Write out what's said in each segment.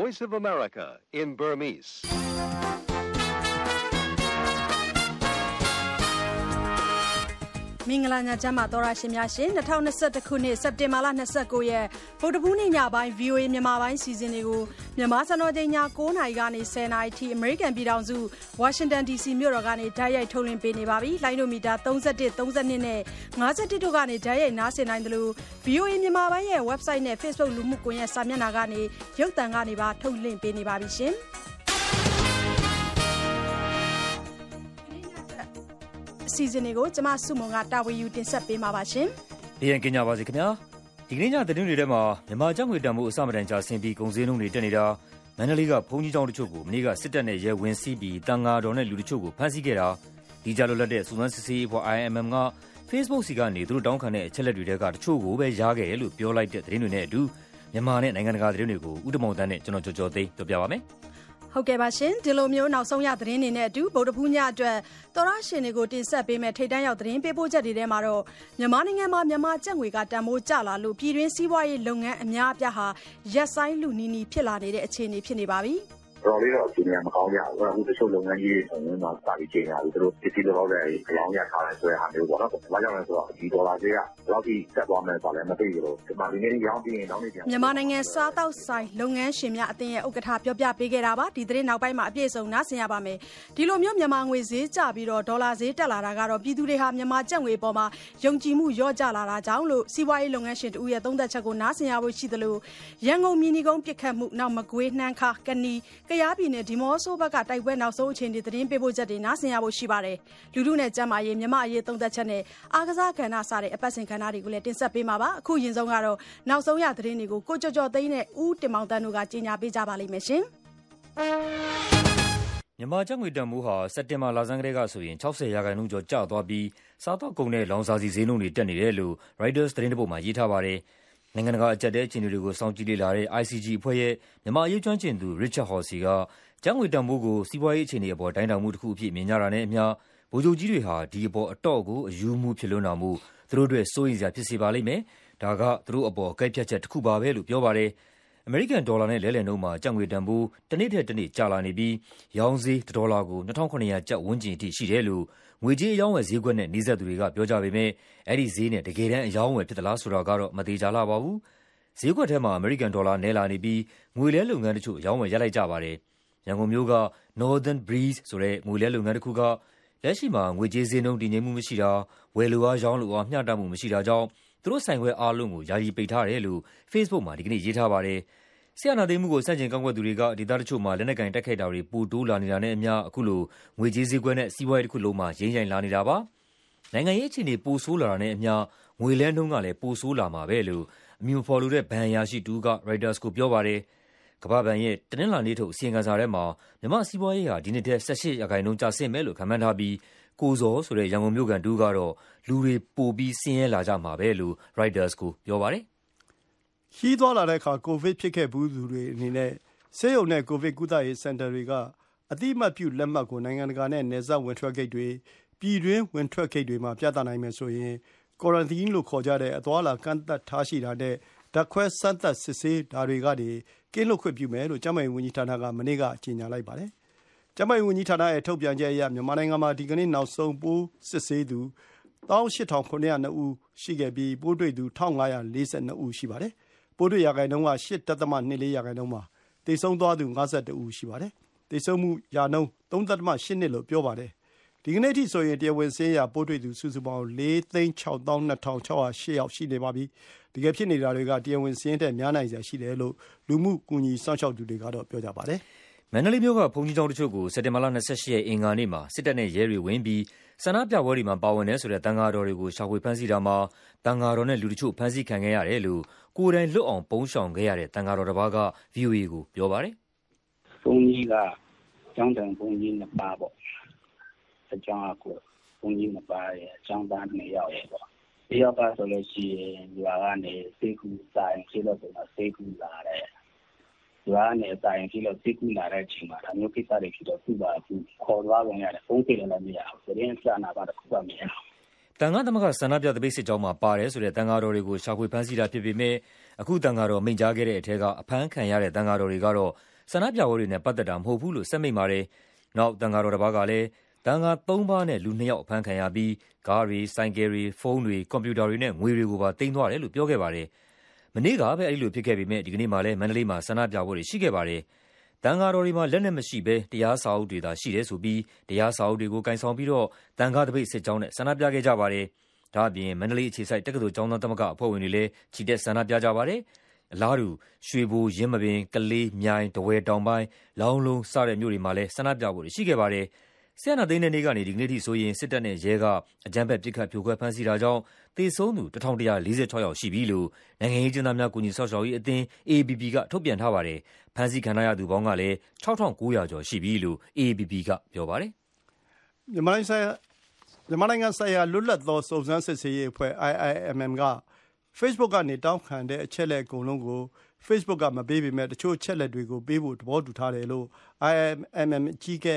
Voice of America in Burmese. မင်္ဂလာညချမ်းပါတော်ရရှင်များရှင်2021ခုနှစ်စက်တင်ဘာလ29ရက်ဗုဒ္ဓဘူးနေ့ညပိုင်း VOA မြန်မာပိုင်းစီစဉ်တွေကိုမြန်မာစံတော်ချိန်ည9:00နာရီကနေ10:00နာရီထိ American ပြည်ထောင်စု Washington DC မြို့တော်ကနေဓာတ်ရိုက်ထုတ်လွှင့်ပေးနေပါပြီ။လိုင်းဒိုမီတာ31 32နဲ့51တို့ကနေဓာတ်ရိုက်နားဆင်နိုင်တယ်လို့ VOA မြန်မာပိုင်းရဲ့ website နဲ့ Facebook လူမှုကွန်ရက်စာမျက်နှာကနေရုပ်သံကနေပါထုတ်လွှင့်ပေးနေပါပြီရှင်။ အစီအစဉ်တွေကိုကျမစုမုံကတာဝန်ယူတင်ဆက်ပေးမှာပါရှင်။ဘရန်ကင်ညာပါစေခင်ဗျာဒီကနေ့ညသတင်းတွေထဲမှာမြန်မာကျပ်ငွေတန်ဖိုးအစမတန်ကြာဆင်းပြီးကုန်စည်နှုန်းတွေတက်နေတာမန္တလေးကဘုံကြီးကျောင်းတချို့ကိုမနေ့ကစစ်တပ်နဲ့ရဲဝင်စီးပြီးတန်ငါတော်နဲ့လူတချို့ကိုဖမ်းဆီးခဲ့တာဒီကြလွတ်လပ်တဲ့စူဇန်စစ်စီးအဖွဲ့ IMM က Facebook စီကနေသူတို့တောင်းခံတဲ့အချက်လက်တွေကတချို့ကိုပဲရားခဲ့တယ်လို့ပြောလိုက်တဲ့သတင်းတွေနဲ့အတူမြန်မာနဲ့နိုင်ငံတကာသတင်းတွေကိုဥတမောင်တန်းနဲ့ကျွန်တော်ကြော်ကြော်သိပြောပြပါမယ် ဟုတ်ကဲ့ပါရှင်ဒီလိုမျိုးနောက်ဆုံးရသတင်းတွေနဲ့အတူဗုဒ္ဓဖူးညအတွက်သောရရှင်တွေကိုတင်ဆက်ပေးမယ်ထိတ်တန်းရောက်သတင်းပေးပို့ချက်တွေထဲမှာတော့မြန်မာနိုင်ငံမှာမြန်မာကျပ်ငွေကတန်ဖိုးကျလာလို့ပြည်တွင်းစီးပွားရေးလုပ်ငန်းအများအပြားဟာရက်ဆိုင်လူနီနီဖြစ်လာနေတဲ့အခြေအနေဖြစ်နေပါပြီ။ တော်တော်လေးတော့ အခြေအနေက မကောင်းကြဘူး။အခု တချို့လုပ်ငန်းကြီးတွေဆိုရင်တော့စာပြီးချိန်ရပြီသူတို့ ပစ္စည်းတွေတော့လည်းအလောင်းရထားတယ် ဆိုတဲ့ဟာမျိုးပေါ့နော်။ဘာကြောင့်လဲဆိုတော့ ဒီဒေါ်လာဈေးက ဘယ်လောက်ထိ တက်သွားမလဲ ဆိုတာလည်း မသိဘူးလို့ဒီမှာဒီနေ့ရောင်းပြီးရင် နောက်နေ့ ပြန်မြန်မာနိုင်ငံ စားတောက်ဆိုင်လုပ်ငန်းရှင်များအသင်းရဲ့ ဥက္ကဋ္ဌ ပြောပြပေးခဲ့တာပါ ဒီသတင်း နောက်ပိုင်းမှာ အပြည့်အစုံ နားဆင်ရပါမယ် ဒီလိုမျိုးမြန်မာငွေဈေးကျပြီးတော့ဒေါ်လာဈေး တက်လာတာကတော့ ပြည်သူတွေဟာ မြန်မာကျပ်ငွေပေါ်မှာယုံကြည်မှု လျော့ကျလာတာကြောင့်လို့ စီးပွားရေးလုပ်ငန်းရှင်တူရဲ့ သုံးသက်ချက်ကို နားဆင်ရဖို့ရှိသလို ရန်ကုန် မြင်းဒီကုန်းပြစ်ခတ်မှုနောက်မကွေး နှမ်းခါကနီကရားပြည်နယ်ဒီမော့ဆိုဘက်ကတိုက်ပွဲနောက်ဆုံးအခြေအနေသတင်းပေးပို့ချက်တွေနားဆင်ရဖို့ရှိပါတယ်လူလူနဲ့ကျမ်းမာရေးမြန်မာအရေးသုံးသက်ချက်နဲ့အားကစားကဏ္ဍစတဲ့အပတ်စဉ်ကဏ္ဍတွေကိုလည်းတင်ဆက်ပေးမှာပါအခုရင်ဆုံးကတော့နောက်ဆုံးရသတင်းတွေကိုကိုကြော်ကြော်သိန်းနဲ့ဦးတင်မောင်တန်းတို့ကကြီးညာပေးကြပါလိမ့်မယ်ရှင်မြန်မာကျပ်ငွေတန်ဖိုးဟာစက်တင်ဘာလဆန်းကတည်းကဆိုရင်60ရာခိုင်နှုန်းကျော်ကျသွားပြီးစားတော့ကုန်တဲ့လောင်စာဆီဈေးနှုန်းတွေတက်နေတယ်လို့ Reuters သတင်းတစ်ပုဒ်မှာရေးထားပါတယ်။ နိုင်ငံတကာ အကြက်တဲအခြေအနေတွေကို စောင့်ကြည့်လေ့လာတဲ့ ICG အဖွဲ့ရဲ့ မြန်မာအရေး ကျွမ်းကျင်သူ Richard Horsey က ကျပ်ငွေတန်ဖိုးကို စီးပွားရေးအခြေအနေအပေါ် တိုင်းတာမှုတစ်ခုအဖြစ် မြင်ကြတာနဲ့အမျှ ဗိုလ်ချုပ်ကြီးတွေဟာ ဒီအပေါ် အတော့ကိုအယူမှုဖြစ်လွန်းတာမို့ သူတို့အတွက် စိုးရိမ်စရာ ဖြစ်စေပါလိမ့်မယ်။ဒါက သူတို့အပေါ်ကိုက်ဖြတ်ချက်တစ်ခုပါပဲလို့ ပြောပါတယ်။အမေရိကန်ဒေါ်လာနဲ့ လဲလှယ်နှုန်းမှာ ကျပ်ငွေတန်ဖိုး တနေ့ထက်တနေ့ ကျလာနေပြီး ရောင်းဈေးတစ်ဒေါ်လာကို2700ကျပ်ဝန်းကျင်အထိ ရှိတယ်လို့ ငွေကြေးအရောင်းအဝယ်ဈေးကွက်နဲ့ နီးစပ်သူတွေက ပြောကြပေမယ့် အဲဒီဈေးနဲ့ တကယ်တမ်း အရောင်းအဝယ် ဖြစ်သလားဆိုတာကတော့ မသေချာလှပါဘူး။ဈေးကွက်ထဲမှာ အမေရိကန်ဒေါ်လာ နည်းလာနေပြီး ငွေလဲလုပ်ငန်းတချို့ အရောင်းအဝယ် ရပ်လိုက်ကြပါတယ်။ရန်ကုန်မြို့က Northern Breeze ဆိုတဲ့ ငွေလဲလုပ်ငန်းတစ်ခုက လက်ရှိမှာ ငွေကြေးဈေးနှုန်း တည်ငြိမ်မှုမရှိတာ၊ဝယ်လိုအား ရောင်းလိုအား မျှတမှုမရှိတာကြောင့် သူတို့ဆိုင်ခွဲအားလုံးကို ယာယီပိတ်ထားတယ်လို့ Facebook မှာ ဒီကနေ့ ရေးထားပါတယ်။ စစ်အာဏာသိမ်းမှုကို ဆန့်ကျင်ကန့်ကွက်သူတွေက ဒေသတချို့မှာ လက်နက်ကိုင် တိုက်ခိုက်တာတွေ ပိုတိုးလာနေတာနဲ့အမျှ အခုလို ငွေကြေးဈေးကွက်နဲ့ စီးပွားရေးတစ်ခုလုံးမှာ ယိမ်းယိုင်လာနေတာပါ။နိုင်ငံရေးအခြေအနေ ပိုဆိုးလာတာနဲ့အမျှ ငွေလဲနှုန်းကလည်း ပိုဆိုးလာမှာပဲလို့ အမည်မဖော်လိုတဲ့ ဘဏ်အရာရှိတစ်ဦးက Reuters ကိုပြောပါတယ်။ကမ္ဘာ့ဘဏ်ရဲ့ တနင်္လာနေ့ထုတ် အစီရင်ခံစာထဲမှာ မြန်မာ့စီးပွားရေးဟာ ဒီနှစ်ထဲ18ရာခိုင်နှုန်းကျဆင်းမယ်လို့ ခန့်မှန်းထားပြီး ကိုဇော်ဆိုတဲ့ ရန်ကုန်မြို့ခံတစ်ဦးကတော့ လူတွေ ပိုပြီး ဆင်းရဲလာကြမှာပဲလို့ Reuters ကိုပြောပါတယ်။“ ခရီးသွားလာတဲ့အခါ ကိုဗစ်ဖြစ်ခဲ့ဖူးသူတွေအနေနဲ့ ဆေးရုံနဲ့ ကိုဗစ်ကုသရေးစင်တာတွေက အသိအမှတ်ပြုလက်မှတ်ကို နိုင်ငံတကာနဲ့ နယ်စပ်ဝင်ထွက်ဂိတ်တွေ၊ပြည်တွင်းဝင်ထွက်ဂိတ်တွေမှာ ပြသနိုင်မယ်ဆိုရင် Quarantine လို့ခေါ်ကြတဲ့ အသွားအလာ ကန့်သတ်ထားရှိတာနဲ့ ဓာတ်ခွဲစမ်းသပ် စစ်ဆေးတာတွေကနေ ကင်းလွတ်ခွင့်ပြုမယ်လို့ ကျန်းမာရေးဝန်ကြီးဌာနက မနေ့က ကြေညာလိုက်ပါတယ်။ကျန်းမာရေးဝန်ကြီးဌာနရဲ့ ထုတ်ပြန်ချက်အရ မြန်မာနိုင်ငံမှာ ဒီကနေ့ နောက်ဆုံး ပိုးစစ်ဆေးသူ ၁၈,၇၀၂ ဦးရှိခဲ့ပြီး ပိုးတွေ့သူ ၁,၅၄၂ ဦး ရှိပါတယ်။ ပိုးတွေ့ရာခိုင်နှုန်းက ၈.၂၄ ရာခိုင်နှုန်းပါ။သေဆုံးသွားသူ ၅၁ ဦးရှိပါတယ်။သေဆုံးမှုရာနှုန်း ၃.၈၂ လို့ ပြောပါတယ်။ဒီကနေ့အထိဆိုရင် တရားဝင်စာရင်းအရ ပိုးတွေ့သူ စုစုပေါင်း ၄၆၂,၆၀၈ ယောက် ရှိနေပါပြီ။တကယ်ဖြစ်နေတာတွေက တရားဝင်စာရင်းထက် များနိုင်စရာရှိတယ်လို့ လူမှုကူညီစောင့်ရှောက်သူတွေက ပြောကြပါတယ်။မန္တလေးမြို့က ဘုန်းကြီးကျောင်းတချို့ကို စက်တင်ဘာလ ၂၈ ရက် အင်္ဂါနေ့မှာ စစ်တပ်နဲ့ရဲတွေဝင်ပြီး ဆန္ဒပြပွဲတွေမှာ ပါဝင်တယ်ဆိုတဲ့ သံဃာတော်တွေကို ရှာဖွေဖမ်းဆီးတာမှာ သံဃာတော်နဲ့ လူတချို့ ဖမ်းဆီးခံခဲ့ရတယ်လို့ ကိုယ်တိုင်လွတ်အောင် ပုန်းရှောင်ခဲ့ရတဲ့ သံဃာတော်တစ်ပါးက ဗွီအိုအေကို ပြောပါတယ်။“ဘုန်းကြီးက ကျောင်းထိုင်ဘုန်းကြီးနှစ်ပါးပေါ့။အကြောင်းက ဘုန်းကြီးနှစ်ပါးရယ်၊ကျောင်းသားနှစ်ယောက်ရယ်ပေါ့။တစ်ယောက်ကဆိုလို့ရှိရင် ရွာကနေ ဆေးကုစာရင်ဖြစ်လို့ဆိုတော့ဆေးကုလာတယ်။ရွာကနေစာရင်ဖြစ်လို့ဆေးကုလာတဲ့အချိန်မှာ ဒါမျိုးကိစ္စတွေဖြစ်တော့ သူ့ပါခေါ်သွားပုံရတယ်။ဖုန်းဆက်လို့လည်း မရဘူး။သတင်းအစအန ဘာတစ်ခုမှ မရဘူး။” သံဃသမဂ္ဂ ဆန္ဒပြသပိတ်စစ်ကြောင်းမှာပါတယ်ဆိုတဲ့ သံဃာတော်တွေကို ရှာဖွေဖမ်းဆီးတာဖြစ်ပေမယ့် အခု သံဃာတော် မိန့်ကြားခဲ့တဲ့ထဲက အဖမ်းခံရတဲ့ သံဃာတော်တွေကတော့ ဆန္ဒပြပွဲတွေနဲ့ ပတ်သက်တာမဟုတ်ဘူးလို့ ဆက်မိန့်ပါတယ်။နောက် သံဃာတော်တစ်ပါးကလည်း သံဃာ သုံးပါးနဲ့ လူ နှစ်ယောက် အဖမ်းခံရပြီး ကားတွေ၊ဆိုင်ကယ်တွေ၊ဖုန်းတွေ၊ကွန်ပျူတာတွေနဲ့ ငွေတွေကိုပါ သိမ်းသွားတယ်လို့ ပြောခဲ့ပါတယ်။မနေ့ကပဲ အဲဒီလိုဖြစ်ခဲ့ပေမယ့် ဒီကနေ့မှာလည်း မန္တလေးမှာ ဆန္ဒပြပွဲတွေရှိခဲ့ပါတယ်။ သံဃာတော်တွေမှာ လက်နက်မရှိဘဲ တရားစာအုပ်တွေသာ ရှိတယ်ဆိုပြီး တရားစာအုပ်တွေကို ကိုင်ဆောင်ပြီးတော့ သံဃာသပိတ်စစ်ကြောင်းနဲ့ ဆန္ဒပြခဲ့ကြပါတယ်။ဒါ့အပြင် မန္တလေးအခြေစိုက် တက္ကသိုလ်ကျောင်းသားသမဂ္ဂအဖွဲ့ဝင်တွေလည်း ချီတက်ဆန္ဒပြကြပါတယ်။အလားတူ ရွှေဘို၊ယင်းမာပင်၊ကလေး၊မြိုင်၊ထားဝယ်တောင်ပိုင်း၊လောင်းလုံး စတဲ့မြို့တွေမှာလည်း ဆန္ဒပြပွဲတွေ ရှိခဲ့ပါတယ်။ စစ်အာဏာသိမ်းတဲ့နေ့ကနေ ဒီကနေ့ထိဆိုရင် စစ်တပ်နဲ့ရဲက အကြမ်းဖက် ပစ်ခတ် ဖြိုခွဲ ဖမ်းဆီးတာကြောင့် သေဆုံးသူ ၁,၁၄၆ ယောက်ရှိပြီလို့ နိုင်ငံရေးအကျဉ်းသားများ ကူညီစောင့်ရှောက်ရေးအသင်း AAPP က ထုတ်ပြန်ထားပါတယ်။ဖမ်းဆီးခံထားရသူပေါင်းကလည်း ၆,၉၀၀ ကျော်ရှိပြီလို့ AAPP က ပြောပါတယ်။မြန်မာနိုင်ငံဆိုင်ရာ လွတ်လပ်သော စုံစမ်းစစ်ဆေးရေးအဖွဲ့ IIMM က Facebook ကနေ တောင်းခံတဲ့ အချက်အလက် အကုန်လုံးကို Facebook က မပေးပေမယ့် တချို့အချက်အလက်တွေကို ပေးဖို့ သဘောတူထားတယ်လို့ IIMM အကြီးအကဲ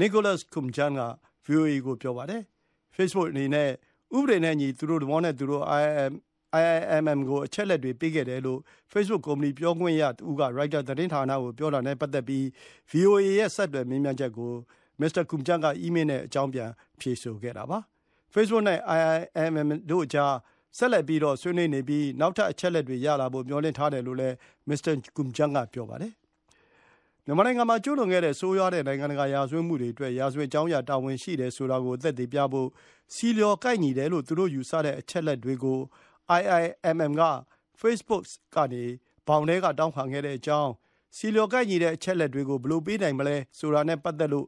Nicholas Koumjian က VOA ကို ပြောပါတယ်။ Facebook အနေနဲ့ ဥပဒေနဲ့အညီ သူတို့သဘောနဲ့သူတို့ IIMM ကို အချက်အလက်တွေ ပေးခဲ့တယ်လို့ Facebook ကုမ္ပဏီ ပြောခွင့်ရတဦးက ရိုက်တာသတင်းဌာနကို ပြောတာနဲ့ပတ်သက်ပြီး VOA ရဲ့ ဆက်သွယ်မေးမြန်းချက်ကို မစ္စတာ Koumjian က အီးမေးလ်နဲ့ အကြောင်းပြန် ဖြေဆိုခဲ့တာပါ။ Facebook နဲ့ IIMM တို့ကြား ဆက်လက်ပြီးဆွေးနွေးနေပြီး နောက်ထပ် အချက်အလက်တွေ ရလာဖို့ မျှော်လင့်ထားတယ်လို့လည်း မစ္စတာ Koumjian က ပြောပါတယ်။ မြန်မာနိုင်ငံမှာ ကျူးလွန်ခဲ့တဲ့ ဆိုးရွားတဲ့ နိုင်ငံတကာ ရာဇဝတ်မှုတွေအတွက် ရာဇဝတ်ကြောင်းအရ တာဝန်ရှိတယ်ဆိုတာကို သက်သေပြဖို့ ဆီလျော်ကိုက်ညီတယ်လို့ သူတို့ယူဆတဲ့ အချက်အလက်တွေကို IIMM က Facebook ကနေဘောင်ထဲက တောင်းခံခဲ့တဲ့အကြောင်း၊ဆီလျော်ကိုက်ညီတဲ့ အချက်အလက်တွေကို ဘယ်လိုပေးနိုင်မလဲဆိုတာနဲ့ ပတ်သက်လို့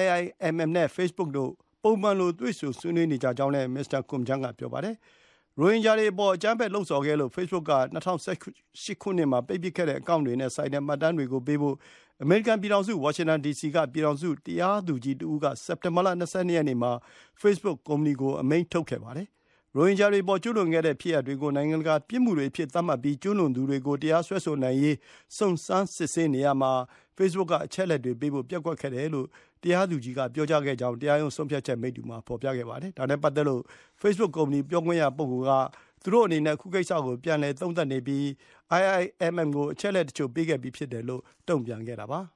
IIMM နဲ့ Facebook တို့ ပုံမှန်လို တွေ့ဆုံဆွေးနွေးနေကြကြောင်းလည်း မစ္စတာ Koumjian က ပြောပါတယ်။ရိုဟင်ဂျာတွေအပေါ် အကြမ်းဖက် လှုံ့ဆော်ခဲ့လို့ Facebook က ၂၀၁၈ ခုနှစ်မှာ ပိတ်ပစ်ခဲ့တဲ့ အကောင့်တွေနဲ့ဆိုင်တဲ့ မှတ်တမ်းတွေကိုပေးဖို့ အမေရိကန်ပြည်ထောင်စု ဝါရှင်တန်ဒီစီက ပြည်ထောင်စုတရားသူကြီးတဦးက စက်တင်ဘာလ ၂၂ ရက်နေ့မှာ Facebook ကုမ္ပဏီကို အမိန့်ထုတ်ခဲ့ပါတယ်။ရိုဟင်ဂျာတွေအပေါ် ကျူးလွန်ခဲ့တဲ့ ဖြစ်ရပ်တွေကို နိုင်ငံတကာ ပြစ်မှုတွေအဖြစ် သတ်မှတ်ပြီး ကျူးလွန်သူတွေကို တရားစွဲဆိုနိုင်ရေး စုံစမ်းစစ်ဆေးနေရာမှာ Facebook က အချက်အလက်တွေပေးဖို့ ပျက်ကွက်ခဲ့တယ်လို့ တရားသူကြီးက ပြောကြားခဲ့ကြောင်း တရားရုံး ဆုံးဖြတ်ချက်မိတ္တူမှာ ဖော်ပြခဲ့ပါတယ်။ဒါနဲ့ပတ်သက်လို့ Facebook ကုမ္ပဏီ ပြောခွင့်ရပုဂ္ဂိုလ်က သူတို့အနေနဲ့ အခုကိစ္စကို ပြန်လည် သုံးသပ်နေပြီး IIMM ကို အချက်အလက်တချို့ ပေးခဲ့ပြီးဖြစ်တယ်လို့ တုံ့ပြန်ခဲ့တာပါ။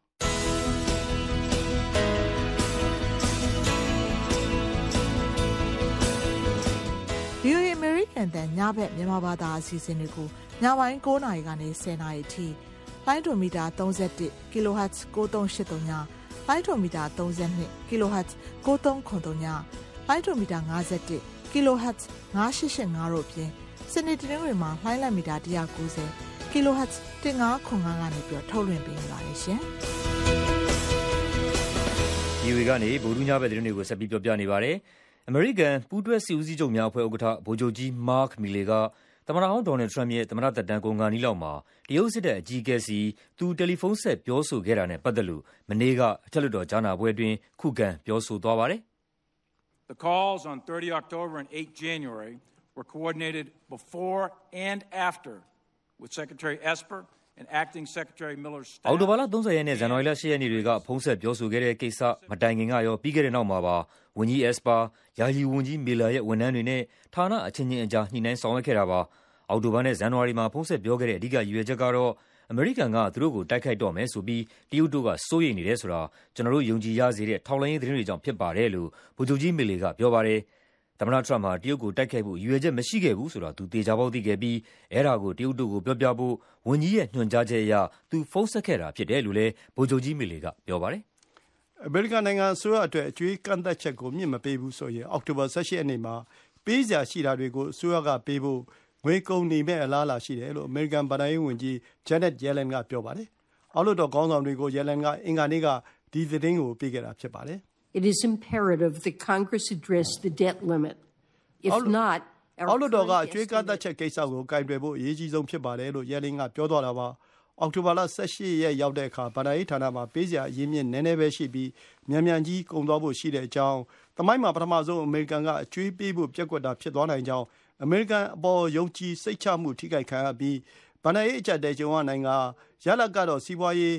VOA အမေရိကန်တန်ညဘက်မြန်မာဘာသာအစီအစဉ်တွေကိုညပိုင်း9:00နာရီကနေ10:00နာရီအထိလိုင်းဒိုမီတာ31 kHz 9383ညလိုင်းဒိုမီတာ32 kHz 9393ညလိုင်းဒိုမီတာ51 kHz 9885တို့အပြင်စနေတနင်္ဂနွေမှာလိုင်းလံမီတာ190 kHz 1505ကနေပြီးထုတ်လွှင့်ပေးနေပါတယ်ရှင်။ VOA ကနေဗုဒ္ဓညဘက်သတင်းတွေကိုဆက်ပြီးပြောပြနေပါတယ်။အမေရိကန်ပူးတွဲစစ်ဦးစီးချုပ်များအဖွဲ့ဥက္ကဋ္ဌဗိုလ်ချုပ်ကြီး Mark Milley ကသမ္မတဟောင်းဒေါ်နယ်လ်ဒ်ထရမ့်ပ်ရဲ့သမ္မတသက်တမ်းကုန်ခါနီးလောက်မှာတရုတ်စစ်တပ်အကြီးအကဲဆီသူတယ်လီဖုန်းဆက်ပြောဆိုခဲ့တာနဲ့ပတ်သက်လို့မနေ့ကအထက်လွှတ်တော်ကြားနာပွဲအတွင်းခုခံပြောဆိုသွားပါတယ်။ The calls on 30 October and 8 January were coordinated before and after with Secretary Esper and Acting Secretary Miller's staff. အောက်တိုဘာလ30ရက်နဲ့ဇန်နဝါရီလ10ရက်နေ့တွေကဖုန်းဆက်ပြောဆိုခဲ့တဲ့ကိစ္စမတိုင်ခင်ကရောပြီးခဲ့တဲ့နောက်မှာပါဝန်ကြီး Esper ၊ယာယီဝန်ကြီး Miller ရဲ့ဝန်ထမ်းတွေနဲ့ဌာနအချင်းချင်းအကြားညှိနှိုင်းဆောင်ရွက်ခဲ့တာပါ။အောက်တိုဘာနဲ့ဇန်နဝါရီမှာဖုန်းဆက်ပြောခဲ့တဲ့အဓိကရည်ရွယ်ချက်ကတော့ အမေရိကန်က သူတို့ကို တိုက်ခိုက်တော့မယ်ဆိုပြီး တရုတ်တို့က စိုးရိမ်နေတယ်ဆိုတာ ကျနော်တို့ ယုံကြည်ရစေတဲ့ ထောက်လှမ်းရေးသတင်းတွေကြောင့် ဖြစ်ပါတယ်လို့ ဗိုလ်ချုပ်ကြီး Milley က ပြောပါတယ်။သမ္မတထရမ့်ပ်ဟာ တရုတ်ကို တိုက်ခိုက်ဖို့ ရည်ရွယ်ချက်မရှိခဲ့ဘူးဆိုတာ သူ သေချာပေါက်သိခဲ့ပြီး အဲဒါကို တရုတ်တို့ကို ပြောပြဖို့ ဝန်ကြီးရဲ့ ညွှန်ကြားချက်အရ သူ ဖုန်းဆက်ခဲ့တာဖြစ်တယ်လို့လည်း ဗိုလ်ချုပ်ကြီး Milley က ပြောပါတယ်။အမေရိကန်နိုင်ငံအစိုးရအတွက် အကြွေးကန့်သတ်ချက်ကို မြှင့်မပေးဘူးဆိုရင် အောက်တိုဘာ ၁၈ ရက်နေ့မှာ ပေးစရာရှိတာတွေကို အစိုးရကပေးဖို့ ငွေကုန်နေမယ့်အလားအလာရှိတယ်လို့အမေရိကန်ဘဏ္ဍာရေးဝန်ကြီး Janet Yellen ကပြောပါတယ်။အောက်လွှတ်တော်ခေါင်းဆောင်တွေကို Yellen ကအင်္ဂါနေ့ကဒီသတင်းကိုပေးခဲ့တာဖြစ်ပါတယ်။ It is imperative that Congress address the debt limit. If not, အောက်လွှတ်တော်ကအကြွေးကန့်သတ်ချက်ကိစ္စကိုကိုင်တွယ်ဖို့အရေးကြီးဆုံးဖြစ်ပါတယ်လို့ Yellen ကပြောသွားတာပါ။အောက်တိုဘာလ၁၈ရက်ရောက်တဲ့အခါဘဏ္ဍာရေးဌာနမှာပေးစရာအရင်းအမြစ်နည်းနည်းပဲရှိပြီးမြန်မြန်ကြီးကုန်သွားဖို့ရှိတဲ့အကြောင်း၊သမိုင်းမှာပထမဆုံးအမေရိကန်ကအကြွေးပေးဖို့ပျက်ကွက်တာဖြစ်သွားနိုင်ကြောင်း အမေရိကန်အပေါ်ယုံကြည်စိတ်ချမှုထိခိုက်ခံရပြီးဘဏ္ဍာရေးအကျပ်အတည်းကြုံရနိုင်ကာရလဒ်ကတော့စီးပွားရေး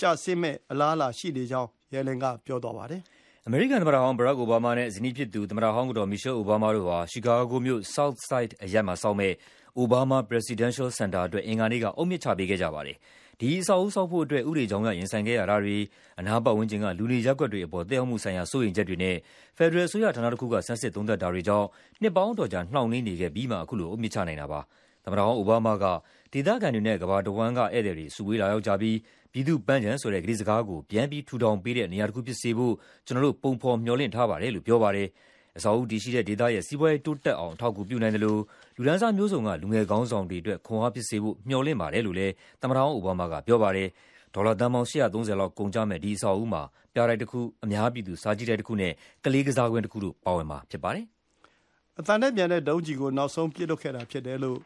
ကျဆင်းမယ့်အလားအလာရှိနေကြောင်း Yellen ကပြောသွားပါတယ်။အမေရိကန်သမ္မတဟောင်း Barack Obama နဲ့ဇနီးဖြစ်သူသမ္မတဟောင်းကတော် Michelle Obama တို့ဟာချီကာဂိုမြို့ South Side အရပ်မှာဆောက်မယ့် Obama Presidential Center အတွက်အင်္ဂါနေ့ကအုတ်မြစ်ချပေးခဲ့ကြပါတယ်။ ဒီအဆောက်အဦးဆောက်ဖို့အတွက် ဥပဒေကြောင်းအရ ရင်ဆိုင်ခဲ့ရတာတွေ၊အနားပတ်ဝန်းကျင်က လူနေရပ်ကွက်တွေအပေါ် သက်ရောက်မှုဆိုင်ရာ စိုးရိမ်ချက်တွေနဲ့ ဖက်ဒရယ်အစိုးရဌာနတခုက ဆန်းစစ်သုံးသပ်တာတွေကြောင့် နှစ်ပေါင်းအတော်ကြာ နှောင့်နှေးနေခဲ့ပြီးမှ အခုလို အုတ်မြစ်ချနိုင်တာပါ။သမ္မတဟောင်း အိုဘားမားက ဒေသခံတွေနဲ့ ကမ္ဘာတဝန်းက ဧည့်သည်တွေ စုဝေးလာရောက်ကြပြီး ပြည်သူ့ပန်းခြံဆိုတဲ့ ကတိစကားကို ပြန်ပြီး ထူထောင်ပေးတဲ့ နေရာတခုဖြစ်စေဖို့ ကျနော်တို့ ပုံဖော်မျှော်လင့်ထားပါတယ်လို့ ပြောပါတယ်။အဆောက်အဦးတည်ရှိတဲ့ဒေသရဲ့ စီးပွားရေးတိုးတက်အောင် အထောက်အကူပြုနိုင်သလို လူတန်းစားမျိုးစုံက လူငယ်ခေါင်းဆောင်တွေအတွက် ခွန်အားဖြစ်စေဖို့ မျှော်လင့်ပါတယ်လို့လည်း သမ္မတဟောင်း အိုဘားမားက ပြောပါတယ်။ဒေါ်လာသန်းပေါင်း ၈၃၀ လောက် ကုန်ကျမယ့် ဒီအဆောက်အဦးမှာ ပြတိုက်တခု၊အများပြည်သူ စာကြည့်တိုက်တခုနဲ့ ကလေးကစားကွင်းတခုတို့ ပါဝင်မှာဖြစ်ပါတယ်။“အသံထက်မြန်တဲ့ဒုံးကျည်ကို နောက်ဆုံးပစ်လွှတ်ခဲ့တာဖြစ်တယ်”လို့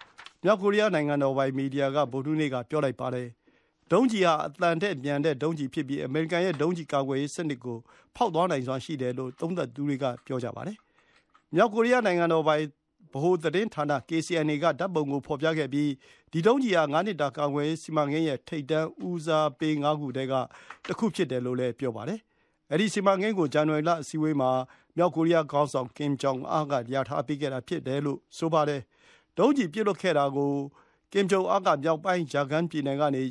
မြောက်ကိုရီးယား နိုင်ငံတော်ပိုင် မီဒီယာက ဗုဒ္ဓဟူးနေ့က ပြောလိုက်ပါတယ်။ဒုံးကျည်ဟာ အသံထက်မြန်တဲ့ ဒုံးကျည်ဖြစ်ပြီး အမေရိကန်ရဲ့ ဒုံးကျည်ကာကွယ်ရေးစနစ်ကို ဖောက်သွားနိုင်စွမ်းရှိတယ်လို့ သုံးသပ်သူတွေက ပြောပါတယ်။မြောက်ကိုရီးယား နိုင်ငံတော်ပိုင် ဗဟိုသတင်းဌာန KCNA ကဓာတ်ပုံကိုဖော်ပြခဲ့ပြီး ဒီဒုံးကျည်ဟာငါးနှစ်တာ ကာကွယ်ရေးစီမံကိန်းရဲ့ ထိပ်တန်းဦးစားပေးငါးခုထဲက တခုဖြစ်တယ်လို့လည်း ပြောပါတယ်။အဲဒီ စီမံကိန်းကို ဇန်နဝါရီလ အစည်းအဝေးမှာ မြောက်ကိုရီးယားခေါင်းဆောင် Kim Jong Un က လျာထားပေးခဲ့တာဖြစ်တယ်လို့ ဆိုပါတယ်။ဒုံးကျည်ပစ်လွှတ်ခဲ့တာကို Kim Jong Un က မြောက်ပိုင်း Jagang ပြည်နယ်ကနေ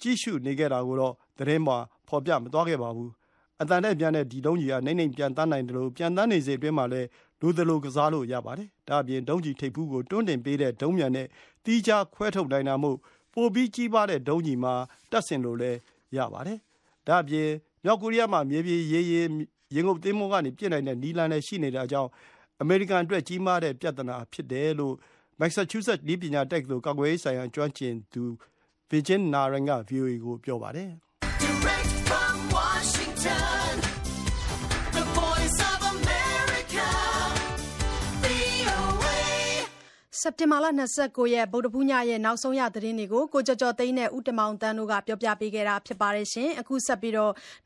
ကြည့်ရှုနေခဲ့တာကိုတော့ သတင်းမှာ ဖော်ပြမသွားခဲ့ပါဘူး။အသံထက်မြန်တဲ့ ဒီ ဒုံးကျည်ဟာ နိမ့်နိမ့်ပျံသန်းနိုင်သလို ပျံသန်းနေစဉ်အတွင်းမှာလည်း လိုသလိုကစားလို့ရပါတယ်။ဒါ့အပြင်ဒုံးကျည်ထိပ်ဖူးကိုတွန်းတင်ပေးတဲ့ဒုံးပျံနဲ့သီးခြားခွဲထုတ်နိုင်တာမို့ပိုပြီးကြီးမားတဲ့ဒုံးကျည်မှာတပ်ဆင်လို့လည်းရပါတယ်။ဒါ့အပြင်မြောက်ကိုရီးယားမှာမြေပြင်၊ရေယာဉ်၊ရေငုပ်သင်္ဘောကနေပစ်နိုင်တဲ့နည်းလမ်းလည်းရှိနေတာကြောင့်အမေရိကန်အတွက်ကြီးမားတဲ့ပြဿနာဖြစ်တယ်လို့မက်ဆာချူးဆက်နည်းပညာတက္ကသိုလ်ကာကွယ်ရေးဆိုင်ရာကျွမ်းကျင်သူ Vijin Narang ကဗွီအိုအေကိုပြောပါတယ် စက်တင်ဘာလ ၂၉ ရက် ဗုဒ္ဓဟူးညရဲ့ နောက်ဆုံးရသတင်းတွေကို ကိုကျော်ကျော်သိန်းနဲ့ ဦးတင်မောင်သန်းတို့က ပြောပြပေးထားပါတယ်။အခုဆက်ပြီး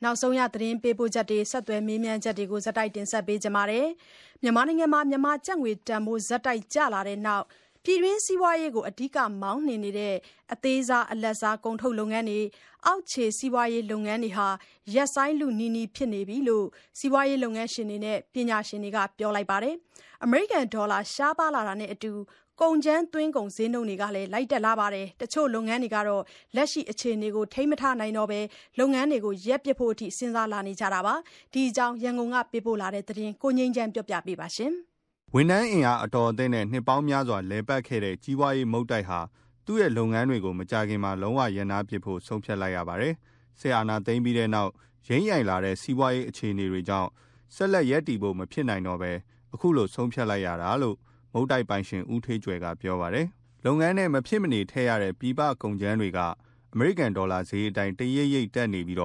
နောက်ဆုံးရ သတင်းပေးပို့ချက်တွေ၊ဆက်သွယ်မေးမြန်းချက်တွေကို တင်ဆက်ပေးပါမယ်။မြန်မာနိုင်ငံမှာ မြန်မာကျပ်ငွေတန်ဖိုး ဆက်တိုက်ကျလာတဲ့နောက် ပြည်တွင်းစီးပွားရေးကို အဓိက မောင်းနှင်နေတဲ့ အသေးစား၊အလတ်စား ကုန်ထုတ်လုပ်ငန်းတွေ၊အောက်ခြေ စီးပွားရေးလုပ်ငန်းတွေဟာ ရပ်ဆိုင်းလုနီးနီးဖြစ်နေပြီလို့ စီးပွားရေးလုပ်ငန်းရှင်တွေနဲ့ ပညာရှင်တွေက ပြောပါတယ်။ အမေရိကန်ဒေါ်လာ ရှားပါးလာတာနဲ့အတူ ကုန်ကြမ်းသွင်းကုန်ဈေးနှုန်းတွေလည်း လိုက်တက်လာပါတယ်။တချို့လုပ်ငန်းတွေကတော့ လက်ရှိအခြေအနေကို ထိန်းမထားနိုင်တော့ဘဲ လုပ်ငန်းတွေကို ရပ်ပစ်ဖို့အထိ စဉ်းစားလာနေကြတာပါ။ဒီအကြောင်း ရန်ကုန်ကပေးပို့တဲ့သတင်းကို ကိုငြိမ်းချမ်းက တင်ပြပေးထားပါတယ်။ဝန်ထမ်းအင်အားအတော်အသင့်နဲ့ နှစ်ပေါင်းများစွာ လည်ပတ်ခဲ့တဲ့ ကြီးပွားရေးမုတ်တိုက်ဟာ သူ့ရဲ့လုပ်ငန်းတွေကို မကြာခင်မှာ လုံးဝရပ်နားပစ်ဖို့ ဆုံးဖြတ်လိုက်ရပါတယ်။စစ်အာဏာသိမ်းပြီးနောက် ယိမ်းယိုင်လာတဲ့ စီးပွားရေးအခြေအနေတွေကြောင့် ဆက်လက်ရပ်တည်ဖို့ မဖြစ်နိုင်တော့ဘဲ အခုလိုဆုံးဖြတ်လိုက်ရတာလို့မုန့်တိုက်ပိုင်ရှင်ဦးဌေးကြွယ်ကပြောပါတယ်။လုပ်ငန်းထဲမဖြစ်မနေထည့်ရတဲ့ပြည်ပကုန်ကြမ်းတွေကအမေရိကန်ဒေါ်လာဈေးအတိုင်းတရိပ်ရိပ်တက်နေပြီး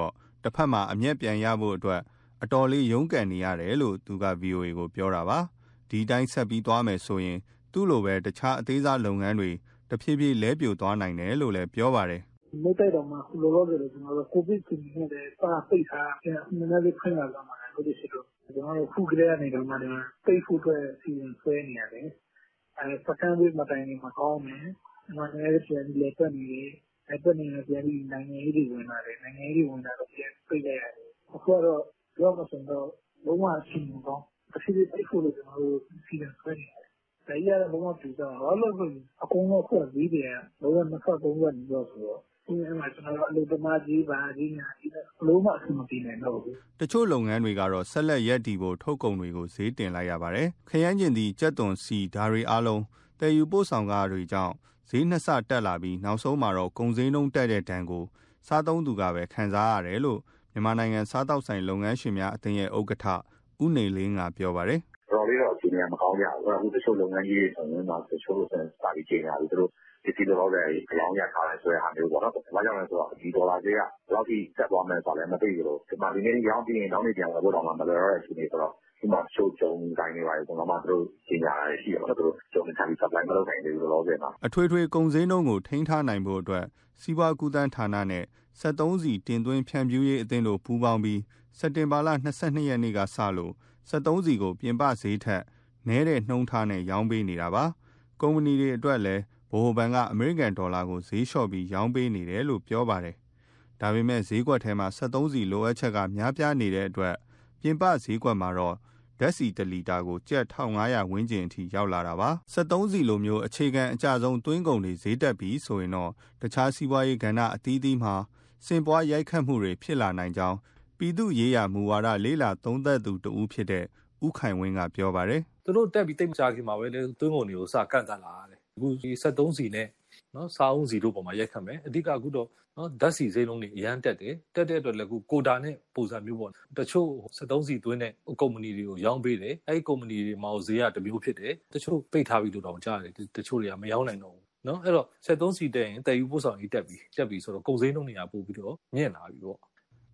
တဖက်မှာအမြတ်ပြန်ရဖို့အတွက်အတော်လေးရုန်းကန်နေရတယ်လို့သူကဗွီအိုအေကိုပြောတာပါ။ဒီအတိုင်းဆက်သွားမယ်ဆိုရင်သူ့လိုပဲတခြားအသေးစားလုပ်ငန်းတွေတဖြည်းဖြည်းလဲပြိုသွားနိုင်တယ်လို့လည်းပြောပါတယ်။“မုန့်တိုက်တောင်မှအခုလောလောဆယ်ကိုဗစ်အခြေအနေနဲ့လည်းစပိတ်ထားတာနည်းနည်းလေးဖွင့်လာတော့မှအခု လိုဖြစ်လို့ကျနော်တို့ အခုကတည်းကနေ ပိတ်ဖို့အတွက် အစီအစဉ်ဆွဲနေရတယ်။ Second Wave မတိုင်ခင်မှာကောင်းမယ်။နည်းနည်းလေးပြန်ပြီးလည်ပတ်နေတယ်။လည်ပတ်နေရင်ပြန်ပြီး နိုင်ငံရေးတွေ ဝင်လာတယ်။နိုင်ငံရေးတွေ ဝင်လာတော့ ပြန်ပိတ်လိုက်ရတယ်။အခုကတော့ ပြောရမယ်ဆိုရင်လုံးဝအခြေအနေမကောင်းဘူး။တဖြည်းဖြည်းပိတ်ဖို့ ကျနော်တို့ အစီအစဉ်ဆွဲနေတယ်။ဒါကြီးကတော့ လုံးဝပြိုကျမှာ။ဘာလို့လဲဆိုတော့အကုန်လုံး အခုက ဈေးတွေက လုံးဝ နှစ်ဆ သုံးဆနီးပါးဆိုတော့ အဲဒီမှာအလုပ်သမားကြေး ဘာကြေး ညာကြေးနဲ့ ဘယ်လိုမှ အဆင်မပြေနိုင်တော့ဘူး။”တချို့လုပ်ငန်းတွေကတော့ ဆက်လက်ရပ်တည်ဖို့ ထုတ်ကုန်တွေကို ဈေးတင်လိုက်ရပါတယ်။ခရမ်းချဉ်သီး၊ကြက်သွန်၊ဆီဒါတွေအားလုံး သယ်ယူပို့ဆောင်ခတွေကြောင့် ဈေးနှစ်ဆတက်လာပြီး နောက်ဆုံးမှာတော့ ကုန်ဈေးနှုန်းတက်တဲ့ဒဏ်ကို စားသုံးသူကပဲ ခံစားရတယ်လို့ မြန်မာနိုင်ငံ စားသောက်ဆိုင်လုပ်ငန်းရှင်များအသင်းရဲ့ ဥက္ကဋ္ဌ ဦးနေလင်းက ပြောပါတယ်။“တော်တော်လေးတော့ အခြေအနေက မကောင်းကြဘူး။အခုတချို့လုပ်ငန်းကြီးတွေဆိုရင် တချို့ဆိုစပြီးကြေညာပြီ သူတို့ ပစ္စည်းလောလောဆယ် အရောင်းရပ်ထားတယ်ဆိုတဲ့ဟာမျိုးပေါ့နော်။ဘာကြောင့်လဲဆိုတော့ ဒီဒေါ်လာဈေးက ဘယ်လောက်ထိ တက်သွားမယ်ဆိုတာလည်း မသိသလိုဒီနေ့ရောင်းပြီးရင် နောက်နေ့ပြန်ဝယ်ဖို့တောင်မှ မလွယ်တော့တဲ့ အခြေအနေဆိုတော့ ဥပမာ တချို့ဂျုံဆိုင်တွေ ဘာတွေဆိုရင်တောင်မှ သူတို့ ကြေညာတာတွေ ရှိတယ်ပေါ့နော်။ဂျုံတွေထပ်ပြီး supply မလုပ်နိုင်သေးဘူး လောလောဆယ်မှာ။”အထွေထွေကုန်ဈေးနှုန်းကို ထိန်းထားနိုင်ဖို့အတွက် စီးပွားကူးသန်းဌာနနဲ့ စက်သုံးဆီတင်သွင်းဖြန့်ဖြူးရေးအသင်းတို့ ပူးပေါင်းပြီး စက်တင်ဘာလ၂၂ ရက်ကစလို့ စက်သုံးဆီကို ပြင်ပဈေးထက် နည်းတဲ့နှုန်းထားနဲ့ ရောင်းပေးနေတာပါ။ကုမ္ပဏီတွေအတွက်လည်းဗ ဟိုဘဏ်ကအမေရိကန်ဒေါ်လာကိုဈေးလျှော့ပြီးရောင်းပေးနေတယ်လို့ပြောပါတယ်။ဒါပေမဲ့ဈေးကွက်ထဲမှာစက်သုံးဆီလိုအပ်ချက်ကများပြားနေတဲ့အတွက်ပြင်ပဈေးကွက်မှာတော့ဓာတ်ဆီတစ်လီတာကိုကျပ်1500ဝန်းကျင်အထိရောက်လာတာပါ73စီလိုမျိုးအခြေခံအကြဆုံးသွင်းကုန်တွေဈေးတက်ပြီးဆိုရင်တော့တခြားစီးပွားရေးကဏ္ဍအသီးသီးမှာစင်ပွားရိုက်ခတ်မှုတွေဖြစ်လာနိုင်ကြောင်းပြည်သူ့ရေးရာမူဝါဒလေးလာသုံးသက်သူတဦးဖြစ်တဲ့ဥခိုင်ဝင်းကပြောပါတယ်သူတို့တက်ပြီးတိတ်မကြခင်မှာပဲလေသွင်းကုန်တွေကိုစကန့်တက်လာတယ် အခုဒီ73စီနဲ့နော်စားအုံးစီတို့ပေါ်မှာရိုက်ခတ်မယ်အဓိကအခုတော့နော်ဓာတ်စီစိမ်းလုံးတွေအရန်တက်တယ်တက်တဲ့အတွက်လည်းအခုကိုတာနဲ့ပုံစံမျိုးပေါ့တချို့73စီသွင်းတဲ့ကုမ္ပဏီတွေကိုရောင်းပေးတယ်အဲဒီကုမ္ပဏီတွေမှာဈေးကတစ်မျိုးဖြစ်တယ်တချို့ပိတ်ထားပြီးလို့တောင်ကြားတယ်တချို့တွေကမရောင်းနိုင်တော့ဘူးနော်အဲ့တော့73စီတက်ရင်တည်ယူပို့ဆောင်ရေးတက်ပြီးတက်ပြီးဆိုတော့ကုန်စည်နှုန်းတွေကပို့ပြီးတော့မြင့်လာပြီပေါ့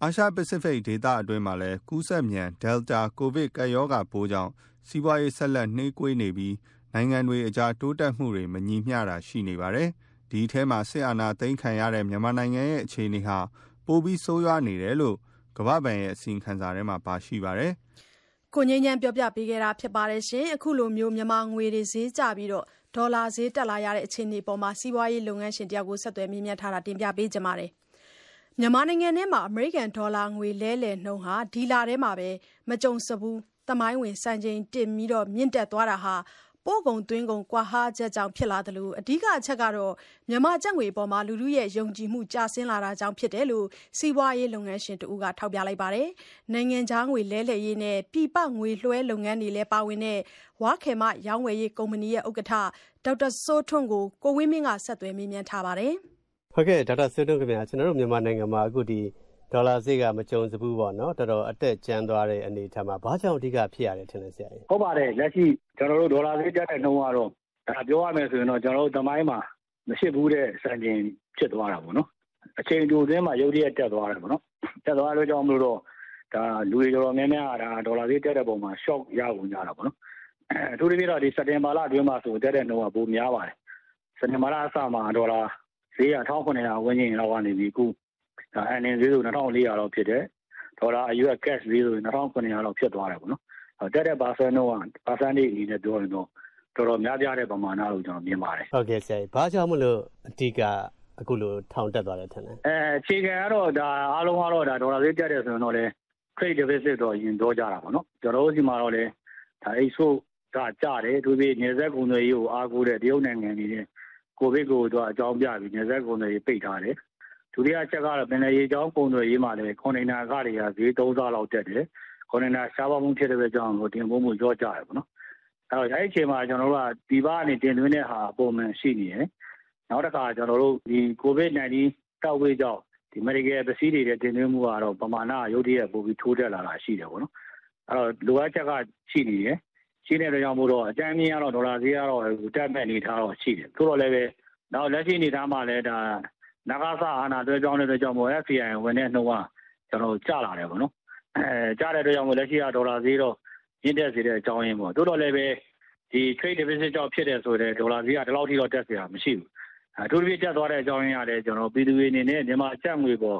အာရှပစိဖိတ်ဒေသအတွင်းမှာလည်းကူးစက်မြန် Delta ကိုဗစ်ကပ်ရောဂါပိုးကြောင့်စီးပွားရေးဆက်လက်နှေးကွေးနေပြီး နိုင်ငံတွေအကြား တိုးတက်မှုတွေ မညီမျှတာရှိနေပါတယ်။ဒီထဲမှာ စစ်အာဏာသိမ်းခံရတဲ့ မြန်မာနိုင်ငံရဲ့ အခြေအနေဟာ ပိုပြီး ဆိုးရွားနေတယ်လို့ ကမ္ဘာ့ဘဏ်ရဲ့ အစီရင်ခံစာထဲမှာ ပါရှိပါတယ်။ကိုငင်းညံပြောပြပေးခဲ့တာဖြစ်ပါတယ်ရှင်။အခုလိုမျိုးမြန်မာငွေတွေ ဈေးကျပြီးတော့ဒေါ်လာဈေး တက်လာရတဲ့ အခြေအနေပေါ်မှာစီးပွားရေးလုပ်ငန်းရှင်တယောက်ကို ဆက်သွယ်မြင်းမြတ်ထားတာတင်ပြပေးကြပါမယ်။မြန်မာနိုင်ငံထဲမှာ အမေရိကန်ဒေါ်လာငွေ လဲလှယ်နှုန်းဟာ ဒီလထဲမှာပဲ မကြုံစဘူး သမိုင်းဝင် စံချိန်တင်ပြီးတော့မြင့်တက်သွားတာဟာ ပို့ကုန်သွင်းကုန်ကွာဟချက်ကြောင့် ဖြစ်လာသလို အဓိကအချက်ကတော့ မြန်မာကျပ်ငွေအပေါ် လူထုရဲ့ ယုံကြည်မှု ကျဆင်းလာတာကြောင့် ဖြစ်တယ်လို့ စီးပွားရေးလုပ်ငန်းရှင်တဦးက ထောက်ပြလိုက်ပါတယ်။နိုင်ငံခြားငွေလဲလှယ်ရေးနဲ့ ပြည်ပငွေလွှဲလုပ်ငန်းတွေလည်း ပါဝင်တဲ့ ဝါခေမရောင်းဝယ်ရေးကုမ္ပဏီရဲ့ဥက္ကဋ္ဌ ဒေါက်တာစိုးထွန်းကို ကိုဝင်းမင်းက ဆက်သွယ်မေးမြန်းထားပါတယ်။ဟုတ်ကဲ့ဒေါက်တာစိုးထွန်းခင်ဗျာ ကျွန်တော်တို့ မြန်မာနိုင်ငံမှာ အခု ဒီဒေါ်လာဈေးကမကြုံစဘူးပေါ့နော်တော်တော်အတက်ကျန်းသွားတဲ့အနေအထားမှာဘာကြောင့်အဓိကဖြစ်ရတယ်ထင်လဲဆရာကြီးဟုတ်ပါတယ်လက်ရှိကျွန်တော်တို့ဒေါ်လာဈေးတက်တဲ့နှုန်းကတော့ဒါပြောရမယ်ဆိုရင်တော့ကျွန်တော်တို့သမိုင်းမှာမရှိဘူးတဲ့စံချိန်ဖြစ်သွားတာပေါ့နော်အချိန်တူသွင်းမှာရုပ်ရည်တက်သွားတယ်ပေါ့နော်တက်သွားလို့ကြောင့်မလို့တော့ဒါလူတွေတော်တော်များများဒါဒေါ်လာဈေးတက်တဲ့ပုံမှာ shock ရဝင်ကြတာပေါ့နော်အထူးသဖြင့်တော့ဒီစက်တင်ဘာလအတွင်းမှာဆိုတက်တဲ့နှုန်းကပိုများပါတယ်စက်တင်ဘာလအစမှာဒေါ်လာဈေးက1900ဝန်းကျင်လောက်ကနေပြီးအခု ဒါအန်အင်ဈေးဆို2400လောက်ဖြစ်တယ် ဒေါ်လာအယူက cash ဈေးဆို2900လောက်ဖြစ်သွားတယ်ပေါ့နော် တက်တဲ့ percent တော့ percentage အနေနဲ့ ပြောရင်တော့ တော်တော်များပြားတဲ့ ပမာဏလို့ ကျွန်တော်မြင်ပါတယ် ဟုတ်ကဲ့ဆရာဘာကြောင့်မလို့ အဓိက အခုလို ထောင်တက်သွားတယ်ထင်တယ်အဲအခြေခံကတော့ဒါအားလုံးကတော့ဒါဒေါ်လာဈေးတက်တယ်ဆိုရင်တော့လေ trade deficit တော့ရင်တော့ကြတာပေါ့နော် ကျွန်တော်တို့ဒီမှာတော့လေဒါ export ကကြတယ်သူပြီးနေဆက်ကုန်သွယ်ရေးကို အားကိုးတဲ့ တရုတ်နိုင်ငံတွေနဲ့ ကိုဗစ်ကိုတော့အကြောင်းပြပြီးနေဆက်ကုန်သွယ်ရေး ပိတ်ထားတယ် ဒုတိယအချက်ကတော့ ပင်လယ်ရေကြောင်းကုန်သွယ်ရေးမှာလည်း ကွန်တိန်နာခတွေက ဈေး ၃ ဆလောက်တက်တယ် ကွန်တိန်နာ ရှားပါမှုဖြစ်တဲ့အတွက်ကြောင့်လို့တင်ပို့မှုရော့ကျတယ်ပေါ့နော် အဲ့တော့အဲ့ဒီအချိန်မှာ ကျွန်တော်တို့ကဒီဘာကနေ တင်သွင်းတဲ့ဟာ ပုံမှန်ရှိနေတယ် နောက်တစ်ခါ ကျွန်တော်တို့ဒီ COVID-19 တောက်ဝေးကြောင့်ဒီ medical ပစ္စည်းတွေတင်သွင်းမှုကတော့ ပမာဏရုပ်တရက် ပိုပြီးထိုးတက်လာတာရှိတယ်ပေါ့နော် အဲ့တော့ လိုအပ်ချက်က ရှိနေတယ် ရှိနေတဲ့ကြောင့်မို့တော့အကြမ်းမြင်ကတော့ ဒေါ်လာဈေးကတော့ တက်မဲ့အနေထားတော့ရှိတယ် သို့တော်လည်းပဲနောက်လက်ရှိအနေထားမှာလည်း ဒါ နဂါစအာဏာတွဲပြောင်းတဲ့အတွက်ကြောင့်မို့ FPI ဝင်တဲ့နှုန်းကကျွန်တော်ကျလာတယ်ပေါ့နော်အဲကျတဲ့အတွက်ကြောင့်မို့လက်ရှိကဒေါ်လာဈေးတော့ရင့်တက်စေတဲ့အကြောင်းရင်းပေါ့သို့တော်လည်းပဲဒီ trade deficit ကြောင့်ဖြစ်တယ်ဆိုတဲ့ဒေါ်လာဈေးကဒီလောက်ထိတော့တက်စရာမရှိဘူးအထူးသဖြင့်တက်သွားတဲ့အကြောင်းရင်းရတယ်ကျွန်တော်ပြည်သူတွေအနေနဲ့မြန်မာကျပ်ငွေပေါ်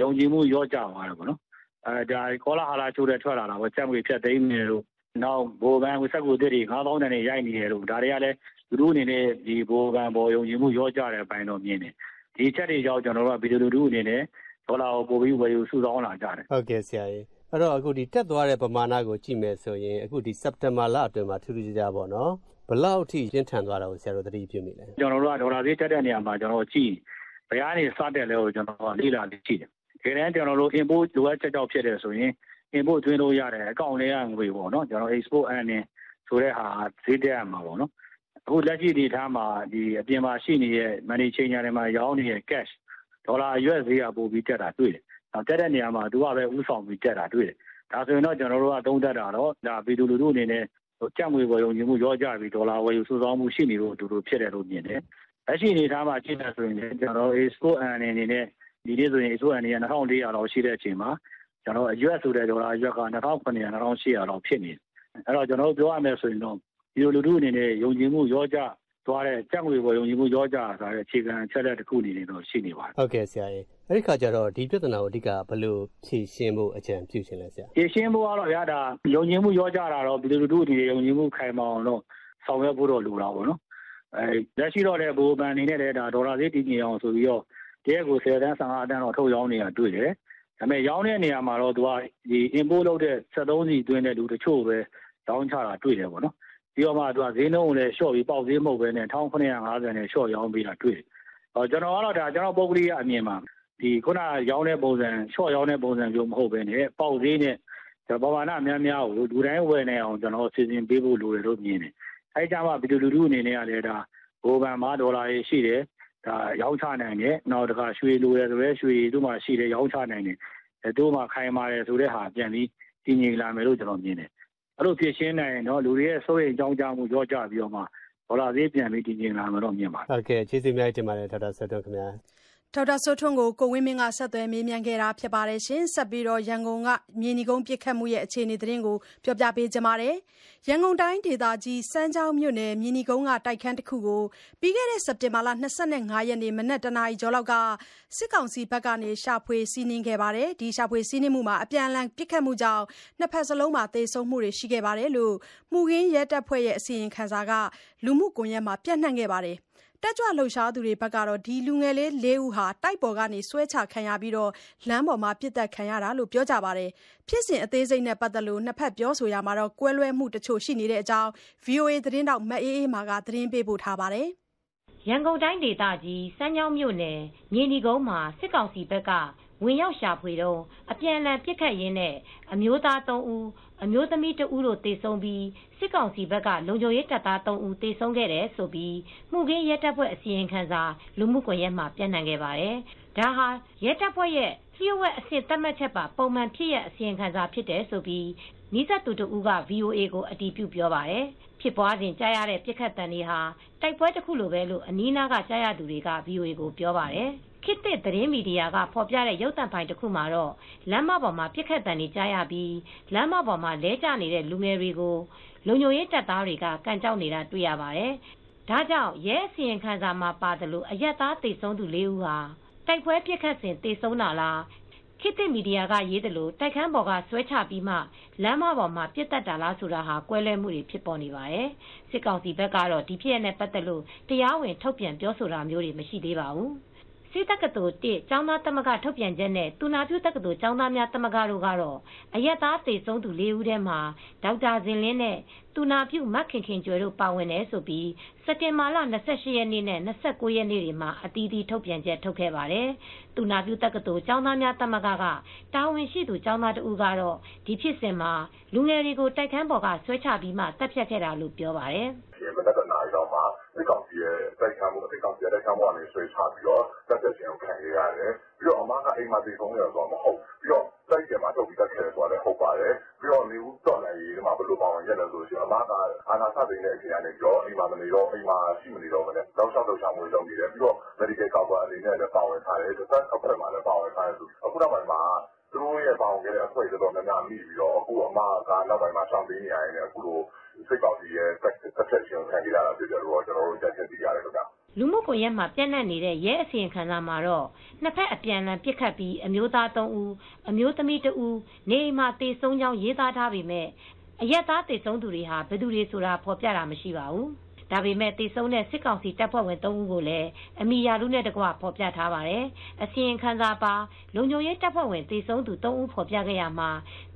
ယုံကြည်မှုရော့ကျသွားတယ်ပေါ့နော်အဲဒါကောလာဟာလာချိုးတဲ့ထွက်လာတာပေါ့ကျပ်ငွေဖြတ်သိမ်းနေလို့နောက်ဘိုဘန်ကိုစက်ကူတစ်တွေ9000တန်တွေရိုက်နေတယ်လို့ဒါတွေကလည်းသူတို့အနေနဲ့ဒီဘိုဘန်ပေါ်ယုံကြည်မှုရော့ကျတဲ့အပိုင်းတော့မြင်တယ် ဒီချက်တွေကြောင့်ကျွန်တော်တို့ကဗီဒီယိုလူထုအနေနဲ့ဒေါ်လာကိုပိုပြီးဝယ်ယူစုဆောင်းလာကြတယ်ဟုတ်ကဲ့ဆရာကြီးအဲ့တော့အခုဒီတက်သွားတဲ့ပမာဏကိုကြည့်မယ်ဆိုရင်အခုဒီစက်တင်ဘာလအတွင်းမှာထူးထူးခြားခြားပေါ့နော်ဘလောက်ထိပြင်းထန်သွားတာကိုဆရာတို့သတိပြုမိလဲကျွန်တော်တို့ကဒေါ်လာဈေးတက်တဲ့နေရာမှာကျွန်တော်ကြည့်ဘယ်ကနေစတက်လဲကိုကျွန်တော်လေ့လာကြည့်တယ်ဒါနဲ့ကျွန်တော်တို့ import လိုအပ်ချက်ကြောင့်ဖြစ်တယ်ဆိုရင် import သွင်းလို့ရတယ်အကောင့်လေးကငွေပေါ့နော်ကျွန်တော် export earning ဆိုတဲ့ဟာဈေးတက်ရမှာပေါ့နော် အခုလက်ရှိဒီထားမှာဒီအပြင်မှာရှိနေတဲ့ money changer တွေမှာရောင်းနေတဲ့ cash ဒေါ်လာရွက်ဈေးကပိုပြီးတက်တာတွေ့တယ်။နောက်တက်တဲ့နေရာမှာသူကပဲဥဆောင်ပြီးတက်တာတွေ့တယ်။ဒါဆိုရင်တော့ကျွန်တော်တို့ကသုံးသက်တာတော့ဒါပြည်သူလူထုအနေနဲ့ကြက်ငွေဝယ်ယုံကြည်မှုရောကြပြီးဒေါ်လာဝယ်ယူစုဆောင်းမှုရှိနေလို့အတူတူဖြစ်တယ်လို့မြင်တယ်။လက်ရှိအနေထားမှာကြည့်နေဆိုရင်ကျွန်တော် export and အနေနဲ့ဒီနေ့ဆိုရင် export and က2400လောက်ရှိတဲ့အချိန်မှာကျွန်တော်အရွက်ဆိုတဲ့ဒေါ်လာအရွက်က2900 2800လောက်ဖြစ်နေတယ်။အဲ့တော့ကျွန်တော်တို့ပြောရမယ်ဆိုရင်တော့ ဒီလိုလူထုအနေနဲ့ယုံကြည်မှုရောကြသွားတဲ့ကြက်ငွေပေါ်ယုံကြည်မှုရောကြဆိုတဲ့အခြေခံချက်လက်တစ်ခုအနေနဲ့တော့ရှိနေပါတယ်ဟုတ်ကဲ့ဆရာကြီးအဲ့ဒီခါကျတော့ဒီပြဿနာကိုအဓိကဘယ်လိုဖြေရှင်းဖို့အကြံပြုရှင်လဲဆရာဖြေရှင်းဖို့ကတော့ဗျာဒါယုံကြည်မှုရောကြတာတော့ဒီလိုလူထုအနေနဲ့ယုံကြည်မှုခိုင်မာအောင်တော့ဆောင်ရွက်ဖို့တော့လိုတာပေါ့နော်အဲလက်ရှိတော့လည်းဘိုးဘန်အနေနဲ့လည်းဒါဒေါ်လာဈေးတည်ငြိမ်အောင်ဆိုပြီးတော့တရက်ကို10တန်း15တန်းတော့ထုတ်ရောင်းနေတာတွေ့တယ်ဒါပေမဲ့ရောင်းတဲ့နေရာမှာတော့သူကဒီ import လုပ်တဲ့73စီတွင်းတဲ့လူတချို့ပဲတောင်းချတာတွေ့တယ်ပေါ့နော် ပြီးတော့မှသူကဈေးနှုန်းကိုလည်းလျှော့ပြီးပေါက်ဈေးမဟုတ်ဘဲနဲ့1950နဲ့လျှော့ရောင်းပေးတာတွေ့တယ်။ဟောကျွန်တော်ကတော့ဒါကျွန်တော်ပုဂ္ဂလိကအမြင်မှာဒီခုနရောင်းတဲ့ပုံစံလျှော့ရောင်းတဲ့ပုံစံမျိုးမဟုတ်ဘဲနဲ့ပေါက်ဈေးနဲ့ပမာဏများများကိုလူတိုင်းဝယ်နေအောင်ကျွန်တော်စီစဉ်ပေးဖို့လိုတယ်လို့မြင်တယ်။အဲကြမှာဗီဒီယိုလူထုအနေနဲ့ကလည်းဒါဘိုးဗန်မှာဒေါ်လာရေးရှိတယ်ဒါရောင်းချနိုင်တယ်နောက်တစ်ခါရွှေလိုရဆိုရဲရွှေတို့မှရှိတယ်ရောင်းချနိုင်တယ်အဲတို့မှခိုင်ပါတယ်ဆိုတဲ့ဟာပြန်ပြီးတည်ငြိမ်လာမယ်လို့ကျွန်တော်မြင်တယ် အဲ့လိုဖြစ်ရှင်းနိုင်တော့လူတွေရဲ့စိုးရိမ်ကြောင်းကြမှုရောကြပြီးတော့မှဒေါ်လာဈေးပြန်ပြီးတည်ငြိမ်လာမယ်တော့မြင်ပါတယ်ဟုတ်ကဲ့ကျေးဇူးများတင်ပါတယ်ဒေါက်တာဆက်သွန်းခင်ဗျာ ဒေါက်တာစိုးထွန်းကို ကိုဝင်းမင်းက ဆက်သွယ်မေးမြန်းခဲ့တာဖြစ်ပါတယ်ရှင်ဆက်ပြီးတော့ ရန်ကုန်က မြေနီကုန်းပြစ်ခတ်မှုရဲ့အခြေအနေ သတင်းကို ပြောပြပေးကြပါမယ် ရန်ကုန်တိုင်းဒေသကြီး စမ်းချောင်းမြို့နယ် မြေနီကုန်းက တိုက်ခန်းတစ်ခုကို ပြီးခဲ့တဲ့ စက်တင်ဘာလ25ရက်နေ့ မနက်တနာရီကျော်လောက်က စစ်ကောင်စီဘက်ကနေရှာဖွေစီးနင်းခဲ့ပါတယ်ဒီရှာဖွေစီးနင်းမှုမှာ အပြန်အလှန်ပြစ်ခတ်မှုကြောင့် နှစ်ဖက်စလုံးမှာ သေဆုံးမှုတွေ ရှိခဲ့ပါတယ်လို့ မှုခင်းရဲတပ်ဖွဲ့ရဲ့ အစီရင်ခံစာက လူမှုကွန်ရက်မှာပြန့်နှံ့ခဲ့ပါတယ် တက်ကြွလှုပ်ရှားသူတွေဘက်ကတော့ ဒီလူငယ်လေး ၄ ဦးဟာ တိုက်ပေါ်ကနေ ဆွဲချခံရပြီး လမ်းပေါ်မှာ ပစ်သတ်ခံရတာလို့ ပြောကြပါတယ်။ဖြစ်စဉ်အသေးစိတ်နဲ့ ပတ်သက်လို့ နှစ်ဖက်ပြောဆိုရာမှာ ကွဲလွဲမှုတချို့ ရှိနေတဲ့အကြောင်း VOA သတင်းထောက် မအေးအေးမာက သတင်းပေးပို့ထားပါတယ်။ရန်ကုန်တိုင်းဒေသကြီး စမ်းချောင်းမြို့နယ် မြေနီကုန်းမှာ စစ်ကောင်စီဘက်က ဝင်ရောက်ရှာဖွေတော့အပြန်အလှန် ပစ်ခတ်ရင်းနဲ့ အမျိုးသား ၃ ဦး အမျိုးသမီးတဦးတို့ သေဆုံးပြီး စစ်ကောင်စီဘက်က လုံခြုံရေးတပ်သား3ဦး သေဆုံးခဲ့တယ်ဆိုပြီးမှုခင်းရဲတပ်ဖွဲ့ အစီရင်ခံစာ လူမှုကွန်ရက်မှာပြန့်နှံ့ခဲ့ပါတယ်။ဒါဟာ ရဲတပ်ဖွဲ့ရဲ့ လျှို့ဝှက်အဆင့် သတ်မှတ်ချက်ပါ ပုံမှန်ဖြစ်ရအစီရင်ခံစာ ဖြစ်တယ်ဆိုပြီးနီးစပ်သူတဦးက VOA ကို အတည်ပြု ပြောပါတယ်။ဖြစ်ပွားစဉ် ကြားရတဲ့ပြစ်ခတ်တံတွေဟာ တိုက်ပွဲတစ်ခုလိုပဲလို့ အနီးနားကကြားရသူတွေက VOA ကို ပြောပါတယ်။ခေတ်သစ် သတင်းမီဒီယာက ဖော်ပြတဲ့ ရုပ်သံဖိုင်တစ်ခုမှာတော့ လမ်းမပေါ်မှာပြစ်ခတ်တံတွေ ကြားရပြီး လမ်းမပေါ်မှာ လဲကျနေတဲ့ လူငယ်တွေကို လုံခြုံရေးတပ်သားတွေက ကန်ကြောက်နေတာ တွေ့ရပါတယ်။ဒါကြောင့် ရဲအစီရင်ခံစာမှာပါတယ်လို့အရက်သားတေဆုံးသူ ၄ ဦးဟာ တိုက်ပွဲပြစ်ခတ်စဉ်တေဆုံးတာလား ခေတ်သစ်မီဒီယာက ရေးတယ်လို့တိုက်ခန်းပေါ်က ဆွဲချပြီးမှ လမ်းမပေါ်မှာပြစ်တက်တာလားဆိုတာဟာ ကွဲလွဲမှုတွေ ဖြစ်ပေါ်နေပါတယ်။စစ်ကောင်စီဘက်ကတော့ ဒီဖြစ်ရတဲ့ ပတ်သက်လို့ တရားဝင် ထုတ်ပြန်ပြောဆိုတာမျိုးတွေမရှိသေးပါဘူး။ ဆေးတက္ကသိုလ် ၁ ကျောင်းသားသမဂ္ဂ ထုတ်ပြန်ချက်နဲ့ သူနာပြုတက္ကသိုလ် ကျောင်းသားများသမဂ္ဂတို့ကတော့ အရက်သား သေဆုံးသူ ၄ ဦးထဲမှာ ဒေါက်တာဇင်လင်းနဲ့ သူနာပြု မခင်ခင်ကျွယ်တို့ ပါဝင်တယ်ဆိုပြီးစက်တင်ဘာလ28ရက်နေ့နဲ့29ရက်နေ့တွေမှာ အသီးသီး ထုတ်ပြန်ချက် ထုတ်ခဲ့ပါတယ်။သူနာပြုတက္ကသိုလ် ကျောင်းသားများသမဂ္ဂက တာဝန်ရှိသူ ကျောင်းသားတဦးကတော့ ဒီဖြစ်စဉ်မှာ လူငယ်တွေကို တိုက်ခန်းပေါ်က ဆွဲချပြီးမှတပ်ဖြတ်ခဲ့တာလို့ ပြောပါတယ်။မနက် တနာရီလောက်မှာစစ်ကောင်စီရဲ့ တိုက်ခန်းမှုစစ်ကောင်စီရဲ့တိုက်ခန်းမှုကနေ ဆွဲချပြီးတော့တပ်သက်ခြင်းကို ခံရရတယ်။ပြီးတော့ အမက အိမ်မှာတည်ဆုံးရတော့မဟုတ်ပြီးတော့ တိုက်တယ်မှာထုတ်ပြီးတက်ခဲ့သွားတယ်ဟုတ်ပါတယ်။ပြီးတော့နေဦးတော်နိုင်ရေးမှာ ဘယ်လိုပါဝင်ရလဲဆိုရင် အမက အာနာစသိတဲ့အချိန်ကနေပြီးတော့ အိမ်မှာမနေတော့အိမ်မှာရှိမနေတော့မနဲ့ တောက်လျှောက်တော့ချောင်းဝင်လုပ်နေတယ် ပြီးတော့ medical cover အနေနဲ့လည်း ပါဝင်ထားတယ်။သက်အဖွဲ့မှာလည်း ပါဝင်ထားတယ်ဆိုအခုနောက်ပိုင်းမှာ သူတို့ရဲ့ပေါင်ခဲ့တဲ့ အဖွဲ့ တော်တော်များများ မိပြီးတော့ အခု အမက နောက်ပိုင်းမှာ ရှောင်ပေးနေရတယ်အခုလို စိတ်ကောင်းစီရဲ့တက်တက်ရှင်ခံကြရတာဖြစ်တယ်လို့ ကျွန်တော်တို့တက်ချက်သိရတယ်ခင်ဗျ လူမှုကွန်ရက်မှာပြန့်နှံ့နေတဲ့ ရဲအစီရင်ခံစာမှာတော့ နှစ်ဖက် အပြန်အလှန်ပစ်ခတ်ပြီး အမျိုးသား3ဦး အမျိုးသမီး2ဦး နေအိမ်မှာတေဆုံးကြောင်း ရေးသားထားပေမဲ့အရက်သားတေဆုံးသူတွေဟာ ဘယ်သူတွေဆိုတာ ဖော်ပြတာ မရှိပါဘူး။ ဒါပေမဲ့တေဆုံးတဲ့ စစ်ကောင်စီတပ်ဖွဲ့ဝင်3ဦးကိုလည်း အမိယာလူနဲ့တကွ ဖော်ပြထားပါတယ်။အစီရင်ခံစာပါ လုံခြုံရေးတပ်ဖွဲ့ဝင်တေဆုံးသူ3ဦး ဖော်ပြခဲ့ရမှာ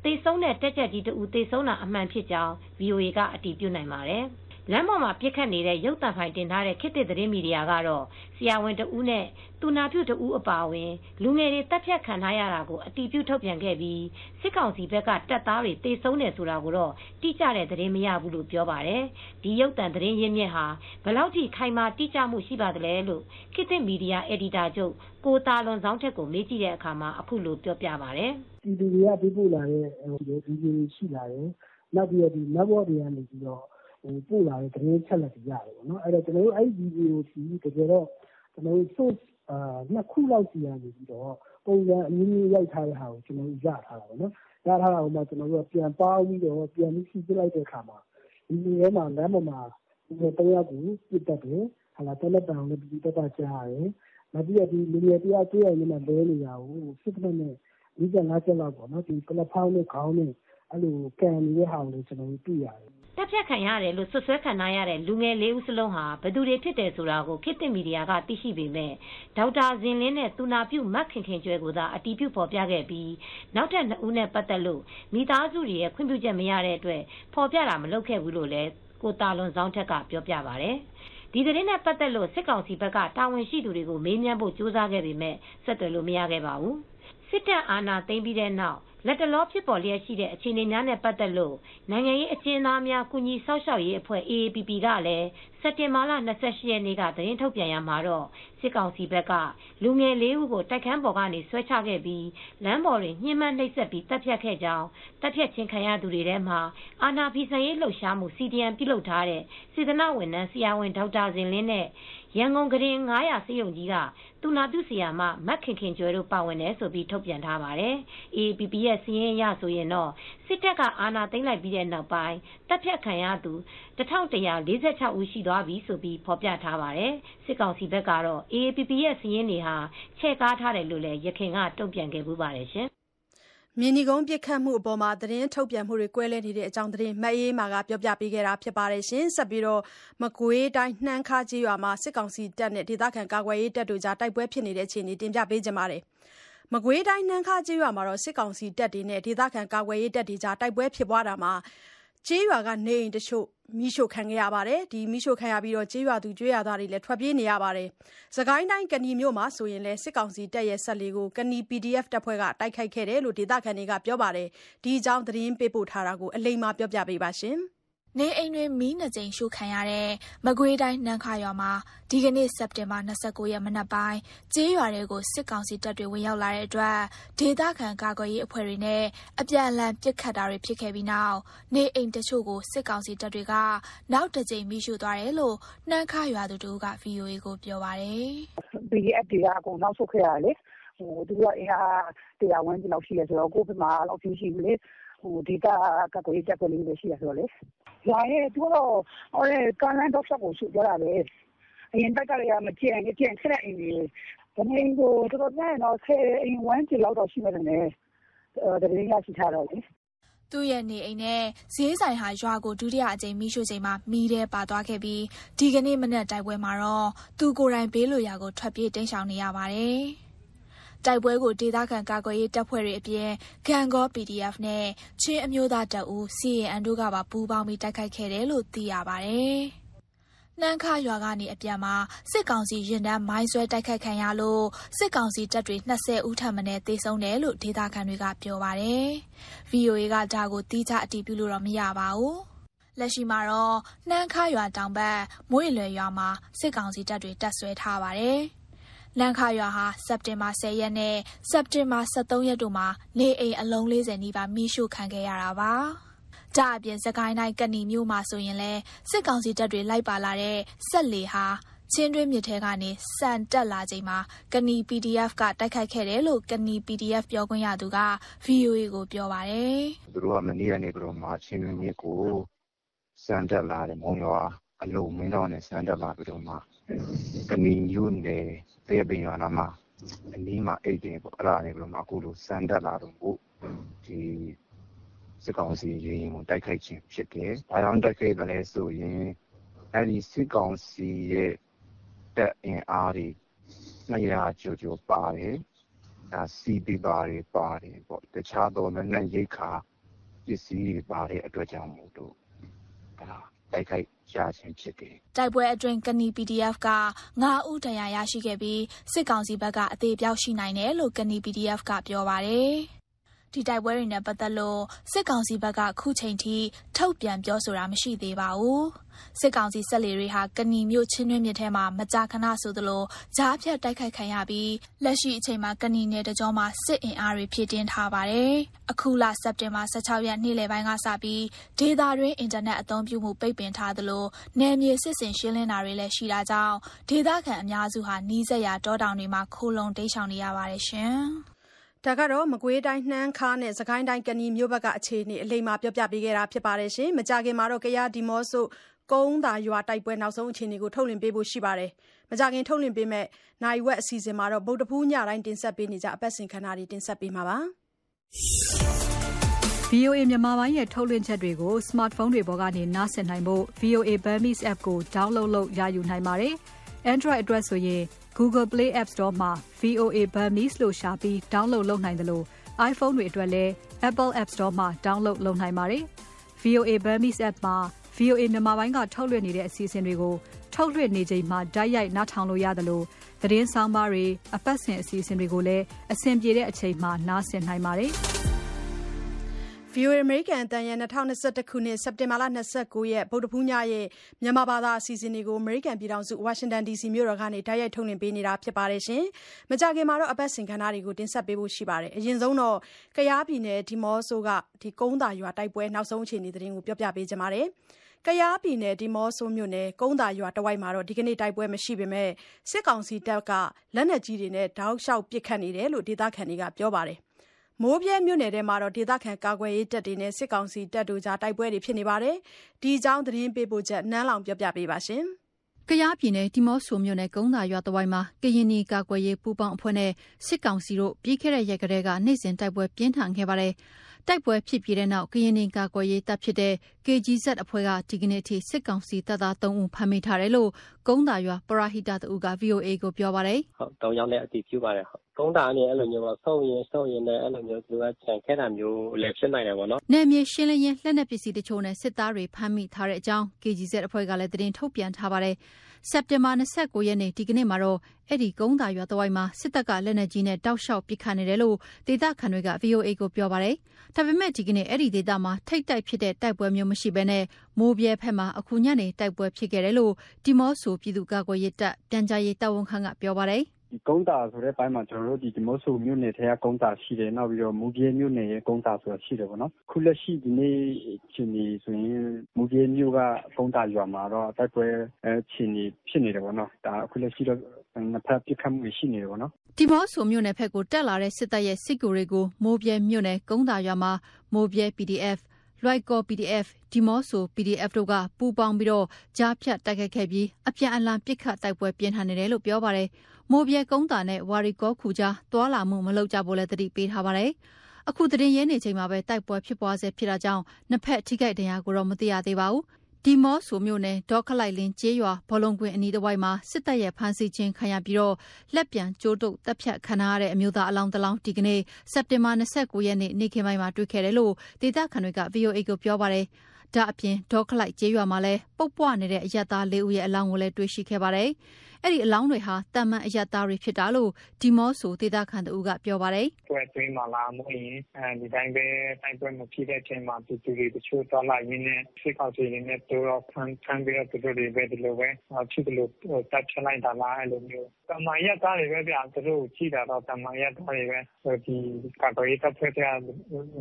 တေဆုံးတဲ့တက်ကြက်ကြီးတဦးတေဆုံးတာ အမှန်ဖြစ်ကြောင်း VOA က အတည်ပြုနိုင်ပါတယ်။ လမ်းပေါ်မှာပြစ်ခတ်နေတဲ့ ရုပ်သံဖိုင်တင်ထားတဲ့ ခေတ်သစ်သတင်းမီဒီယာကတော့ ဆရာဝန်တဦးနဲ့ သူနာပြုတဦးအပါအဝင် လူငယ်တွေတပ်ဖြတ်ခံထားရတာကို အတီးပြုထုတ်ပြန်ခဲ့ပြီး စစ်ကောင်စီဘက်က တပ်သားတွေတေဆုံးတယ်ဆိုတာကိုတော့ တိကျတဲ့သတင်းမရဘူးလို့ ပြောပါတယ်။ဒီရုပ်သံသတင်းရင်းမြစ်ဟာ ဘယ်လောက်ထိ ခိုင်မာတိကျမှု ရှိပါသလဲလို့ ခေတ်သစ်မီဒီယာ အယ်ဒီတာချုပ် ကိုတာလွန်ဆောင်ထက်ကို မေးကြည့်တဲ့အခါမှာ အခုလိုပြောပြပါတယ်။ဒီလူတွေကပြပို့လာတဲ့ဒီလူတွေရှိလာတယ်။နောက်ပြီးတော့ဒီ network တွေကနေပြီးတော့ ပို့လာတဲ့သတင်းအချက်အလက်တွေရတယ်ပေါ့နော်။အဲဒီတော့ကျနော်တို့အဲဒီဗွီဒီယိုသည်တကယ်တော့ကျနော်တို့ Source နှစ်ခုလောက်ဆီကနေပြီးတော့ပုံစံအမျိုးမျိုးရိုက်ထားတဲ့ဟာကိုကျနော်တို့ရထားတာပေါ့နော်။ရထားတာကိုမှကျနော်တို့ကပြန်ပေါင်းပြီးတော့ပြန်ပြီးစိစစ်လိုက်တဲ့အခါမှာဒီလူထဲမှာလမ်းပေါ်မှာလူငယ်၃ယောက်ကိုပစ်သတ်တယ်။သေနတ်သံကိုလည်းတိတိကျကျကြားရတယ်။နောက်ပြီးတော့လူငယ်တယောက်သွေးအိုင်ထဲမှာလဲနေတာကိုစစ်သေနတ်နဲ့၄၅ချက်လောက်ပေါ့နော်။ကုလားဖောင်းနဲ့ခေါင်းနဲ့အဲလိုကန်နေတဲ့ဟာကိုလည်းကျနော်တို့တွေ့ရတယ် တပ်ဖြတ်ခံရတယ်လို့ဆွဆွဲခံထားရတဲ့ လူငယ်လေးဦးစလုံးဟာဘသူတွေဖြစ်တယ်ဆိုတာကို ခေတ်သစ်မီဒီယာက သိရှိပေမဲ့ဒေါက်တာဇင်လင်းနဲ့ သူနာပြုမတ်ခင်ခင်ကျွဲကိုသာ အတီးပြု ဖော်ပြခဲ့ပြီး နောက်ထပ်နှစ်ဦးနဲ့ ပတ်သက်လို့ မိသားစုတွေရဲ့ ခွင့်ပြုချက်မရတဲ့အတွက် ဖော်ပြတာ မလုပ်ခဲ့ဘူးလို့လည်း ကိုတာလွန်ဆောင်ထက်က ပြောပြပါတယ် ဒီသတင်းနဲ့ ပတ်သက်လို့ စစ်ကောင်စီဘက်က တာဝန်ရှိသူတွေကို မေးမြန်းဖို့ ကြိုးစားခဲ့ပေမဲ့ဆက်သွယ်လို့ မရခဲ့ပါဘူး စစ်တပ်အာဏာသိမ်းပြီးတဲ့နောက် လက်တလောဖြစ်ပေါ်လျက်ရှိတဲ့ အခြေအနေများနဲ့ ပတ်သက်လို့ နိုင်ငံရေးအကျဉ်းသားများကုညီဆောက်ရှောက်ရေးအဖွဲ့ AAPP ကလည်း စက်တင်ဘာလ28ရက်နေ့က သတင်းထုတ်ပြန်ရမှာတော့ စစ်ကောင်စီဘက်က လူငယ်လေးဦးကို တိုက်ခန်းပေါ်ကနေ ဆွဲချခဲ့ပြီး လမ်းပေါ်တွင် ညှဉ်းပန်းနှိပ်စက်ပြီးတပ်ဖြတ်ခဲ့ကြောင်းတပ်ဖြတ်ခြင်းခံရသူတွေထဲမှာ အာနာဖီဆန်ရေးလှုပ်ရှားမှု CDN ပြုလုပ်ထားတဲ့ စေတနာဝန်ထမ်း ဆရာဝန် ဒေါက်တာဇင်လင်းနဲ့ ရန်ကုန်ကရင်900စေယုံကြီးက သူနာပြုဆရာမမတ်ခင်ခင်ကျွဲတို့ ပါဝင်တယ်ဆိုပြီးထုတ်ပြန်ထားပါတယ်။ AAPP ရဲ့စီးရင်ရဆိုရင်တော့စစ်တပ်ကအာဏာသိမ်းလိုက်ပြီးတဲ့နောက်ပိုင်းတပ်ဖြတ်ခံရသူ1146ဦးရှိသွားပြီဆိုပြီးဖော်ပြထားပါတယ်။စစ်ကောင်စီဘက်ကတော့ AAPP ရဲ့စီးရင်တွေဟာချဲ့ကားထားတယ်လို့လည်းရခင်ကတုံ့ပြန်ခဲ့ပူပါတယ်ရှင်။မြင်းဒီကုန်းပစ်ခတ်မှုအပေါ်မှာသတင်းထုတ်ပြန်မှုတွေကွဲလဲနေတဲ့အကြောင်းသတင်းမအေးမာကပြောပြပေးခဲ့တာဖြစ်ပါတယ်ရှင်။ဆက်ပြီးတော့မကွေးတိုင်းနှမ်းခါကြီးရွာမှာစစ်ကောင်စီတပ်နဲ့ဒေသခံကာကွယ်ရေးတပ်တို့ကြားတိုက်ပွဲဖြစ်နေတဲ့အခြေအနေတင်ပြပေးကြပါမယ်။ မကွေးတိုင်း နှမ်းခါကြီးရွာမှာ စစ်ကောင်စီတပ်တွေနဲ့ ဒေသခံကာကွယ်ရေးတပ်တွေကြား တိုက်ပွဲဖြစ်ပွားတာမှာ ကျေးရွာကနေအိမ်တချို့ မီးရှို့ခံခဲ့ရပါတယ်။ဒီမီးရှို့ခံရပြီးကျေးရွာသူကျေးရွာသားတွေလည်းထွက်ပြေးနေရပါတယ်။စစ်ကိုင်းတိုင်း ကနီမြို့မှာဆိုရင်လည်း စစ်ကောင်စီတပ်ရဲ့ စက်လှေကို ကနီ PDF တပ်ဖွဲ့က တိုက်ခိုက်ခဲ့တယ်လို့ ဒေသခံတွေက ပြောပါတယ်။ဒီအကြောင်း သတင်းပေးပို့ထားတာကို အလိမ္မာပြောပြပေးပါရှင်။ နေအိမ်တွေမီးနှစ်ကြိမ်ရှို့ခံရတဲ့ မကွေးတိုင်းနှမ်းခါရွာမှာ ဒီကနေ့ စက်တင်ဘာ29ရက်မနက်ပိုင်း ကျေးရွာတွေကို စစ်ကောင်စီတပ်တွေ ဝင်ရောက်လာတဲ့အတွက် ဒေသခံကာကွယ်ရေးအဖွဲ့တွေနဲ့ အပြန်အလှန်ပစ်ခတ်တာတွေ ဖြစ်ခဲ့ပြီးနောက် နေအိမ်တချို့ကို စစ်ကောင်စီတပ်တွေက နောက်တစ်ကြိမ် မီးရှို့သွားတယ်လို့နှမ်းခါရွာသူတို့က VOA ကို ပြောပါတယ် PDF တွေက အကုန်နောက်ဆုတ်ခဲ့ရတယ်လေဟိုသူတို့က အင်အားတရားဝန်းကျင်လောက်ရှိလဲဆိုတော့ ကိုယ့်ဘက်မှာလောက်ရှိရှိဘူးလေဟို ဒေတာကကိုရေးတက်ကိုလေးတွေရှိရဆိုတော့လေရွာရဲ့သူကတော့ဟိုကမ်းလန်းတော့ဆက်ကိုရှုပ်ကြတာလေအရင်တက်ကလေးကမကြင်မကြင်ခက်အိမ်ကြီးတမင်းကိုတော်တော်များတော့ဆယ်အိမ်ဝန်းကျင်လောက်တော့ရှိမှတယ်နဲ့တကယ်ရရှိထားတော့လေသူ့ရဲ့နေအိမ်နဲ့ဈေးဆိုင်ဟာရွာကိုဒုတိယအကြိမ်မိရှို့ချိန်မှာမိတဲ့ပါသွားခဲ့ပြီးဒီကနေ့မနက်တိုက်ပွဲမှာတော့သူကိုယ်တိုင်ဘေးလိုရာကိုထွက်ပြေးတိမ်းရှောင်နေရပါတယ်။ တိုက်ပွဲကို ဒေသခံကာကွယ်ရေးတပ်ဖွဲ့တွေအပြင် ဂန်ကော PDF နဲ့ ချင်းအမျိုးသားတပ်ဦး CAN တို့ကပါ ပူးပေါင်းပြီး တိုက်ခိုက်ခဲ့တယ်လို့ သိရပါတယ်။နှမ်းခါရွာကနေအပြန်မှာ စစ်ကောင်စီရင်တန်း မိုင်းဆွဲတိုက်ခိုက်ခံရလို့ စစ်ကောင်စီတပ်တွေ20ဦးထပ်မံတေဆုံးတယ်လို့ ဒေသခံတွေက ပြောပါတယ်။ VOA ကဒါကိုတီးခြားအတည်ပြုလို့တော့ မရပါဘူး။လက်ရှိမှာတော့ နှမ်းခါရွာတောင်ဘက် မွေးလွယ်ရွာမှာ စစ်ကောင်စီတပ်တွေ တပ်ဆွဲထားပါတယ်။ လန်ခါရွာဟာ စက်တင်ဘာ10ရက်နဲ့ စက်တင်ဘာ23ရက်တို့မှာ နေအိမ် အလုံး40နီးပါးမိရှို့ခံခဲ့ရတာပါ။ကြအပြင်စကိုင်းတိုင်းကဏီမြို့မှာဆိုရင်လည်း စစ်ကောင်စီတပ်တွေ လိုက်ပါလာတဲ့ဆက်လေဟာ ချင်းတွင်းမြစ်ထဲကနေစံတက်လာချိန်မှာကဏီ PDF က တိုက်ခိုက်ခဲ့တယ်လို့ကဏီ PDF ပြောခွင့်ရသူက VOA ကို ပြောပါတယ်။သူတို့က မနေ့ကနေပြီးတော့မှ ချင်းတွင်းမြစ်ကိုစံတက်လာတယ် မုံရွာအလုံးမင်းတော်နဲ့စံတက်လာပြီးတော့မှကဏီမြို့နယ် သရက်ပင်ရွာနားမှာအနီးမှာအိတ်တယ်ပေါ့အဲ့ဒါနေပြီးတော့မှအခုလိုစံတက်လာတော့ကိုဒီစစ်ကောင်စီရေရင်ကိုတိုက်ခိုက်ခြင်းဖြစ်တယ်။ဘာကြောင့်တိုက်ခိုက်တယ်လဲဆိုရင်အဲ့ဒီစစ်ကောင်စီရဲ့တပ်အင်အားတွေ200ကျော်ကျော်ပါတယ်။ဒါစီပီပါတွေပါတယ်ပေါ့တခြားသောနဲ့ရိတ်ခါပစ္စည်းတွေပါတဲ့အတွက်ကြောင့်မို့လို့ဒါတိုက်ခိုက် ရခြင်းဖြစ်တယ်။တိုက်ပွဲအတွင်း ကနီ PDF က9ဦး ဒဏ်ရာရရှိခဲ့ပြီး စစ်ကောင်စီဘက်က အသေးပြောက်ရှိနိုင်တယ်လို့ ကနီ PDF က ပြောပါတယ်။ ဒီတိုက်ပွဲတွေနဲ့ပတ်သက်လို့စစ်ကောင်စီဘက်က ခုချိန်ထိ ထုတ်ပြန်ပြောဆိုတာမရှိသေးပါဘူး။စစ်ကောင်စီဆက်လေတွေဟာကဏီမြို့ ချင်းတွင်းမြစ်ထဲမှာ မကြာခဏဆိုသလို ကြားဖြတ်တိုက်ခိုက်ခံရပြီး လက်ရှိအချိန်မှာကဏီနယ်တကြောမှာ စစ်အင်အားတွေ ဖြည့်တင်းထားပါတယ်။အခုလ စက်တင်ဘာ16ရက် နေ့လယ်ပိုင်းကစပြီး ဒေသတွင်း အင်တာနက်အသုံးပြုမှု ပိတ်ပင်ထားသလို နယ်မြေစစ်စင်ရှင်းလင်းတာတွေလည်း ရှိတာကြောင့် ဒေသခံအများစုဟာ နီးစပ်ရာ တောတောင်တွေမှာ ခိုလုံတိမ်းရှောင်နေရပါတယ်ရှင်။ဒါကတော့ မကွေးတိုင်း နှမ်းခါနဲ့စကိုင်းတိုင်း ကနီမြို့ဘက်က အခြေအနေ အလိမ္မာပြောပြပေးခဲ့တာဖြစ်ပါတယ်ရှင်။မကြခင်မှာတော့ကရဒီမော့ဆို ကုန်းသာရွာ တိုက်ပွဲ နောက်ဆုံးအခြေအနေကို ထုတ်လွှင့်ပေးဖို့ ရှိပါတယ်။မကြခင် ထုတ်လွှင့်ပေးမဲ့နိုင်ဝက် အစီအစဉ်မှာတော့ဗုဒ္ဓဖူးညတိုင်း တင်ဆက်ပေးနေကြအပတ်စဉ်ခဏတွေ တင်ဆက်ပေးမှာပါ။ VOA မြန်မာပိုင်းရဲ့ ထုတ်လွှင့်ချက်တွေကို smartphone တွေပေါ်ကနေ နားဆင်နိုင်ဖို့ VOA Burmese app ကို download လုပ် ရယူနိုင်ပါတယ်။ Android အတွက်ဆိုရင် Google Play App Store မှာ VOA Burmese လို့ရှာပြီး download လုပ်နိုင်သလို iPhone တွေအတွက်လည်း Apple App Store မှာ download လုပ်နိုင်ပါတယ်။ VOA Burmese app မှာ VOA မြန်မာပိုင်းကထုတ်လွှင့်နေတဲ့အစီအစဉ်တွေကိုထုတ်လွှင့်နေချိန်မှာတိုက်ရိုက်နားထောင်လို့ရသလိုသတင်းဆောင်းပါးတွေ၊အပတ်စဉ်အစီအစဉ်တွေကိုလည်းအဆင်ပြေတဲ့အချိန်မှာနားဆင်နိုင်ပါတယ်။ VOA အမေရိကန်အသံရဲ့ ၂၀၂၁ ခုနှစ် စက်တင်ဘာလ၂၉ ရက် ဗုဒ္ဓဟူးညရဲ့ မြန်မာဘာသာအစီအစဉ်တွေကို အမေရိကန်ပြည်ထောင်စု ဝါရှင်တန်ဒီစီမြို့တော်ကနေ တိုက်ရိုက်ထုတ်လွှင့်ပေးနေတာဖြစ်ပါတယ်။မကြာခင်မှာအပတ်စဉ်ကဏ္ဍတွေကို တင်ဆက်ပေးဖို့ရှိပါတယ်။အရင်ဆုံးတော့ ကယားပြည်နယ် ဒီးမော့ဆိုက ကုန်းသာရွာတိုက်ပွဲ နောက်ဆုံးအခြေအနေသတင်းကို ပြောပြပေးချင်ပါတယ်။ကယားပြည်နယ် ဒီးမော့ဆိုမြို့နယ် ကုန်းသာရွာတဝိုက်မှာ ဒီကနေ့ တိုက်ပွဲမရှိပေမဲ့ စစ်ကောင်စီတပ်က လက်နက်ကြီးတွေနဲ့ တောက်လျှောက်ပစ်ခတ်နေတယ်လို့ ဒေသခံတွေက ပြောပါတယ်။ မိုးဗြဲမြို့နယ်ထဲမှာတော့ ဒေသခံကာကွယ်ရေးတပ်တွေနဲ့ စစ်ကောင်စီတပ်တို့ကြားတိုက်ပွဲတွေဖြစ်နေပါတယ်။ဒီအကြောင်း သတင်းပေးပို့ချက်နန်းလောင်ပြောပြပေးပါရှင်။ကယားပြည်နယ် ဒီးမော့ဆိုမြို့နယ် ကုန်းသာရွာတဝိုက်မှာ ကရင်နီကာကွယ်ရေး ပူးပေါင်းအဖွဲ့နဲ့ စစ်ကောင်စီတို့ ပြီးခဲ့တဲ့ရက်ကတည်းက နေ့စဉ်တိုက်ပွဲပြင်းထန်ခဲ့ပါတယ်။တိုက်ပွဲဖြစ်ပြီးတဲ့နောက် ကရင်နီကာကွယ်ရေးတပ်ဖြစ်တဲ့ KGZ အဖွဲ့က ဒီကနေ့အထိ စစ်ကောင်စီတပ်သား ၃ ဦး ဖမ်းမိထားတယ်လို့ ကုန်းသာရွာ ပရဟိတတဦးက VOA ကို ပြောပါတယ်။ဟုတ်၃ ယောက်နဲ့ အတည်ပြုပါတယ်ဟုတ် ကုန်းတာကနေအဲ့လိုမျိုးပေါ့ဆုံးရင်ဆုံးရင်လည်းအဲ့လိုမျိုးသူကခြံခဲ့တာမျိုးလည်းဖြစ်နိုင်တယ်ပေါ့နော်။နယ်မြေရှင်းလင်းရင်လက်နက်ပစ္စည်းတချို့နဲ့စစ်သားတွေဖမ်းမိထားတဲ့အကြောင်း KGZ အဖွဲ့ကလည်းသတင်းထုတ်ပြန်ထားပါတယ်။စက်တင်ဘာ29ရက်နေ့ဒီကနေ့မှာတော့အဲ့ဒီကုန်းတာရွာတဝိုက်မှာစစ်တပ်ကလက်နက်ကြီးနဲ့တောက်လျှောက်ပစ်ခတ်နေတယ်လို့ဒေသခံတွေက VOA ကိုပြောပါတယ်။ဒါပေမဲ့ဒီကနေ့အဲ့ဒီဒေသမှာထိတ်တိုက်ဖြစ်တဲ့တိုက်ပွဲမျိုးမရှိဘဲနဲ့မိုးပြဲဖက်မှာအခုညနေတိုက်ပွဲဖြစ်ခဲ့တယ်လို့ဒီမော့ဆိုပြည်သူ့ကာကွယ်ရေးတပ်ပြန်ကြားရေးတာဝန်ခံကပြောပါတယ်။ဒီ ကုန်းတာဆိုတဲ့ဘက်မှာ ကျနော်တို့ ဒီ ဒီးမော့ဆိုမြို့နယ်ထဲက ကုန်းတာရှိတယ်။နောက်ပြီးတော့မူပြဲမြို့နယ်ရဲ့ ကုန်းတာဆိုတာ ရှိတယ်ပေါ့နော်။အခုလက်ရှိ ဒီနေ့ အခြေအနေဆိုရင်မူပြဲမြို့က ကုန်းတာရွာမှာတော့ တိုက်ပွဲအခြေအနေ ဖြစ်နေတယ်ပေါ့နော်။ဒါအခုလက်ရှိတော့ နှစ်ဘက် ပစ်ခတ်မှုတွေ ရှိနေတယ်ပေါ့နော်။ဒီးမော့ဆိုမြို့နယ်ဘက်ကို တက်လာတဲ့ စစ်တပ်ရဲ့ စစ်ကူတွေကို မိုးဗြဲမြို့နယ် ကုန်းသာရွာမှာ မိုးဗြဲ PDF ၊ လွိုင်ကော် PDF ၊ဒီးမော့ဆို PDF တို့ကပူးပေါင်းပြီးကြားဖြတ်တိုက်ခိုက်ခဲ့ပြီးအပြန်အလှန်ပစ်ခတ်တိုက်ပွဲပြင်းထန်နေတယ်လို့ပြောပါတယ်။မိုးဗြဲကုန်းသာနဲ့ဝါရီကောခူကြားသွားလာမှုမလုပ်ကြဖို့လည်းသတိပေးထားပါတယ်။အခုသတင်းရဲနေချိန်မှာပဲတိုက်ပွဲဖြစ်ပွားဆဲဖြစ်တာကြောင့်နှစ်ဖက်ထိခိုက်ဒဏ်ရာကိုတော့မသိရသေးပါဘူး။ ဒီးမော့ဆိုမြို့နယ်ဒေါခလိုက်လင်းကျေးရွာဘောလုံးကွင်းအနီးတစ်ဝိုက်မှာစစ်တပ်ရဲ့ဖမ်းဆီးခြင်းခံရပြီးတော့လက်ပြန်ကြိုးတုပ်တပ်ဖြတ်ခံရတဲ့အမျိုးသားအလောင်းတလောင်းဒီကနေ့စက်တင်ဘာ29ရက်နေ့နေ့ခင်းပိုင်းမှာတွေ့ခဲ့တယ်လို့ဒေသခံတွေက VOA ကိုပြောပါတယ်။ဒါအပြင်ဒေါခလိုက်ကျေးရွာမှာလည်းပုတ်ပွနေတဲ့အရက်သား၄ဦးရဲ့အလောင်းကိုလည်းတွေ့ရှိခဲ့ပါတယ်။ အဲ့ဒီအလောင်းတွေဟာတမန်အရက်သားတွေဖြစ်တာလို့ဒီမော့ဆိုဒေသခံတူကပြောပါတယ်။ပွဲအတွင်းမှာလာမလို့ရင်အဲဒီတိုင်းပဲတိုက်ပွဲမဖြစ်တဲ့အချိန်မှာသူတွေတချို့သွားလာရင်းနဲ့စစ်ကောင်စီတွေနဲ့တော့ဖမ်းဖမ်းပြီးတော့သူတို့တွေပဲဒီလိုပဲဖြစ်တယ်လို့တပ်ချလိုက်တာလားအဲ့လိုမျိုးတမန်ရက်သားတွေပဲဗျာသူတို့ကြည့်တာတော့တမန်ရက်သားတွေပဲဒီကာကွယ်ရေးတပ်ဖွဲ့က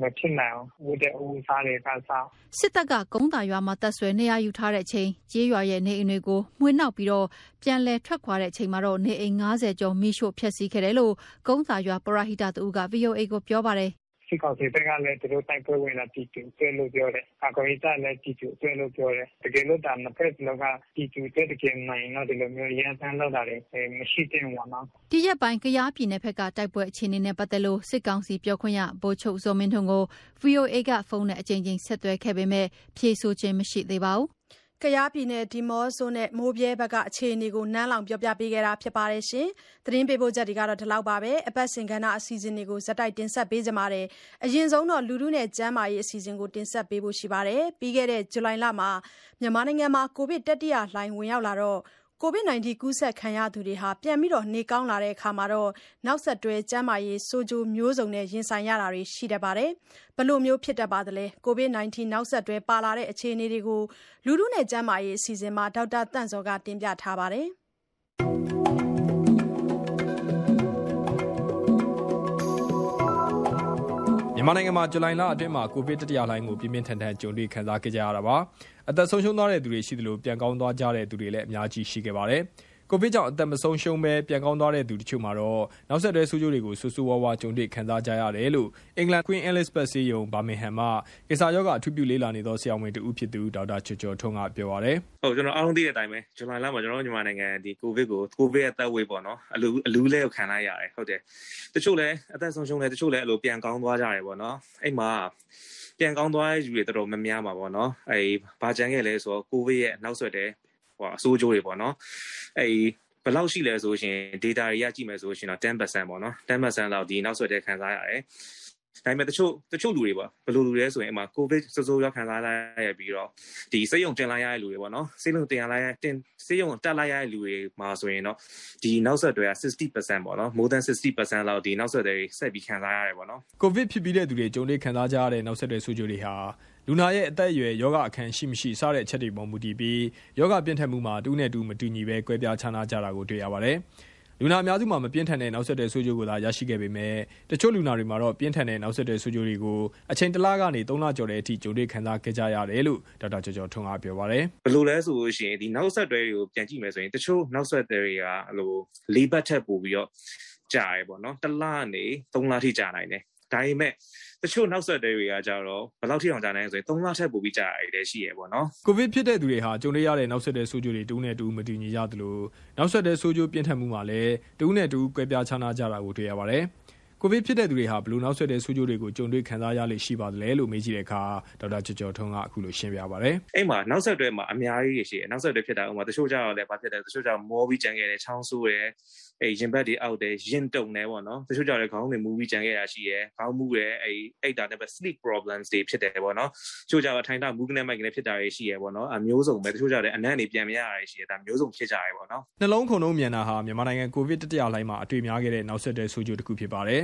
မဖြစ်နိုင်အောင်ဝတ်တဲ့ဦးစားတွေကစားစစ်တပ်ကကုန်းတာရွာမှာတပ်ဆွဲနေရယူထားတဲ့အချိန်ကြေးရွာရဲ့နေအိမ်တွေကိုမှွေနှောက်ပြီးတော့ ပြန်လဲထွက်ခွာတဲ့အချိန်မှာတော့နေအိမ်90ကျော်မိရှို့ဖျက်ဆီးခဲ့တယ်လို့ကုန်းသာရွာပရဟိတတူက VOA ကိုပြောပါတယ်စစ်ကောင်စီဘက်ကလည်းသူတို့တိုက်ပွဲဝင်လာပြည်သူတွေ့လို့ပြောတယ်။ကာကွယ်ရေးတပ်လည်းပြည်သူတွေ့လို့ပြောတယ်။တကယ်လို့ဒါနှစ်ဖက်လုံးကပြည်သူတွေ့တကယ်မှန်ရင်တော့ဒီလိုမျိုးရန်ဆန်းလောက်တာတွေမရှိသင့်ဘူးနော်။ဒီရက်ပိုင်းကရားပြည်နယ်ဘက်ကတိုက်ပွဲအခြေအနေနဲ့ပတ်သက်လို့စစ်ကောင်စီပြောခွင့်ရဗိုလ်ချုပ်ဇော်မင်းထွန်းကို VOA ကဖုန်းနဲ့အကြိမ်ကြိမ်ဆက်သွယ်ခဲ့ပေမဲ့ဖြေဆိုခြင်းမရှိသေးပါဘူး။ ကယားပြည်နယ် ဒီးမော့ဆိုနဲ့ မိုးဗြဲဘက်က အခြေအနေကို နန်းလောင်ပြောပြပေးခဲ့တာဖြစ်ပါတယ်ရှင်။သတင်းပေးပို့ချက်တွေကတော့ဒီလောက်ပါပဲ။အပတ်စဉ်ကဏ္ဍအစီအစဉ်တွေကိုဇက်တိုက်တင်ဆက်ပေးကြပါတယ်။အရင်ဆုံးတော့ လူထုနဲ့ ကျန်းမာရေးအစီအစဉ်ကို တင်ဆက်ပေးဖို့ရှိပါတယ်။ပြီးခဲ့တဲ့ ဇူလိုင်လမှာ မြန်မာနိုင်ငံမှာ ကိုဗစ်တတိယလှိုင်း ဝင်ရောက်လာတော့ ကိုဗစ် -19 ကူးစက်ခံရသူတွေ ပြန်ပြီးနေကောင်းလာတဲ့အခါ နောက်ဆက်တွဲ ကျန်းမာရေး ဆိုးကျိုးမျိုးစုံနဲ့ ရင်ဆိုင်ရတာတွေ ရှိတတ်ပါတယ်။ဘယ်လိုဖြစ်တတ်ပါသလဲ။ကိုဗစ် -19 နောက်ဆက်တွဲ ပါလာတဲ့ အခြေအနေတွေကို လူထုနဲ့ကျန်းမာရေး အစီအစဉ်မှာ ဒေါက်တာသန့်ဇော်က တင်ပြထားပါတယ်။ မြန်မာနိုင်ငံမှာဇူလိုင်လအတွင်းမှာကိုဗစ်တတိယလှိုင်းကိုပြင်းပြင်းထန်ထန်ကြုံတွေ့ခံစားခဲ့ကြရတာပါ။အသက်ဆုံးရှုံးသွားတဲ့သူတွေရှိသလိုပြန်ကောင်းသွားကြတဲ့သူတွေလည်းအများကြီးရှိခဲ့ပါတယ်။ ကိုဗစ်ကြောင့်အသက်မဆုံးရှုံးဘဲပြန်ကောင်းသွားတဲ့သူတချို့မှာတော့နောက်ဆက်တွဲဆိုးကျိုးတွေကိုဆူဆူဝါးဝါကြုံတွေ့ခံစားကြရတယ်လို့အင်္ဂလန် Queen Elizabeth ဆေးရုံဘာမင်ဟမ်မှကိစ္စရောဂါအထူးပြုလေ့လာနေသောဆရာဝန်တူဖြစ်သူဒေါက်တာချောချောထွန်းကပြောပါရယ်ဟုတ်ကျွန်တော်အားလုံးသိတဲ့အတိုင်းပဲဇူလိုင်လမှာကျွန်တော်မြန်မာနိုင်ငံဒီကိုဗစ်ကိုကိုဗစ်ရဲ့သက်ဝေးပေါ့နော်အလူအလူလဲကိုခံလိုက်ရတယ်ဟုတ်တယ်တချို့လည်းအသက်ဆုံးရှုံးတယ်တချို့လည်းအလိုပြန်ကောင်းသွားကြတယ်ပေါ့နော်အဲ့မှာပြန်ကောင်းသွားတဲ့ယူတွေတော်တော်များများပါပေါ့နော်အဲ့ဘာကြမ်းခဲ့လဲဆိုတော့ကိုဗစ်ရဲ့နောက်ဆက်တဲ့ ဟိုအဆိုးကျိုးတွေပေါ့နော်အဲ့ဘယ်လောက်ရှိလဲဆိုရှင် data တွေရကြည့်မယ်ဆိုရှင်တော့10%ပေါ့နော်10%လောက်ဒီနောက်ဆက်တဲ့ခံစားရတယ်ဒါပေမဲ့တချို့တချို့လူတွေပေါ့ဘယ်လိုလူတွေလဲဆိုရင်အမှ covid စိုးစိုးရောက်ခံစားရပြီးတော့ဒီစိတ်ယုံတင်လိုက်ရတဲ့လူတွေပေါ့နော်စိတ်လုံးတင်လိုက်ရတင်စိတ်ယုံတက်လိုက်ရတဲ့လူတွေမှာဆိုရင်တော့ဒီနောက်ဆက်တွေက60%ပေါ့နော် more than 60%လောက်ဒီနောက်ဆက်တွေဆက်ပြီးခံစားရတယ်ပေါ့နော် covid ဖြစ်ပြီးတဲ့သူတွေကြုံတွေ့ခံစားကြရတဲ့နောက်ဆက်တွေဆိုးကျိုးတွေဟာ လူနာရဲ့အသက်အရွယ်ယောဂအခန်းရှိမရှိစတဲ့အချက်တွေပေါ်မူတည်ပြီးယောဂပြင်းထန်မှုမှာတူးနဲ့တူမတူညီပဲကွဲပြားခြားနားကြတာကိုတွေ့ရပါတယ်။လူနာအများစုမှာမပြင်းထန်တဲ့နောက်ဆက်တွဲဆိုးကျိုးကိုသာရရှိခဲ့ပေမဲ့တချို့လူနာတွေမှာတော့ပြင်းထန်တဲ့နောက်ဆက်တွဲဆိုးကျိုးတွေကိုအချိန်တလကနေ3လကျော်တဲ့အထိကြုံတွေ့ခံစားခဲ့ကြရတယ်လို့ဒေါက်တာကျော်ကျော်ထွန်းကပြောပါတယ်ဘယ်လိုလဲဆိုလို့ရှိရင်ဒီနောက်ဆက်တွဲတွေကိုပြန်ကြည့်မယ်ဆိုရင်တချို့နောက်ဆက်တွဲတွေကဟိုလေးဘတ်ထက်ပို့ပြီးတော့ကြာရပေါ့နော်တလကနေ3လထိကြာနိုင်တယ် ဒါပေမဲ့တချို့နောက်ဆက်တွေကကြတော့ဘယ်လောက်ထိအောင်ကြာနိုင်လဲဆိုရင်3လထက်ပိုပြီးကြာရတယ်ရှိရပေါ့နော်ကိုဗစ်ဖြစ်တဲ့သူတွေဟာကြုံရတဲ့နောက်ဆက်တဲ့ဆိုးကျိုးတွေတူးနဲ့တူးမတူညီကြသလိုနောက်ဆက်တဲ့ဆိုးကျိုးပြင်းထန်မှုမှာလည်းတူးနဲ့တူးကွဲပြားခြားနားကြတာကိုတွေ့ရပါတယ် ကိုဗစ်ဖြစ်တဲ့သူတွေဟာဘလို့နောက်ဆက်တဲ့ဆိုးကျိုးတွေကိုကြုံတွေ့ခံစားရလိမ့်ရှိပါသလဲလို့မေးကြည့်တဲ့အခါဒေါက်တာကျော်ကျော်ထွန်းကအခုလိုရှင်းပြပါဗျ။အဲ့မှာနောက်ဆက်တွဲမှာအများကြီးရှိတယ်။နောက်ဆက်တွဲဖြစ်တာဥမာတချို့ကြတော့လည်းဘာဖြစ်တယ်တချို့ကြတော့မောပြီးကြံခဲ့တယ်ချောင်းဆိုးတယ်အဲ့ရင်ဘတ်တွေအောက်တယ်ရင်တုံတယ်ပေါ့နော်တချို့ကြတော့ခေါင်းတွေမူပြီးကြံခဲ့တာရှိရယ်ခေါင်းမူတယ်အဲ့အဲ့တာနဲ့ပဲ sleep problems တွေဖြစ်တယ်ပေါ့နော်တချို့ကြတော့ထိုင်တာမူကနေမိုက်ကနေဖြစ်တာတွေရှိရယ်ပေါ့နော်အမျိုးစုံပဲတချို့ကြတော့အနံ့တွေပြန်မရတာရှိရယ်ဒါမျိုးစုံဖြစ်ကြရယ်ပေါ့နော်နှလုံးခုန်လုံးမြန်တာဟာမြန်မာနိုင်ငံကိုဗစ်တတိယလှိုင်းမှာအတွေ့များခဲ့တဲ့နောက်ဆက်တွဲဆိုးကျိုးတစ်ခုဖြစ်ပါတယ်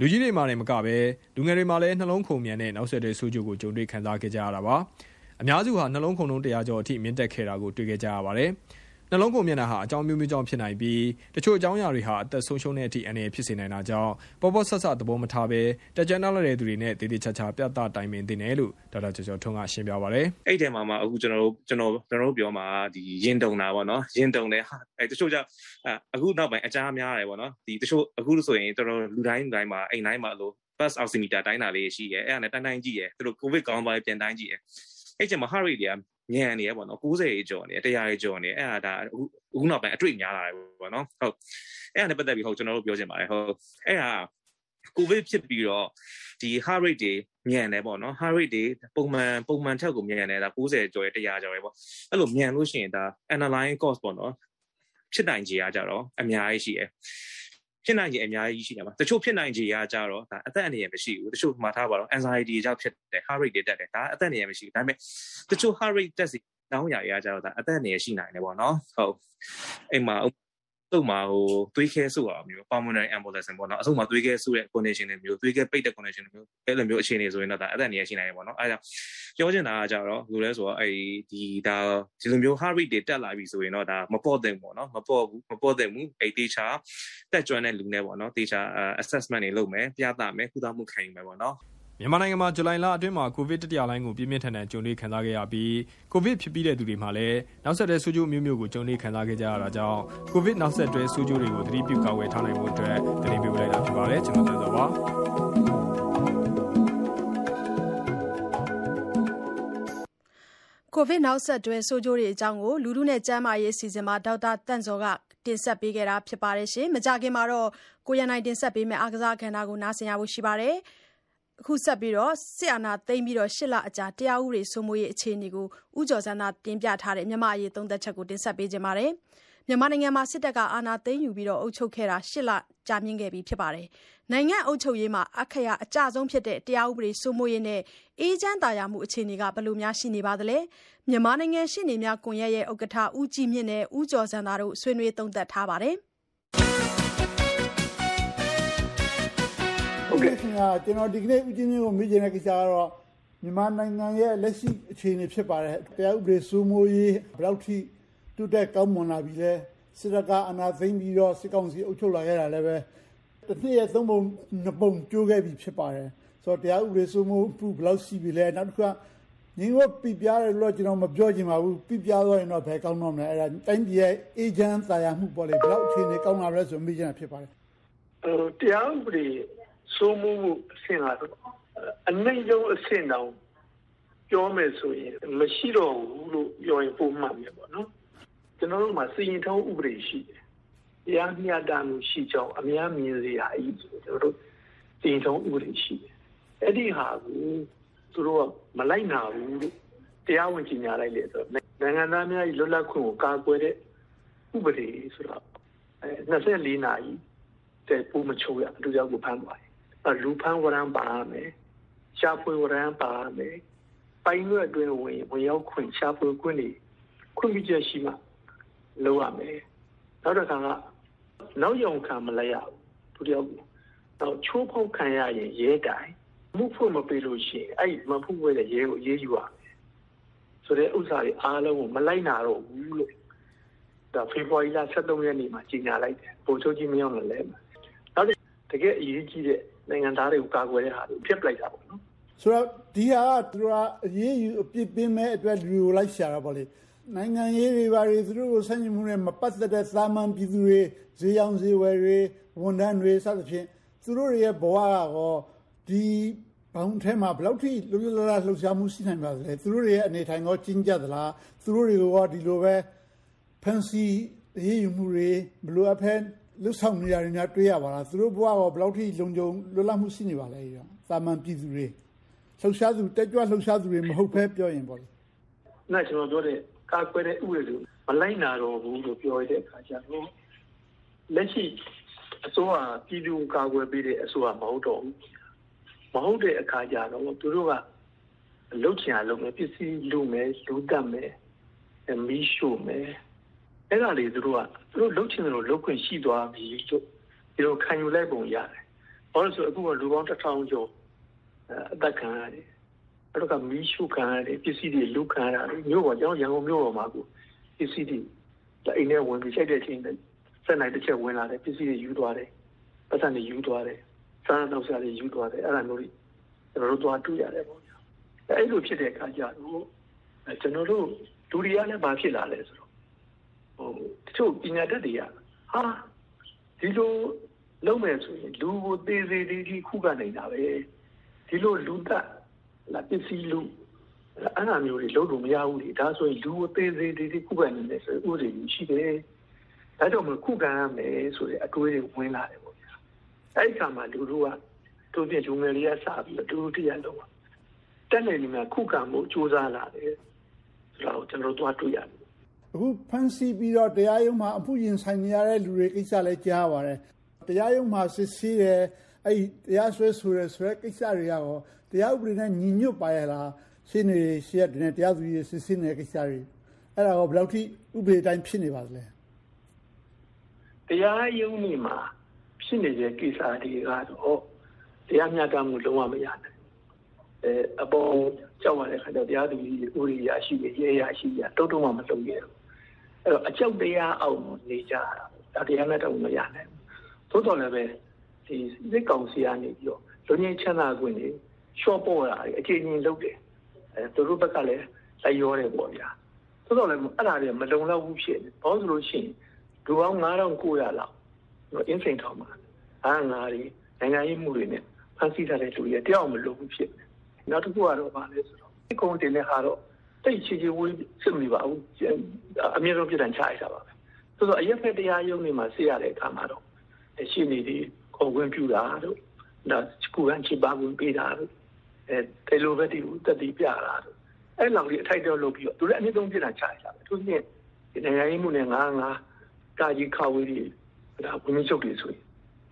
လူကြီးတွေမှာလည်းမကပဲလူငယ်တွေမှာလည်းနှလုံးခုန်မြန်တဲ့နောက်ဆက်တွဲဆိုးကျိုးကိုကြုံတွေ့ခံစားခဲ့ကြရတာပါအများစုဟာနှလုံးခုန်လုံးတရားကျော်အထိမြင့်တက်ခဲ့တာကိုတွေ့ခဲ့ကြရပါတယ် နှလုံးကုန်မျက်နှာဟာအကြောင်းမျိုးမျိုးကြောင့်ဖြစ်နိုင်ပြီးတချို့အကြောင်းအရာတွေဟာအသက်ဆုံးရှုံးတဲ့အထိအန္တရာယ်ဖြစ်စေနိုင်တာကြောင့်ပေါ်ပေါ်ဆဆသဘောမထားဘဲတက်ကြွနောက်တဲ့သူတွေနဲ့တည်တည်ချာချာပြသတိုင်ပင်တင်တယ်လို့ဒေါက်တာကျော်ကျော်ထွန်းကရှင်းပြပါဗျ။အဲ့ဒီမှာမှအခုကျွန်တော်တို့ကျွန်တော်ကျွန်တော်တို့ပြောမှာဒီရင်တုံတာပေါ့နော်ရင်တုံတယ်ဟာအဲ့တချို့ကြောင့်အခုနောက်ပိုင်းအကြားများရတယ်ပေါ့နော်ဒီတချို့အခုဆိုရင်တော်တော်လူတိုင်းလူတိုင်းမှာအိမ်တိုင်းမှာလို့ pulse oximeter တိုင်းတာလေးရှိရဲအဲ့ဒါနဲ့တိုင်းတိုင်းကြည့်ရဲသူတို့ covid ကောင်းပါပြန်တိုင်းကြည့်ရဲအဲ့ချိန်မှာ heart rate တွေက ညံနေရပေါ့နော်90ရေကျော်နေ100ရေကျော်နေအဲ့ဒါဒါအခုအခုနောက်ပိုင်းအတွေ့များလာတယ်ပေါ့နော်ဟုတ်အဲ့ဒါနဲ့ပတ်သက်ပြီးဟုတ်ကျွန်တော်တို့ပြောချင်ပါတယ်ဟုတ်အဲ့ဒါကိုဗစ်ဖြစ်ပြီးတော့ဒီ heart rate တွေမြန်တယ်ပေါ့နော် heart rate တွေပုံမှန်ပုံမှန်ထက်ကိုမြန်တယ်ဒါ90ကျော်ရ100ကျော်ရပေါ့အဲ့လိုမြန်လို့ရှိရင်ဒါ analyze cost ပေါ့နော်ဖြစ်နိုင်ခြေအားကြတော့အများကြီးရှိတယ် ဖြစ်နိုင်ခြေအများကြီးရှိတယ်မှာတချို့ဖြစ်နိုင်ခြေကကြတော့ဒါအသက်အန္တရာယ်မရှိဘူးတချို့မှာထားပါတော့ anxiety ကြောင့်ဖြစ်တယ် heart rate တွေတက်တယ်ဒါအသက်အန္တရာယ်မရှိဘူးဒါပေမဲ့တချို့ heart rate တက်စီတောင်းရာရကြတော့ဒါအသက်အန္တရာယ်ရှိနိုင်တယ်ပေါ့နော်ဟုတ်အိမ် မှာသူ့မှာဟိုသွေးခဲဆုတာမျိုး pulmonary embolism ပေါ့နော်အဆုတ်မှာသွေးခဲဆုတဲ့ condition တွေမျိုးသွေးခဲပိတ်တဲ့ condition တွေမျိုးအဲ့လိုမျိုးအခြေအနေဆိုရင်တော့ဒါအသက်အန္တရာယ်ရှိနိုင်တယ်ပေါ့နော်အဲဒါကြောင့်ပြောချင်တာကကြတော့လူလဲဆိုတော့အဲဒီဒါဒီလိုမျိုး heart rate တွေတက်လာပြီဆိုရင်တော့ဒါမပေါ့တဲ့ပေါ့နော်မပေါ့ဘူးမပေါ့တဲ့ဘူးအဲ့တေချာတက်ကြွတဲ့လူနဲ့ပေါ့နော်တေချာ assessment တွေလုပ်မယ်ပြသမယ်ကုသမှုခံယူမယ်ပေါ့နော် မြန်မာနိုင်ငံမှာဇူလိုင်လအတွင်းမှာကိုဗစ်တတိယလှိုင်းကိုပြင်းပြင်းထန်ထန်ကြုံတွေ့ခံစားခဲ့ရပြီးကိုဗစ်ဖြစ်ပြီးတဲ့သူတွေမှာလည်းနောက်ဆက်တွဲဆိုးကျိုးမျိုးမျိုးကိုကြုံတွေ့ခံစားခဲ့ကြရတာကြောင့်ကိုဗစ်နောက်ဆက်တွဲဆိုးကျိုးတွေကိုသတိပြုကာကွယ်ထားနိုင်ဖို့အတွက်တင်ပြပေးလိုက်တာဖြစ်ပါတယ်ကျွန်တော်တို့ပါကိုဗစ်နောက်ဆက်တွဲဆိုးကျိုးတွေအကြောင်းကိုလူလူနဲ့ကျန်းမာရေးအစီအစဉ်မှာဒေါက်တာတန့်စောကတင်ဆက်ပေးခဲ့တာဖြစ်ပါတယ်ရှင်။မကြခင်မှာတော့ကိုရနိုင်တင်ဆက်ပေးမယ့်အားကစားအခမ်းအနားကိုနားဆင်ရဖို့ရှိပါတယ်။ အခုဆက်ပြီးတော့ စစ်အာဏာသိမ်းပြီးတော့ရှစ်လအကြာ တရားဥပဒေစိုးမိုးရေး အခြေအနေကိုဥကြော်စန္ဒတင်ပြထားတဲ့ မြန်မာအရေး သုံးသက်ချက်ကိုတင်ဆက်ပေးခြင်းပါတယ်။မြန်မာနိုင်ငံမှာ စစ်တပ်က အာဏာသိမ်းယူပြီးတော့အုပ်ချုပ်ခဲ့တာရှစ်လကြာမြင့်ခဲ့ပြီဖြစ်ပါတယ်။နိုင်ငံအုပ်ချုပ်ရေးမှာ အခရာအကြဆုံးဖြစ်တဲ့ တရားဥပဒေစိုးမိုးရေးနဲ့ အေးချမ်းသာယာမှု အခြေအနေကဘယ်လိုများရှိနေပါသလဲ။မြန်မာနိုင်ငံ ရှေ့နေများကွန်ရက်ရဲ့ဥက္ကဋ္ဌ ဦးကြည်မြင့်နဲ့ ဦးကျော်စန္ဒတို့ ဆွေးနွေးသုံးသပ်ထားပါတယ်။ ဟုတ်ကဲ့ခင်ဗျာကျွန်တော်ဒီကနေ့ဦးချင်းချင်းကိုမေးချင်တဲ့ကိစ္စကတော့မြန်မာနိုင်ငံရဲ့လက်ရှိအခြေအနေဖြစ်ပါတယ်တရားဥပဒေစိုးမိုးရေးဘယ်လောက်ထိတိုးတက်ကောင်းမွန်လာပြီလဲစစ်တပ်ကအနာသိမ့်ပြီးတော့စစ်ကောင်စီအုပ်ချုပ်လာခဲ့တာလည်းပဲတစ်နှစ်ရဲ့သုံးပုံနှစ်ပုံကျိုးခဲ့ပြီဖြစ်ပါတယ်ဆိုတော့တရားဥပဒေစိုးမိုးမှုဘယ်လောက်ရှိပြီလဲနောက်တစ်ခါငြိမ်ဝတ်ပြပြတယ်လို့ကျွန်တော်မပြောချင်ပါဘူးပြပြသွားရင်တော့ဘယ်ကောင်းတော့မလဲအဲ့ဒါတိုင်းပြည်ရဲ့အေဂျင့်တာယာမှုပေါ်လေဘယ်လောက်အခြေအနေကောင်းလာလဲဆိုမိချင်တာဖြစ်ပါတယ်ဟိုတရားဥပဒေ စိုးမိုးမှုအဆင့်လာတော့အနိုင်ဆုံးအဆင့်တောင်ပြောမယ်ဆိုရင်မရှိတော့ဘူးလို့ပြောရင်ပုံမှန်ပဲပေါ့နော်ကျွန်တော်တို့မှာစီရင်ထုံးဥပဒေရှိတယ်တရားမျှတမှုရှိကြောင်းအများမြင်စေရအကြီးကျွန်တော်တို့စီရင်ထုံးဥပဒေရှိတယ်အဲ့ဒီဟာကိုသူတို့ကမလိုက်နာဘူးလို့တရားဝင်ကြီးညာလိုက်လေဆိုတော့နိုင်ငံသားများလွတ်လပ်ခွင့်ကိုကာကွယ်တဲ့ဥပဒေဆိုတော့အဲ24နာရီတဲ့ပုံမချိုးရအတူရောက်ကိုဖမ်းသွားတယ်။ လူဖမ်းဝရမ်းပါမယ်။ရှားဖွေဝရမ်းပါမယ်။ပိုင်းရွက်အတွင်းဝင်ဝင်ရောက်ခွင့်ရှားဖွေခွင့်တွေခွင့်ပြုချက်ရှိမှလုပ်ရမယ်။နောက်တစ်ခါကနောက်ယုံခံမလိုက်ရဘူး။သူတယောက်တော့ချိုးဖောက်ခံရရင်ရဲတိုင်မှုဖို့မပေးလို့ရှိရင်အဲ့မဖို့ဝဲတဲ့ရဲကိုအေးယူရမယ်ဆိုတဲ့ဥစ္စာတွေအားလုံးကိုမလိုက်နာတော့ဘူးလို့ဒါဖေဖော်ဝါရီလ23ရက်နေ့မှာကြီးညာလိုက်တယ်ပုံချုပ်ကြီးမရောက်လည်းနောက်တကယ်အရေးကြီးတဲ့ နိုင်ငံသားတွေကိုကာကွယ်တဲ့ဟာတွေဖြစ်ပလိုက်တာပေါ့နော်ဆိုတော့ဒီဟာကသူကအရေးယူအပြစ်ပေးမဲ့အတွက်လူကိုလိုက်ရှာတာပေါ့လေနိုင်ငံရေးတွေဘာတွေသူတို့ကိုဆန့်ကျင်မှုနဲ့မပတ်သက်တဲ့သာမန်ပြည်သူတွေဈေးရောင်းဈေးဝယ်တွေဝန်ထမ်းတွေစသဖြင့်သူတို့ရဲ့ဘဝကတော့ဒီဘောင်ထဲမှာဘယ်လောက်ထိလွတ်လွတ်လပ်လပ်လှုပ်ရှားမှုရှိနိုင်ပါသလဲသူတို့ရဲ့အနေထိုင်ကောကျဉ်းကြသလားသူတို့တွေကဒီလိုပဲဖန်စီရေးယူမှုတွေဘလို့အဖက် လွတ်ဆောင်နေရများတွေ့ရပါလားသူတို့ဘဝကဘယ်လောက်ထိလုံခြုံလွတ်လပ်မှုရှိနေပါလဲရောသာမန်ပြည်သူတွေလှုပ်ရှားသူတက်ကြွလှုပ်ရှားသူတွေမဟုတ်ဘဲပြောရင်ပေါ့လေ။နိုင်ကျွန်တော်ပြောတဲ့ကာကွယ်တဲ့ဥပဒေကိုမလိုက်နာတော့ဘူးလို့ပြောရတဲ့အခါကျတော့လက်ရှိအစိုးရပြည်သူကာကွယ်ပေးတဲ့အစိုးရမဟုတ်တော့ဘူးမဟုတ်တဲ့အခါကျတော့သူတို့ကလုတ်ချင်အောင်လုပ်မယ်ပစ္စည်းလူမယ်လူတတ်မယ်မီးရှို့မယ် အဲ့ဒါလေးသူတို့ကသူတို့လုတ်ချင်တယ်လို့လုတ်ခွင့်ရှိသွားပြီလို့ဒီလိုခံယူလိုက်ပုံရတယ်ဘာလို့ဆိုအခုကလူပေါင်းတစ်ထောင်ကျော်အသက်ခံရတယ်အဲ့တော့ကမီးရှို့ခံရတယ်ပစ္စည်းတွေလူခံရတယ်မြို့ပေါ်ကျောင်းရန်ကုန်မြို့ပေါ်မှာကိုပစ္စည်းတွေအိမ်ထဲဝင်ပြီးချိန်တဲ့အချိန်စက်နိုင်တစ်ချက်ဝင်လာတယ်ပစ္စည်းတွေယူသွားတယ်ပတ်စံတွေယူသွားတယ်စားနောက်စားတွေယူသွားတယ်အဲ့ဒါမျိုးတွေကျွန်တော်တို့သွားတွေ့ရတယ်ပေါ့ဗျာအဲ့လိုဖြစ်တဲ့အခါကျတော့ကျွန်တော်တို့ဒူရီယာလည်းမဖြစ်လာလဲဆို တော့ဟိုတချို့ပညာတတ်တွေကဟာဒီလိုလုံးမယ်ဆိုရင်လူကိုသေးသေးလေးကြီးခုခံနေတာပဲဒီလိုလူတက်လာပစ္စည်းလူအဲ့လိုမျိုးတွေလုံးလို့မရဘူးလေဒါဆိုရင်လူကိုသေးသေးလေးကြီးခုခံနေတယ်ဆိုဥပဒေရှိတယ်ဒါကြောင့်မခုခံရမယ်ဆိုတဲ့အတွေးတွေဝင်လာတယ်အဲ့ဒီကမှလူတို့ကသူပြလူငယ်လေးကစပြီးတူတူတရလုံးတက်နေနေမှာခုခံမှုစူးစမ်းလာတယ်ဆိုတော့ကျွန်တော်တို့သွားတွေ့ရတယ် အခုဖန်စီပြီးတော့တရားရုံးမှာအမှုရင်ဆိုင်နေရတဲ့လူတွေကိစ္စလည်းကြားပါတယ်တရားရုံးမှာစစ်ဆေးတယ်အဲ့တရားစွဲဆိုရဲဆိုရဲကိစ္စတွေရောတရားဥပဒေနဲ့ညီညွတ်ပါရဲ့လားရှင်းနေရှင်းတဲ့တရားသူကြီးစစ်ဆေးနေတဲ့ကိစ္စတွေအဲ့ဒါကဘယ်လောက်ထိဥပဒေတိုင်းဖြစ်နေပါသလဲတရားရုံးနေမှာဖြစ်နေတဲ့ကိစ္စတွေကတော့တရားမျှတမှုလုံးဝမရနိုင်အဲအပေါ်ကြောက်ရတဲ့ခါကျတရားသူကြီးဥရိယာရှိရရဲရရှိရတုတ်တုံးမှမလုပ်ရဘူး အဲ့တော့အကြောက်တရားအောင်နေကြတာဒါတရားမျှတမှုမရနိုင်ဘူးသို့တော်လည်းပဲဒီစစ်ကောင်စီကနေပြီးတော့လူငင်းချမ်းသာခွင့်တွေရှော့ပေါ်တာတွေအခြေအနေလုပ်တယ်အဲသူတို့ဘက်ကလည်းလိုက်ရောတယ်ပေါ့ဗျာသို့တော်လည်းအဲ့ဒါတွေမလုံလောက်ဘူးဖြစ်နေဘာလို့ဆိုလို့ရှိရင်လူပေါင်း9900လောက်အင်းစိန်ထောင်မှာအားငါတွေနိုင်ငံရေးမှုတွေနဲ့ဖန်ဆီးထားတဲ့လူတွေတယောက်မလို့ဘူးဖြစ်တယ်။နောက်တစ်ခုကတော့ဗာလဲဆိုတော့ဒီကုန်းတင်တဲ့ဟာတော့ တိတ်ချီချီဝေးစစ်မနေပါဘူး။အမြင့်ဆုံးပြည်တန်ချရတာပါပဲ။ဆိုတော့အရက်ဖက်တရားရုံးတွေမှာဆေးရတဲ့အခါမှာတော့ရှင်းနေဒီခုံခွင့်ပြုတာတို့နောက်ကူရန်ချိပါဝင်ပေးတာတို့အဲတယ်လိုဘက်တီကိုတက်တီပြတာတို့အဲ့လောက်ကြီးအထိုက်တော့လုပ်ပြီးတော့သူလည်းအမြင့်ဆုံးပြည်တန်ချရတာပဲ။သူချင်းဒီနိုင်ငံရေးမှုနဲ့ငါးငါးကာကြီးခါဝေးတွေဒါဝင်မြုပ်တွေဆိုရင်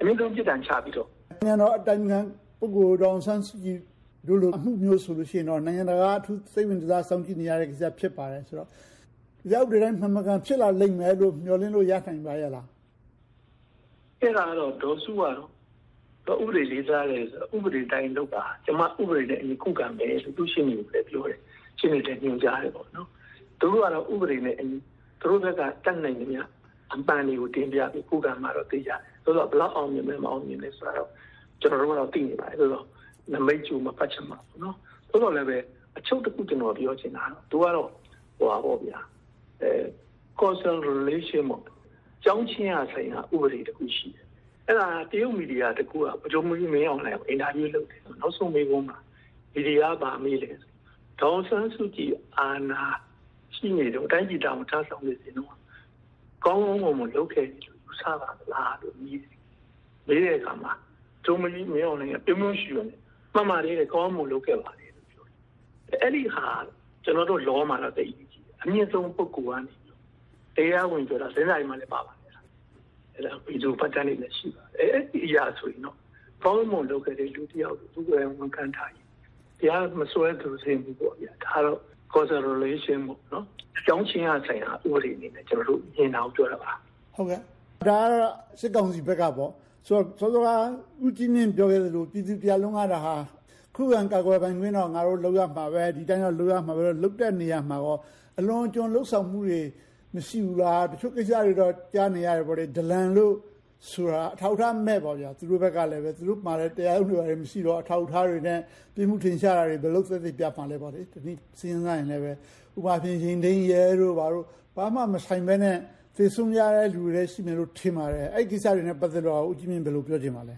အမြင့်ဆုံးပြစ်ဒဏ်ချပြီးတော့နိုင်ငံတော်အတိုင်းအမြပုဂ္ဂိုလ်တော်ဆန်းစုကြည် တို့လိုအမှုမျိုးဆိုလို့ရှိရင်တော့နိုင်ငံတကာအထူးစိတ်ဝင်စားစောင့်ကြည့်နေရတဲ့ကိစ္စဖြစ်ပါတယ်ဆိုတော့ရောက်တဲ့တိုင်းမှန်မှန်ကန်ဖြစ်လာလိမ့်မယ်လို့မျှော်လင့်လို့ရနိုင်ပါရဲ့လားအဲ့ဒါတော့ဒေါ်စုကတော့တော့ဥပဒေလေးစားတယ်ဆိုဥပဒေတိုင်းလုပ်ပါကျွန်မဥပဒေနဲ့အညီခုခံမယ်လို့သူရှင်းနေတယ်ပြောတယ်ရှင်းနေတဲ့ညွှန်ကြားတယ်ပေါ့နော်သူတို့ကတော့ဥပဒေနဲ့အညီသူတို့ဘက်ကတတ်နိုင်နေမြအပန်းတွေကိုတင်ပြပြီးခုခံမှာတော့သိကြတယ်ဆိုတော့ဘလောက်အောင်မြင်မဲမအောင်မြင်လဲဆိုတော့ကျွန်တော်တို့ကတော့သိနေပါတယ်ဆိုတော့ နမိတ်ကျူမပတ်ချင်ပါဘူးเนาะဆိုတော့လည်းပဲ အချုပ်တစ်ခုကျွန်တော်ပြောချင်တာတော့သူကတော့ဟိုပါပေါ့ဗျာအဲ causal relation ပေါ့ကြောင်းချင်းရဆိုင်ရာဥပဒေတစ်ခုရှိတယ်အဲ့ဒါတရုတ်မီဒီယာတစ်ခုကဗကြုံမကြီးမင်းအောင်လည်းအင်တာဗျူးလုပ်တယ်နောက်ဆုံးမေးခွန်းမှာမီဒီယာပါမေးတယ်ဒေါန်ဆန်းစုကြည်အာနာရှိနေတော့အတိုင်းပြည်တောင်ထားဆောင်နေစဉ်တော့ကောင်းကောင်းမွန်မွန်လုပ်ခဲ့တယ်လို့ယူဆပါလားလို့မေးတယ်မေးတဲ့အခါမှာဗကြုံမကြီးမင်းအောင်လည်းပြုံးပြုံးရှိရတယ် မှန်ပါတယ်ကောင်းမွန်လုပ်ခဲ့ပါတယ်လို့ပြောတယ်အဲ့ဒီဟာကျွန်တော်တို့လောမှာတော့သိကြည့်အမြင့်ဆုံးပုဂ္ဂိုလ်ကနေတရားဝင်ပြောတာစဉ်းစားရမှလည်းပါပါတယ်အဲ့ဒါဗီဒီယိုပတ်တန်းလေးလည်းရှိပါတယ်အဲ့ဒီအရာဆိုရင်တော့ကောင်းမွန်လုပ်ခဲ့တဲ့လူတစ်ယောက်သူကဝန်ခံထားရင်တရားမစွဲသူစင်ဘူးပေါ့ဗျာဒါတော့ causal relation ပေါ့နော်အကြောင်းချင်းအဆိုင်ဟာဥပဒေအနေနဲ့ကျွန်တော်တို့မြင်အောင်ပြောတာပါဟုတ်ကဲ့ဒါကတော့စစ်ကောင်စီဘက်ကပေါ့ ဆိုတော့စောစောကဦးကြီးမြင့်ပြောခဲ့သလိုပြည်သူတရားလုံးကတာဟာခုခံကာကွယ်ပိုင်ခွင့်တော့ငါတို့လောက်ရမှာပဲဒီတိုင်းတော့လောက်ရမှာပဲလောက်တဲ့နေရာမှာတော့အလွန်ကျွံလှုပ်ဆောင်မှုတွေမရှိဘူးလားတချို့ကိစ္စတွေတော့ကြားနေရတယ်ပေါ့လေဒလန်လို့ဆိုတာအထောက်ထားမဲ့ပေါ့ဗျာသူတို့ဘက်ကလည်းပဲသူတို့မှလည်းတရားဥပဒေတွေမရှိတော့အထောက်ထားတွေနဲ့ပြည်မှုထင်ရှားတာတွေဘယ်လိုသက်သက်ပြပါလဲပေါ့လေဒီနေ့စဉ်းစားရင်လည်းပဲဥပမာဖြင့်ရင်သိမ်းရဲတို့ဘာလို့ဘာမှမဆိုင်ဘဲနဲ့ သေဆုံးရတဲ့လူတွေရှိမယ်လို့ထင်ပါတယ်အဲ့ဒီကိစ္စတွေနဲ့ပတ်သက်တော့ဦးကြီးမြင့်ဘယ်လိုပြောချင်ပါလဲ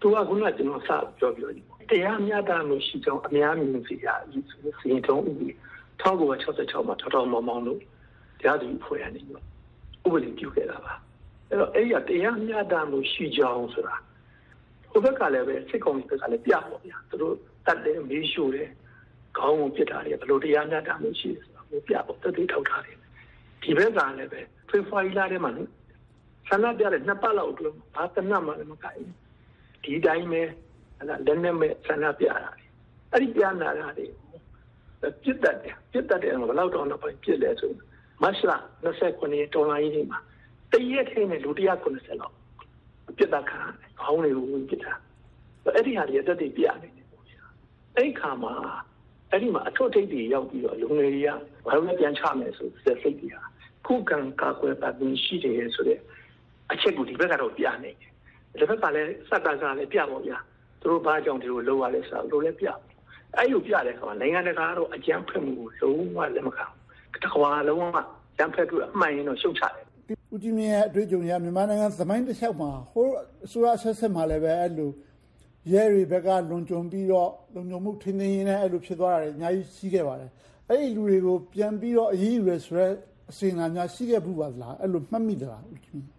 သူကခုနကကျွန်တော်စပြောပြောဒီတရားမျှတမှုရှိကြောင်းအများမြင်စီရဤဆိုစီရင်ထုံးဥပဒေ1966မှာထောက်ထောက်မောင်မောင်တို့တရားသူဖွဲ့ရနေပြီဥပဒေပြုခဲ့တာပါအဲ့တော့အဲ့ရတရားမျှတမှုရှိကြောင်းဆိုတာဟိုဘက်ကလည်းပဲစစ်ကောင်စီဘက်ကလည်းပြပေါ့ဗျာသူတို့တတ်တယ်မေးရှို့တယ်ခေါင်းကိုပြစ်တာတယ်ဘယ်လိုတရားမျှတမှုရှိလဲဆိုတာကိုပြပေါ့တတိထောက်ထားတယ် ဒီဘက်ကလည်းပဲဖေဖော်ဝါရီလထဲမှာဆန္ဒပြတဲ့နှစ်ပတ်လောက်အတွင်းဘာတနတ်မှလည်းမကိုင်ဒီတိုင်းပဲအဲ့ဒါလက်နဲ့မဲ့ဆန္ဒပြတာလေအဲ့ဒီပြနာတာလေပြစ်တတ်တယ်ပြစ်တတ်တယ်ဘယ်လောက်တော့တော့ပြစ်လဲဆိုမတ်လ29ရက်တော်လိုင်းကြီးမှာတရက်ထဲနဲ့လူ190လောက်ပြစ်တတ်ခံတယ်ခေါင်းတွေကိုဝင်ပြစ်တာအဲ့ဒီဟာတွေတက်တည်ပြနေတယ်ပေါ့ဗျာအဲ့ခါမှာအဲ့ဒီမှာအထွတ်ထိပ်တွေရောက်ပြီးတော့လူငယ်တွေက ဘာလို့လဲပြန်ချမယ်ဆိုစိတ်တွေဟာခုခံကာကွယ်ပတ်ပြီးရှိတယ်ဆိုတဲ့အချက်ကိုဒီဘက်ကတော့ပြနေတယ်ဒီဘက်ကလည်းစက်ကစားလည်းပြပါဗျာသူတို့ဘာကြောင့်ဒီလိုလုပ်ရလဲဆိုတော့လည်းပြအဲ့လိုပြတဲ့အခါမှာနိုင်ငံတကာကတော့အကြမ်းဖက်မှုကိုလုံးဝလက်မခံဘူးတစ်ခါလုံးဝကြမ်းဖက်သူအမှန်ရင်တော့ရှုတ်ချတယ်ဦးကြီးမြင့်ရဲ့အတွေ့အကြုံရမြန်မာနိုင်ငံသမိုင်းတစ်လျှောက်မှာဟိုအစိုးရဆက်ဆက်မှာလည်းပဲအဲ့လိုရဲတွေဘက်ကလွန်ကျွံပြီးတော့လုံခြုံမှုထင်းထင်းရင်းနဲ့အဲ့လိုဖြစ်သွားတာတွေအများကြီးရှိခဲ့ပါတယ် အဲ့ဒီလူတွေကို ပြန်ပြီးတော့အရေးယူရဲဆိုတော့အစင်အလာများ ရှိခဲ့ဘူးပါလား အဲ့လို မှတ်မိသလားဦးကြီးမြင့်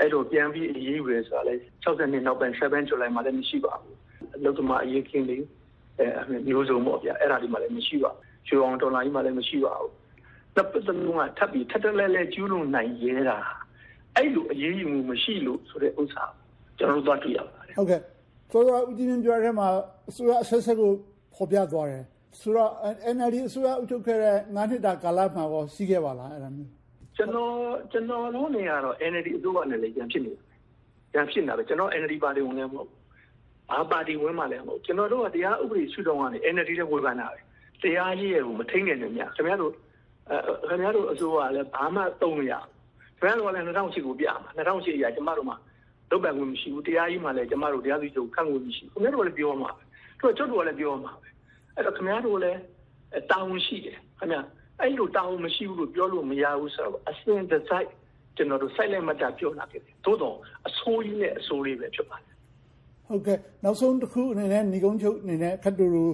အဲ့လို ပြန်ပြီးအရေးယူရဲဆိုတာလဲ60နှစ်နောက်ပိုင်း7 July မှာလည်း မရှိပါဘူး အလုသမားအရေးခင်းလေးအဲမျိုးစုံပေါ့ဗျာအဲ့ဒါဒီမှာလည်း မရှိပါဘူး ရွှေအောင်ဒေါ်လာကြီးမှာလည်း မရှိပါဘူးတပ်ပတ်လုံးက ထပ်ပြီးထပ်တလဲလဲ ကျူးလွန်နိုင်ရဲတာ အဲ့လို အရေးယူမှု မရှိလို့ဆိုတဲ့ဥစ္စာကျွန်တော်တို့ သွားတွေ့ရပါတယ်ဟုတ်ကဲ့ဆိုတော့ဦးကြီးမြင့်ပြောတဲ့မှာ အစိုးရအဆက်ဆက်ကို ဖော်ပြသွားတယ် ဆိုတော့ NLD အစိုးရ အုပ်ချုပ်ခဲ့တဲ့9နှစ်တာကာလမှာရော ရှိခဲ့ပါလားအဲ့ဒါမျိုးကျွန်တော်ကျွန်တော်တို့နေရာတော့ NLD အစိုးရနဲ့လည်းပြန်ဖြစ်နေတယ်ပြန်ဖြစ်နေတာပဲကျွန်တော် NLD ပါတီဝင်လည်း မဟုတ်ဘာပါတီဝင်မှလည်း မဟုတ်ကျွန်တော်တို့က တရားဥပဒေ ရှုထောင့်ကနေ NLD နဲ့ဝေဖန်တာပဲ တရားကြီးရဲ့ကို မထိန်နိုင်နေမြခင်ဗျားတို့အဲခင်ဗျားတို့ အစိုးရကလည်း ဘာမှသုံးမရဘူး ခင်ဗျားတို့ကလည်း2008ကိုပြမှာ2008ရာကျမတို့မှလုပ်ပိုင်ခွင့် မရှိဘူး တရားကြီးမှလည်း ကျမတို့ တရားသူချုပ်ခန့်ခွင့်မရှိဘူး ခင်ဗျားတို့လည်း ပြောမှာပဲသူကကျွတ်တို့ကလည်း ပြောမှာပဲ အဲ့တော့ခင်ဗျားတို့လည်းတာဝန်ရှိတယ်ခင်ဗျာအဲ့လိုတာဝန်မရှိဘူးလို့ပြောလို့မရဘူးဆိုတော့အစင်တစ်စိုက်ကျွန်တော်တို့ silent မတာပြောလာခဲ့တယ်သို့တော့အဆိုးကြီးနဲ့အဆိုးလေးပဲဖြစ်ပါတယ်ဟုတ်ကဲ့နောက်ဆုံးတစ်ခုအနေနဲ့ညီကုန်းချုပ်အနေနဲ့ခတ်တူတူ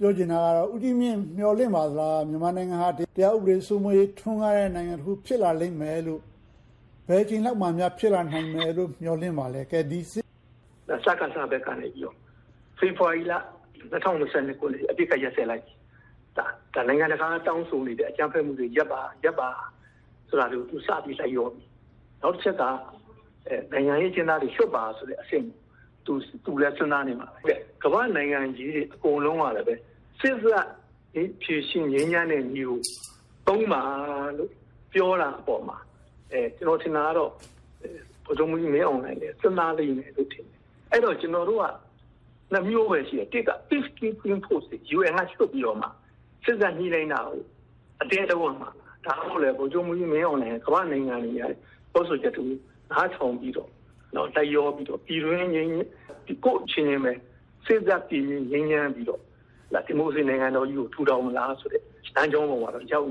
ပြောချင်တာကတော့ဦးကြီးမြင့်မျှော်လင့်ပါသလားမြန်မာနိုင်ငံဟာတရားဥပဒေစိုးမိုးရေးထွန်းကားတဲ့နိုင်ငံတစ်ခုဖြစ်လာလိမ့်မယ်လို့ဘယ်ချိန်လောက်မှများဖြစ်လာနိုင်မယ်လို့မျှော်လင့်ပါလဲကဲဒီစစ်ဒါစကားစားဘက်ကနေပြီးတော့ဖေဖော်ဝါရီလ 2020ခုနှစ်အပြစ်ကရက်ဆက်လိုက်ဒါဒါနိုင်ငံတကာတောင်းဆိုနေတဲ့အကြမ်းဖက်မှုတွေရပ်ပါရပ်ပါဆိုတာကိုသူစပြီးလိုက်ရောပြီနောက်တစ်ချက်ကအဲနိုင်ငံရေးကျင်းသားတွေလွတ်ပါဆိုတဲ့အဆင့်သူသူလည်းစဉ်းစားနေမှာပဲကမ္ဘာနိုင်ငံကြီးတွေအကုန်လုံးကလည်းပဲစစ်စက်ဒီဖြည့်ရှင်ငင်းညမ်းတဲ့မျိုးသုံးပါလို့ပြောတာအပေါ်မှာအဲကျွန်တော်ထင်တာကတော့ဘုံမှုကြီးမင်းအောင်နိုင်တယ်စဉ်းစားလိမ့်မယ်လို့ထင်တယ်အဲ့တော့ကျွန်တော်တို့က နှမျိုးပဲရှိတယ်တစ်က peacekeeping force UN ကชุดပြီးတော့မှစစ်စက်ညှိနှိုင်းတာကိုအတဲတော်မှာဒါမှမဟုတ်လေဘုံကျုံမှုကြီးမင်းအောင်နိုင်ကမ္ဘာနိုင်ငံတွေရတယ်ပို့ဆိုချက်တူနားထောင်ပြီးတော့တော့တိုက်ရောပြီးတော့ပြည်တွင်းငင်းဒီကိုချင်းချင်းပဲစစ်စက်ပြည်ငင်းငင်းပြီးတော့လာဒီမိုကရေစီနိုင်ငံတော်ကြီးကိုထူထောင်မလားဆိုတဲ့လမ်းကြောင်းပေါ်မှာတော့ရောက်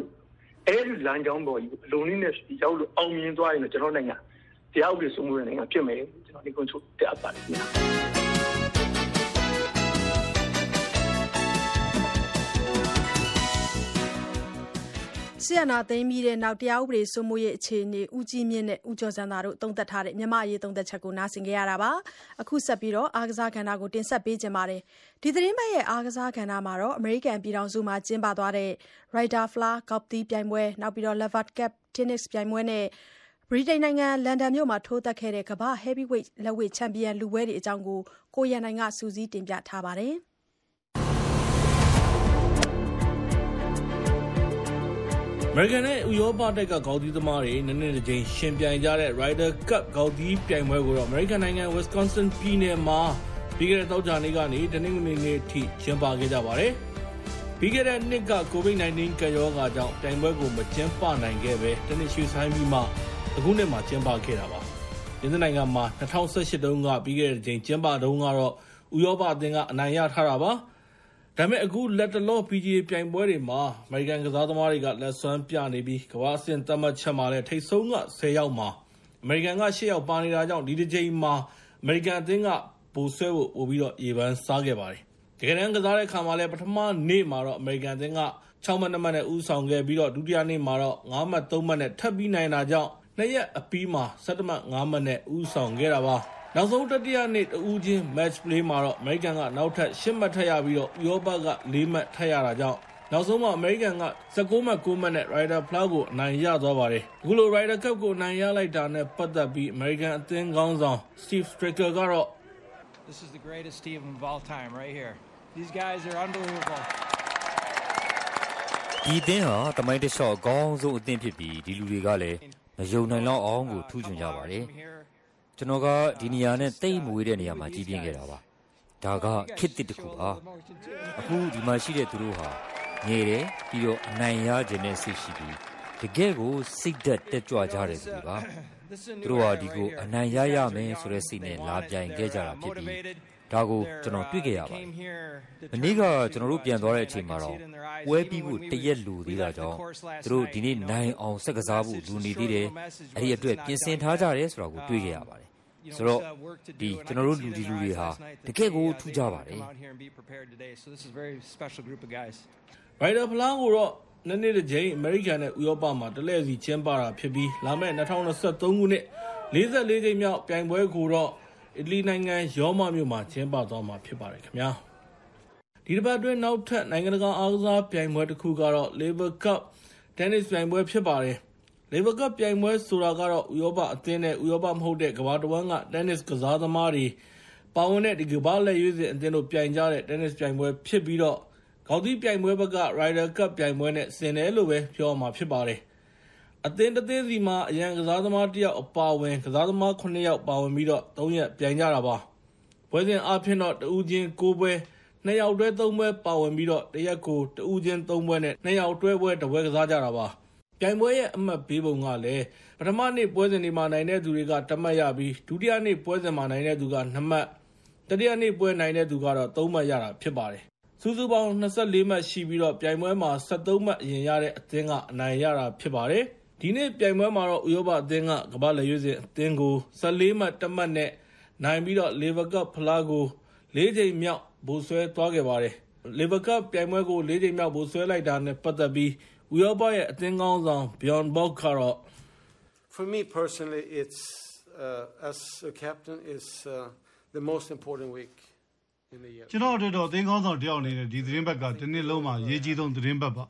အဲ့ဒီလမ်းကြောင်းပေါ်ကြီးအလုံးလေးနဲ့ရောက်လို့အောင်မြင်သွားရင်တော့ကျွန်တော်နိုင်ငံတရားဥပဒေစိုးမိုးတဲ့နိုင်ငံဖြစ်မယ်ကျွန်တော်ဒီကွန်ဆိုတက်ပါတယ်ခင်ဗျာ ဆီယနာသိမ်းပြီးတဲ့နောက် တရားဥပဒေစိုးမိုးရေး အခြေအနေဦးကြီးမြင့်နဲ့ ဦးကျော်စံသာတို့ သုံးသပ်ထားတဲ့ မြန်မာအရေး သုံးသပ်ချက်ကို နားဆင်ကြရတာပါ အခုဆက်ပြီးတော့အားကစားကဏ္ဍကို တင်ဆက်ပေးကြပါမယ် ဒီသတင်းပတ်ရဲ့ အားကစားကဏ္ဍမှာတော့ အမေရိကန်ပြည်ထောင်စုမှာ ကျင်းပသွားတဲ့ Ryder Flower ကောက်တီးပြိုင်ပွဲနောက်ပြီးတော့ Lever Cup Tennis ပြိုင်ပွဲနဲ့ ဗြိတိန်နိုင်ငံ လန်ဒန်မြို့မှာ ထိုးသက်ခဲ့တဲ့ ကမ္ဘာ Heavyweight လက်ဝှေ့ ချန်ပီယံလူပွဲတွေအကြောင်း ကိုကိုရန်နိုင်ကစူးစီးတင်ပြထားပါတယ်။ မေရိကန်နဲ့ဥရောပတိုက်ကဂေါက်သီးသမားတွေနည်းနည်းတစ်ချိန်ရှင်ပြိုင်ကြတဲ့ Ryder Cup ဂေါက်သီးပြိုင်ပွဲကိုတော့အမေရိကန်နိုင်ငံ Wisconsin ပြည်နယ်မှာပြီးခဲ့တဲ့တောက်ကြနေ့ကနေတနင်္ဂနွေနေ့အထိကျင်းပခဲ့ကြပါတယ်။ပြီးခဲ့တဲ့နှစ်က COVID-19 ကရောဂါကြောင့်ပြိုင်ပွဲကိုမကျင်းပနိုင်ခဲ့ပဲတနစ်ရွှေဆိုင်ပြီးမှအခုနှစ်မှာကျင်းပခဲ့တာပါ။ဒီနိုင်ငံမှာ2018တုန်းကပြီးခဲ့တဲ့ချိန်ကျင်းပတုန်းကတော့ဥရောပအသင်းကအနိုင်ရထားတာပါ။ ဒါပေမဲ့ အခုလက်တလော PGA ပြိုင်ပွဲတွေမှာ အမေရိကန်ကစားသမားတွေက လက်စွမ်းပြနေပြီး ကမ္ဘာ့အဆင့်သတ်မှတ်ချက်မှာလည်း ထိပ်ဆုံးက10ယောက်မှာ အမေရိကန်က8ယောက် ပါနေတာကြောင့် ဒီတစ်ချိန်မှာ အမေရိကန်အသင်းကပိုဆွဲဖို့ ပို့ပြီးတော့ ရေပန်းစားခဲ့ပါတယ်။တကယ်တမ်းကစားတဲ့အခါမှာလည်း ပထမနေ့မှာတော့ အမေရိကန်အသင်းက6မှတ်2မှတ်နဲ့ ဦးဆောင်ခဲ့ပြီးတော့ဒုတိယနေ့မှာတော့9မှတ်3မှတ်နဲ့ ထပ်ပြီးနိုင်တာကြောင့်နှစ်ရက်အပြီးမှာ17မှတ်9မှတ်နဲ့ ဦးဆောင်ခဲ့တာပါ။ နောက်ဆုံးတတိယနေ့တဦးချင်း match play မှာတော့အမေရိကန်ကနောက်ထပ်၈မှတ်ထပ်ရပြီးတော့ဥရောပက၄မှတ်ထပ်ရတာကြောင့်နောက်ဆုံးမှာအမေရိကန်က16မှတ်9မှတ်နဲ့ Ryder Flower ကိုအနိုင်ရသွားပါတယ်။အခုလို Ryder Cup ကိုအနိုင်ရလိုက်တာနဲ့ပတ်သက်ပြီးအမေရိကန်အသင်းခေါင်းဆောင် Steve Stricker ကတော့ This is the greatest team of all time right here. These guys are unbelievable. ဒီအသင်းဟာတမိုင်းတစ်လျှော့အကောင်းဆုံးအသင်းဖြစ်ပြီးဒီလူတွေကလည်းမယုံနိုင်လောက်အောင်ကိုထူးချွန်ကြပါတယ်။ ကျွန်တော်ကဒီနေရာနဲ့တိတ်မွေးတဲ့နေရာမှာကြီးပြင်းခဲ့တာပါဒါကခစ်တစ်တခုပါအခုဒီမှာရှိတဲ့သူတို့ဟာငယ်တယ်ပြီးတော့အနိုင်ရခြင်းနဲ့စိတ်ရှိပြီးတကယ်ကိုစိတ်သက်တက်ကြွကြတယ်သူပါသူတို့ဟာဒီကိုအနိုင်ရရမယ်ဆိုတဲ့စိတ်နဲ့လာပြိုင်ခဲ့ကြတာဖြစ်ပြီး ဒါကိုကျွန်တော်တွေ့ခဲ့ရပါတယ်။မနေ့ကကျွန်တော်တို့ပြန်သွားတဲ့အချိန်မှာတော့ပွဲပြီးဖို့တရက်လူသေးတာကြောင့်သူတို့ဒီနေ့နိုင်အောင်ဆက်ကစားဖို့လူနေသေးတယ်။အဲ့ဒီအတွက်ပြင်ဆင်ထားကြတယ်ဆိုတာကိုတွေ့ခဲ့ရပါတယ်။ဆိုတော့ဒီကျွန်တော်တို့လူဒီလူတွေဟာတကယ်ကိုထူးကြပါတယ်။ Ryder Flower ကိုတော့နှစ်နှစ်တစ်ကြိမ်အမေရိကန်နဲ့ဥရောပမှာတလဲစီကျင်းပတာဖြစ်ပြီးလာမယ့်2023ခုနှစ်44ကြိမ်မြောက်ပြိုင်ပွဲကိုတော့ အီတလီနိုင်ငံရောမမြို့မှာကျင်းပသွားမှာဖြစ်ပါတယ်ခင်ဗျာဒီတစ်ပတ်အတွင်းနောက်ထပ်နိုင်ငံတကာအားကစားပြိုင်ပွဲတစ်ခုကတော့ Laver Cup Tennis ပြိုင်ပွဲဖြစ်ပါတယ် Laver Cup ပြိုင်ပွဲဆိုတာကတော့ဥရောပအသင်းနဲ့ဥရောပမဟုတ်တဲ့ကမ္ဘာတစ်ဝန်းက tennis ကစားသမားတွေပါဝင်တဲ့ဒီကမ္ဘာလက်ရွေးစင်အသင်းတို့ပြိုင်ကြတဲ့ tennis ပြိုင်ပွဲဖြစ်ပြီးတော့ခေါင်းသီးပြိုင်ပွဲဘက်က Ryder Cup ပြိုင်ပွဲနဲ့ဆင်တယ်လို့ပဲပြောမှာဖြစ်ပါတယ်။ အသင်းတစ်သင်းစီမှာ အရန်ကစားသမားတစ်ယောက်အပါဝင် ကစားသမား9ယောက် ပါဝင်ပြီးတော့3ရက် ပြိုင်ကြတာပါ ပွဲစဉ်အဖြစ်တော့ တဦးချင်း6ပွဲ2ယောက်တွဲ3ပွဲ ပါဝင်ပြီးတော့တရက်ကို တဦးချင်း3ပွဲနဲ့2ယောက်တွဲပွဲတစ်ပွဲ ကစားကြတာပါ ပြိုင်ပွဲရဲ့ အမှတ်ပေးပုံကလည်း ပထမနေ့ ပွဲစဉ်တွေမှာ နိုင်တဲ့သူတွေကတမှတ်ရပြီး ဒုတိယနေ့ပွဲစဉ်မှာ နိုင်တဲ့သူက2မှတ် တတိယနေ့ပွဲ နိုင်တဲ့သူကတော့3မှတ်ရတာ ဖြစ်ပါတယ် စုစုပေါင်း24မှတ်ရှိပြီးတော့ပြိုင်ပွဲမှာ73မှတ် အရင်ရတဲ့အသင်းက အနိုင်ရတာ ဖြစ်ပါတယ်။ ဒီနေ့ပြိုင်ပွဲမှာတော့ ဥရောပအသင်းက ကမ္ဘာလက်ရွေးစင်အသင်းကို14မှတ်တမှတ်နဲ့ နိုင်ပြီးတော့ Lever Cup ဖလားကို၄ချိန်မြောက် ဗိုလ်ဆွဲသွားခဲ့ပါတယ်။ Lever Cup ပြိုင်ပွဲကို၄ချိန်မြောက် ဗိုလ်ဆွဲလိုက်တာနဲ့ ပတ်သက်ပြီး ဥရောပရဲ့အသင်းကောင်းဆောင် Bjorn Borg ကတော့ For me personally it's uh, as a captain is uh, the most important week ကျွန်တော်တို့တော့ အသင်းကောင်းဆောင်တယောက်အနေနဲ့ ဒီသတင်းဘက်ကဒီနေ့လုံးမှာရေးကြီးဆုံးသတင်းဘက်ပါ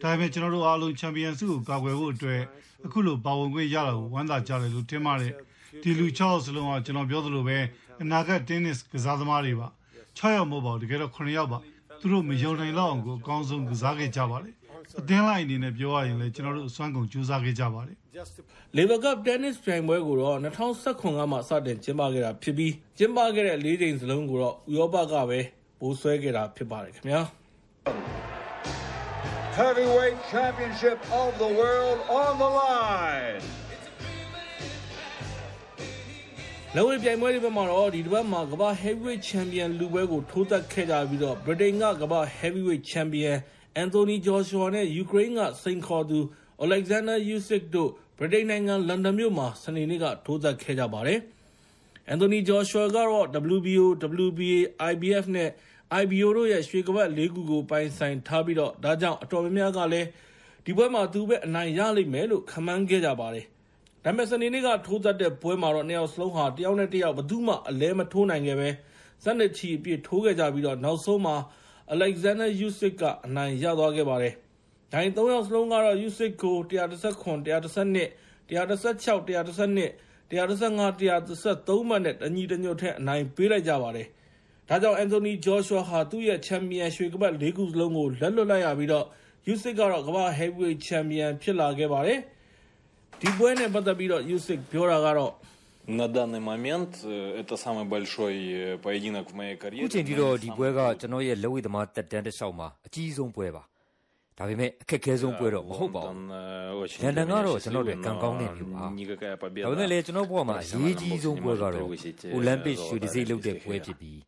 ဒါပေမဲ့ကျွန်တော်တို့အားလုံးချန်ပီယံဆုကိုကာကွယ်ဖို့အတွက်အခုလိုပါဝင်ခွင့်ရတာကိုဝမ်းသာကြတယ်လို့ထင်ပါတယ်ဒီလူ6စလုံးကကျွန်တော်ပြောသလိုပဲအနာဂတ်တင်းနစ်ကစားသမားတွေပါ6ယောက်မဟုတ်ပါဘူးတကယ်တော့9ယောက်ပါသူတို့မယုံနိုင်လောက်အောင်ကိုအကောင်းဆုံးကစားခဲ့ကြပါတယ်အသင်းလိုက်အနေနဲ့ပြောရရင်လည်းကျွန်တော်တို့အစွမ်းကုန်ကြိုးစားခဲ့ကြပါတယ် Lever Cup Tennis ပြိုင်ပွဲကိုတော့2019ကမှစတင်ကျင်းပခဲ့တာဖြစ်ပြီးကျင်းပခဲ့တဲ့၄ချိန်စလုံးကိုတော့ဥရောပကပဲပိုးဆွဲခဲ့တာဖြစ်ပါတယ်ခင်ဗျာ Heavyweight Championship of the World on the line. လက်ဝဲပြိုင်ပွဲတွေဘက်မှာတော့ဒီတစ်ပတ်မှာကမ္ဘာ heavyweight champion လူပွဲကိုထိုးသက်ခဲ့ကြပြီးတော့ Britain ကကမ္ဘာ heavyweight champion Anthony Joshua နဲ့ Ukraine ကစိန်ခေါ်သူ Alexander Usyk တို့ Britain နိုင်ငံလန်ဒန်မြို့မှာစနေနေ့ကထိုးသက်ခဲ့ကြပါတယ်။ Anthony Joshua ကတော့ WBO, WBA, IBF နဲ့ IBO တို့ရဲ့ ရွှေကပတ်လေးခုကို ပိုင်ဆိုင်ထားပြီးတော့ဒါကြောင့် အတော်များများကလည်း ဒီပွဲမှာ သူပဲအနိုင်ရလိမ့်မယ်လို့ ခန့်မှန်းခဲ့ကြပါတယ်။ဒါပေမဲ့ စနေနေ့က ထိုးသက်တဲ့ပွဲမှာတော့ နှစ်ယောက်စလုံးဟာ တယောက်နဲ့တယောက် ဘယ်သူမှ အလဲမထိုးနိုင်ခဲ့ပဲဇက်နဲ့ချီ အပြည့်ထိုးခဲ့ကြပြီးတော့နောက်ဆုံးမှာ Alexander Usyk က အနိုင်ရသွားခဲ့ပါတယ်။ဒိုင် ၃ ယောက်စလုံးကတော့ Usyk ကို119 112 116 112 115 113မှတ်နဲ့ တညီတညွတ်ထက်အနိုင်ပေးလိုက်ကြပါတယ်။ ။ဒါကြောင့် Anthony Joshua ဟာ သူ့ရဲ့ ချန်ပီယံ ရွှေကပတ် ၄ ခုစလုံးကို လက်လွတ်လိုက်ရပြီး Usyk ကတော့ ကမ္ဘာ့ဟဲဗီးဝိတ်ချန်ပီယံ ဖြစ်လာခဲ့ပါတယ်။ဒီပွဲနဲ့ ပတ်သက်ပြီး Usyk ပြောတာကတော့“အခုချိန်ထိတော့ ဒီပွဲက ကျနော့်ရဲ့ လက်ဝှေ့သမားသက်တမ်းတလျှောက်မှာ အကြီးဆုံးပွဲပါ။ဒါပေမယ့် အခက်ခဲဆုံးပွဲတော့ မဟုတ်ပါဘူး။လန်ဒန်ကတော့ ကျနော့်အတွက် ကံကောင်းတဲ့မြို့ပါ။ဒါပေမယ့်လည်း ကျနော့်ဘဝမှာ အရေးကြီးဆုံးပွဲကတော့ အိုလံပစ်ရွှေတံဆိပ်လုပ်တဲ့ပွဲဖြစ်ပြီး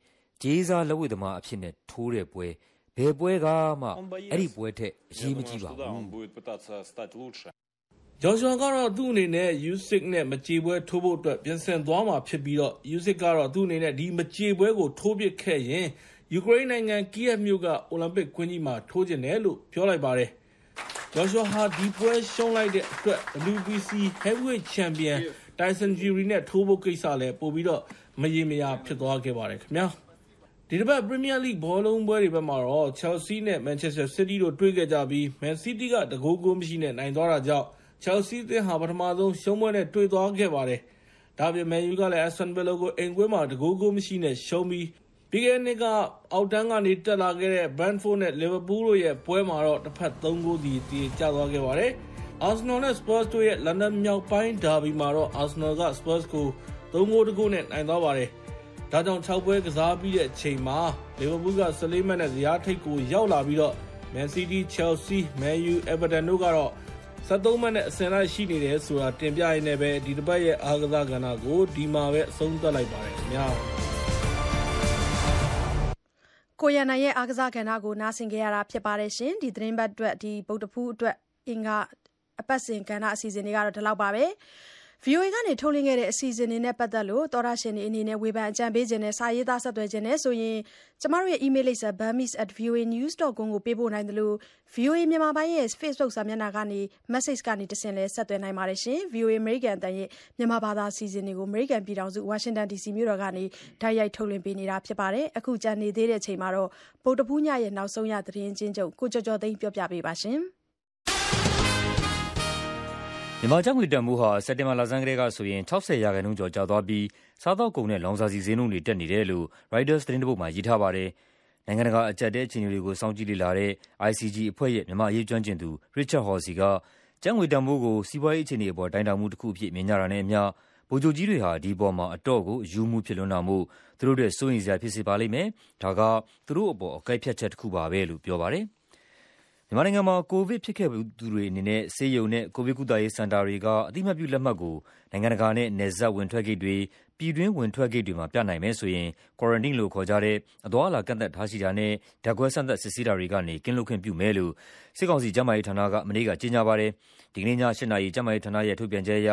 ဂျေးစားလက်ဝိသမားအဖြစ်နဲ့ထိုးတဲ့ပွဲဘယ်ပွဲကမှအဲ့ဒီပွဲထက်အရေးမကြီးပါဘူးဂျော်ရှွန်ကတော့သူ့အနေနဲ့ U6 နဲ့မကြေပွဲထိုးဖို့အတွက်ပြင်ဆင်သွားမှာဖြစ်ပြီးတော့ U6 ကတော့သူ့အနေနဲ့ဒီမကြေပွဲကိုထိုးပစ်ခဲ့ရင်ယူကရိန်းနိုင်ငံကီယက်မြို့ကအိုလံပစ်ကွင်းကြီးမှာထိုးကျင်တယ်လို့ပြောလိုက်ပါတယ်ဂျော်ရှွန်ဟာဒီပွဲရှုံးလိုက်တဲ့အတွက် WBC Heavyweight Champion Tyson Fury နဲ့ထိုးဖို့ကိစ္စလည်းပို့ပြီးတော့မရေမရာဖြစ်သွားခဲ့ပါတယ်ခင်ဗျာ။ ဒီတစ်ပတ် Premier League ဘောလုံးပွဲတွေဘက်မှာတော့ Chelsea နဲ့ Manchester City တို့တွေ့ခဲ့ကြပြီး Man City ကတကိုးကိုမရှိနဲ့ နိုင်သွားတာကြောင့် Chelsea အသင်းဟာ ပထမဆုံးရှုံးပွဲနဲ့ တွေ့သွားခဲ့ပါတယ်။ဒါ့အပြင် Man U ကလည်း Aston Villa ကို အိမ်ကွင်းမှာတကိုးကိုမရှိနဲ့ ရှုံးပြီး ပြီးခဲ့တဲ့နှစ်က အောက်တန်းကနေ တက်လာခဲ့တဲ့ Brentford နဲ့ Liverpool တို့ရဲ့ ပွဲမှာတော့တစ်ဖက်3ဂိုးစီတည်ကျသွားခဲ့ပါတယ်။ Arsenal နဲ့ Spurs တို့ရဲ့ London မြောက်ပိုင်း ဒါဘီမှာတော့ Arsenal က Spurs ကို3ဂိုးတဂိုးနဲ့ နိုင်သွားပါတယ်။ ဒါကြောင့်6ပွဲကစားပြီးတဲ့အချိန်မှာ Liverpool က14မှတ်နဲ့ဇယားထိပ်ကိုရောက်လာပြီးတော့ Man City, Chelsea, Man U, Everton တို့ကတော့73မှတ်နဲ့အဆင့်လိုက်ရှိနေတယ်ဆိုတာတင်ပြရင်းနဲ့ပဲဒီတစ်ပတ်ရဲ့အားကစားကဏ္ဍကိုဒီမှာပဲအဆုံးသတ်လိုက်ပါတယ်ခင်ဗျာကိုရန်နိုင်ရဲ့အားကစားကဏ္ဍကိုနားဆင်ကြရတာဖြစ်ပါတယ်ရှင်ဒီသတင်းပတ်အတွက်ဒီဗုဒ္ဓဖူးအတွက်အင်္ဂါအပတ်စဉ်ကဏ္ဍအစီအစဉ်တွေကတော့ဒီလောက်ပါပဲ VOA ကနေထုတ်လွှင့်ခဲ့တဲ့ အစီအစဉ်တွေနဲ့ ပတ်သက်လို့ သောရရှင်တွေအနေနဲ့ ဝေဖန်အကြံပေးခြင်းနဲ့စာရေးသား ဆက်သွယ်ခြင်းနဲ့ဆိုရင် ကျမတို့ရဲ့ email လိပ်စာ bamis@voanews.com ကို ပေးပို့နိုင်တယ်လို့ VOA မြန်မာပိုင်းရဲ့ Facebook စာမျက်နှာကနေ message ကနေတဆင့်လဲဆက်သွယ်နိုင်ပါတယ်ရှင် VOA American တန်ရဲ့ မြန်မာဘာသာအစီအစဉ်တွေကို American ပြည်ထောင်စု Washington DC မြို့တော်ကနေ တိုက်ရိုက်ထုတ်လွှင့်ပေးနေတာဖြစ်ပါတယ်အခုကြံနေသေးတဲ့အချိန်မှာတော့ဗုဒ္ဓဖူးညရဲ့ နောက်ဆုံးရ သတင်းချင်းချုပ်ကိုကြော်ကြော်သိန်းပြောပြပေးပါရှင် မြန်မာကျပ်ငွေတန်ဖိုးဟာ စက်တင်ဘာလဆန်းကတည်းကဆိုရင်60ရာခိုင်နှုန်းကျော် ကျသွားပြီး စားသောက်ကုန်နဲ့ လောင်စာဆီဈေးနှုန်းတွေ တက်နေတယ်လို့ Reuters သတင်းတစ်ပုဒ်မှာ ရေးထားပါတယ်။နိုင်ငံတကာ အကြက်တဲအခြေအနေတွေကို စောင့်ကြည့်လေ့လာတဲ့ ICG အဖွဲ့ရဲ့ မြန်မာအရေးကျွမ်းကျင်သူ Richard Horsey က ကျပ်ငွေတန်ဖိုးကို စီးပွားရေးအခြေအနေအပေါ် တိုင်းတာမှုတစ်ခုအဖြစ် မြင်ကြတာနဲ့အမျှ ဗိုလ်ချုပ်ကြီးတွေဟာ ဒီအပေါ်မှာ အတော့ကိုအယူမှုဖြစ်လွန်းတာမို့ သူတို့အတွက် စိုးရိမ်စရာ ဖြစ်စေပါလိမ့်မယ်။ဒါက သူတို့အပေါ် အကဲဖြတ်ချက်တစ်ခုပါပဲလို့ ပြောပါတယ်။ မြန်မာနိုင်ငံမှာ ကိုဗစ်ဖြစ်ခဲ့သူတွေအနေနဲ့ ဆေးရုံနဲ့ ကိုဗစ်ကုသရေးစင်တာတွေက အသိအမှတ်ပြုလက်မှတ်ကို နိုင်ငံတကာနဲ့ နယ်စပ်ဝင်ထွက်ဂိတ်တွေ၊ပြည်တွင်းဝင်ထွက်ဂိတ်တွေမှာ ပြနိုင်မယ်ဆိုရင် Quarantine လို့ခေါ်ကြတဲ့ အသွားအလာကန့်သတ်ထားရှိတာနဲ့ ဓာတ်ခွဲစမ်းသပ် စစ်ဆေးတာတွေကနေ ကင်းလွတ်ခွင့်ပြုမယ်လို့ စစ်ကောင်စီကျန်းမာရေးဌာနက မနေ့က ကြေညာပါတယ်။ဒီကနေ့ည ၈ နာရီ ကျန်းမာရေးဌာနရဲ့ ထုတ်ပြန်ချက်အရ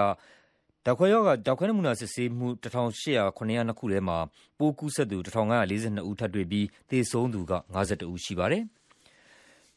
ဓာတ်ခွဲရောဂါဓာတ်ခွဲနမူနာစစ်ဆေးမှု ၁,၈၀၂ခုထဲမှာ ပိုးကူးစက်သူ ၁,၅၄၂ ဦး ထပ်တွေ့ပြီး သေဆုံးသူက ၅၁ ဦးရှိပါတယ်။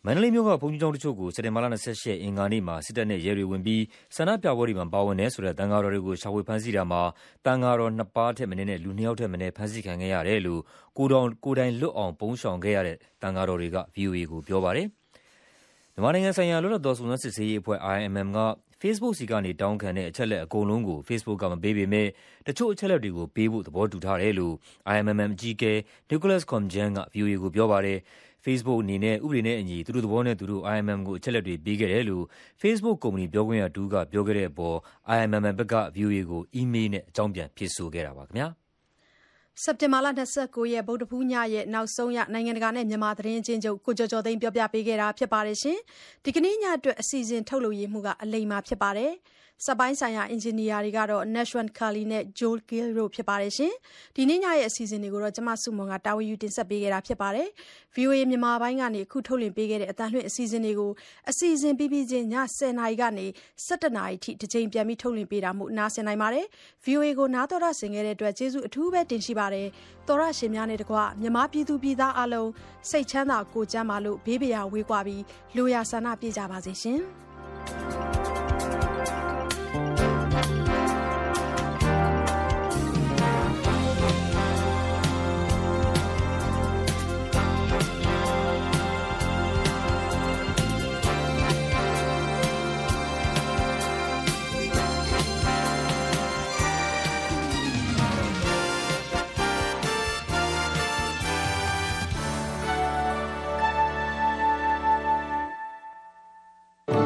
မန္တလေးမြို့က ဘုန်းကြီးကျောင်းတချို့ကို စက်တင်ဘာလ ၂၈ ရက် အင်္ဂါနေ့မှာ စစ်တပ်နဲ့ရဲတွေဝင်ပြီး ဆန္ဒပြပွဲတွေမှာ ပါဝင်တယ်ဆိုတဲ့ သံဃာတော်တွေကို ရှာဖွေဖမ်းဆီးတာမှာ သံဃာတော်နှစ်ပါးထက်မနည်းနဲ့ လူနှစ်ယောက်ထက်မနည်း ဖမ်းဆီးခံခဲ့ရတယ်လို့ကိုယ်တိုင်ကိုယ်တိုင်လွတ်အောင် ပုန်းရှောင်ခဲ့ရတဲ့ သံဃာတော်တွေက VOA ကိုပြောပါတယ်။မြန်မာနိုင်ငံဆိုင်ရာ လွတ်လပ်သော စုံစမ်းစစ်ဆေးရေးအဖွဲ့ IMM က Facebook ဆီကနေ တောင်းခံတဲ့ အချက်အလက်အကုန်လုံးကို Facebook ကမပေးပေမဲ့တချို့အချက်အလက်တွေကိုပေးဖို့ သဘောတူထားတယ်လို့ IMM အကြီးအကဲ Nicholas Koumjian က VOA ကိုပြောပါတယ်။ Facebook အနေနဲ့ ဥပဒေနဲ့အညီ သူတို့သဘောနဲ့သူတို့ IMM ကို အချက်အလက်တွေ ပေးခဲ့တယ်လို့ Facebook ကုမ္ပဏီ ပြောခွင့်ရတစ်ဦးက ပြောခဲ့တဲ့အပေါ် IMM ဘက်က VOA ကို အီးမေးလ်နဲ့ အကြောင်းပြန် ဖြေဆိုခဲ့တာပါခင်ဗျာ။စက်တင်ဘာလ29ရက် ဗုဒ္ဓဖူးညရဲ့ နောက်ဆုံးရ နိုင်ငံတကာနဲ့ မြန်မာသတင်းချင်းချုပ် ကိုကျော်ကျော်သိန်း ပြောပြပေးခဲ့တာ ဖြစ်ပါတယ်ရှင်ဒီကနေ့ညအတွက် အစီအစဉ် ထုတ်လုပ်ရေးမှုကအလိမ္မာ ဖြစ်ပါတယ် စက်ပိုင်းဆိုင်ရာ အင်ဂျင်နီယာတွေကတော့ Nashwan Kali နဲ့ Joel Gill တို့ ဖြစ်ပါတယ်။ဒီနေ့ညရဲ့ အစီအစဉ်တွေကိုတော့ကျမစုမွန်ကတာဝန်ယူတင်ဆက်ပေးခဲ့တာဖြစ်ပါတယ်။ VOA မြန်မာပိုင်းကနေ အခုထုတ်လွှင့်ပေးခဲ့တဲ့အတန်လွှင့်အစီအစဉ်တွေကို အစီအစဉ်ပြီးပြီးချင်းည10:00နာရီကနေ17:00နာရီထိတစ်ကြိမ်ပြန်ပြီး ထုတ်လွှင့်ပေးတာမို့ နားဆင်နိုင်ပါတယ်။ VOA ကို နားတော်တာဆင်ခဲ့တဲ့အတွက် ကျေးဇူးအထူးပဲတင်ရှိပါတယ်။သောရရှင်များနဲ့တကွ မြန်မာပြည်သူပြည်သားအလုံး စိတ်ချမ်းသာကိုယ်ကျန်းမာလို့ ဘေးပရာဝေးကွာပြီးလူရဆန္ဒပြကြပါစေရှင်။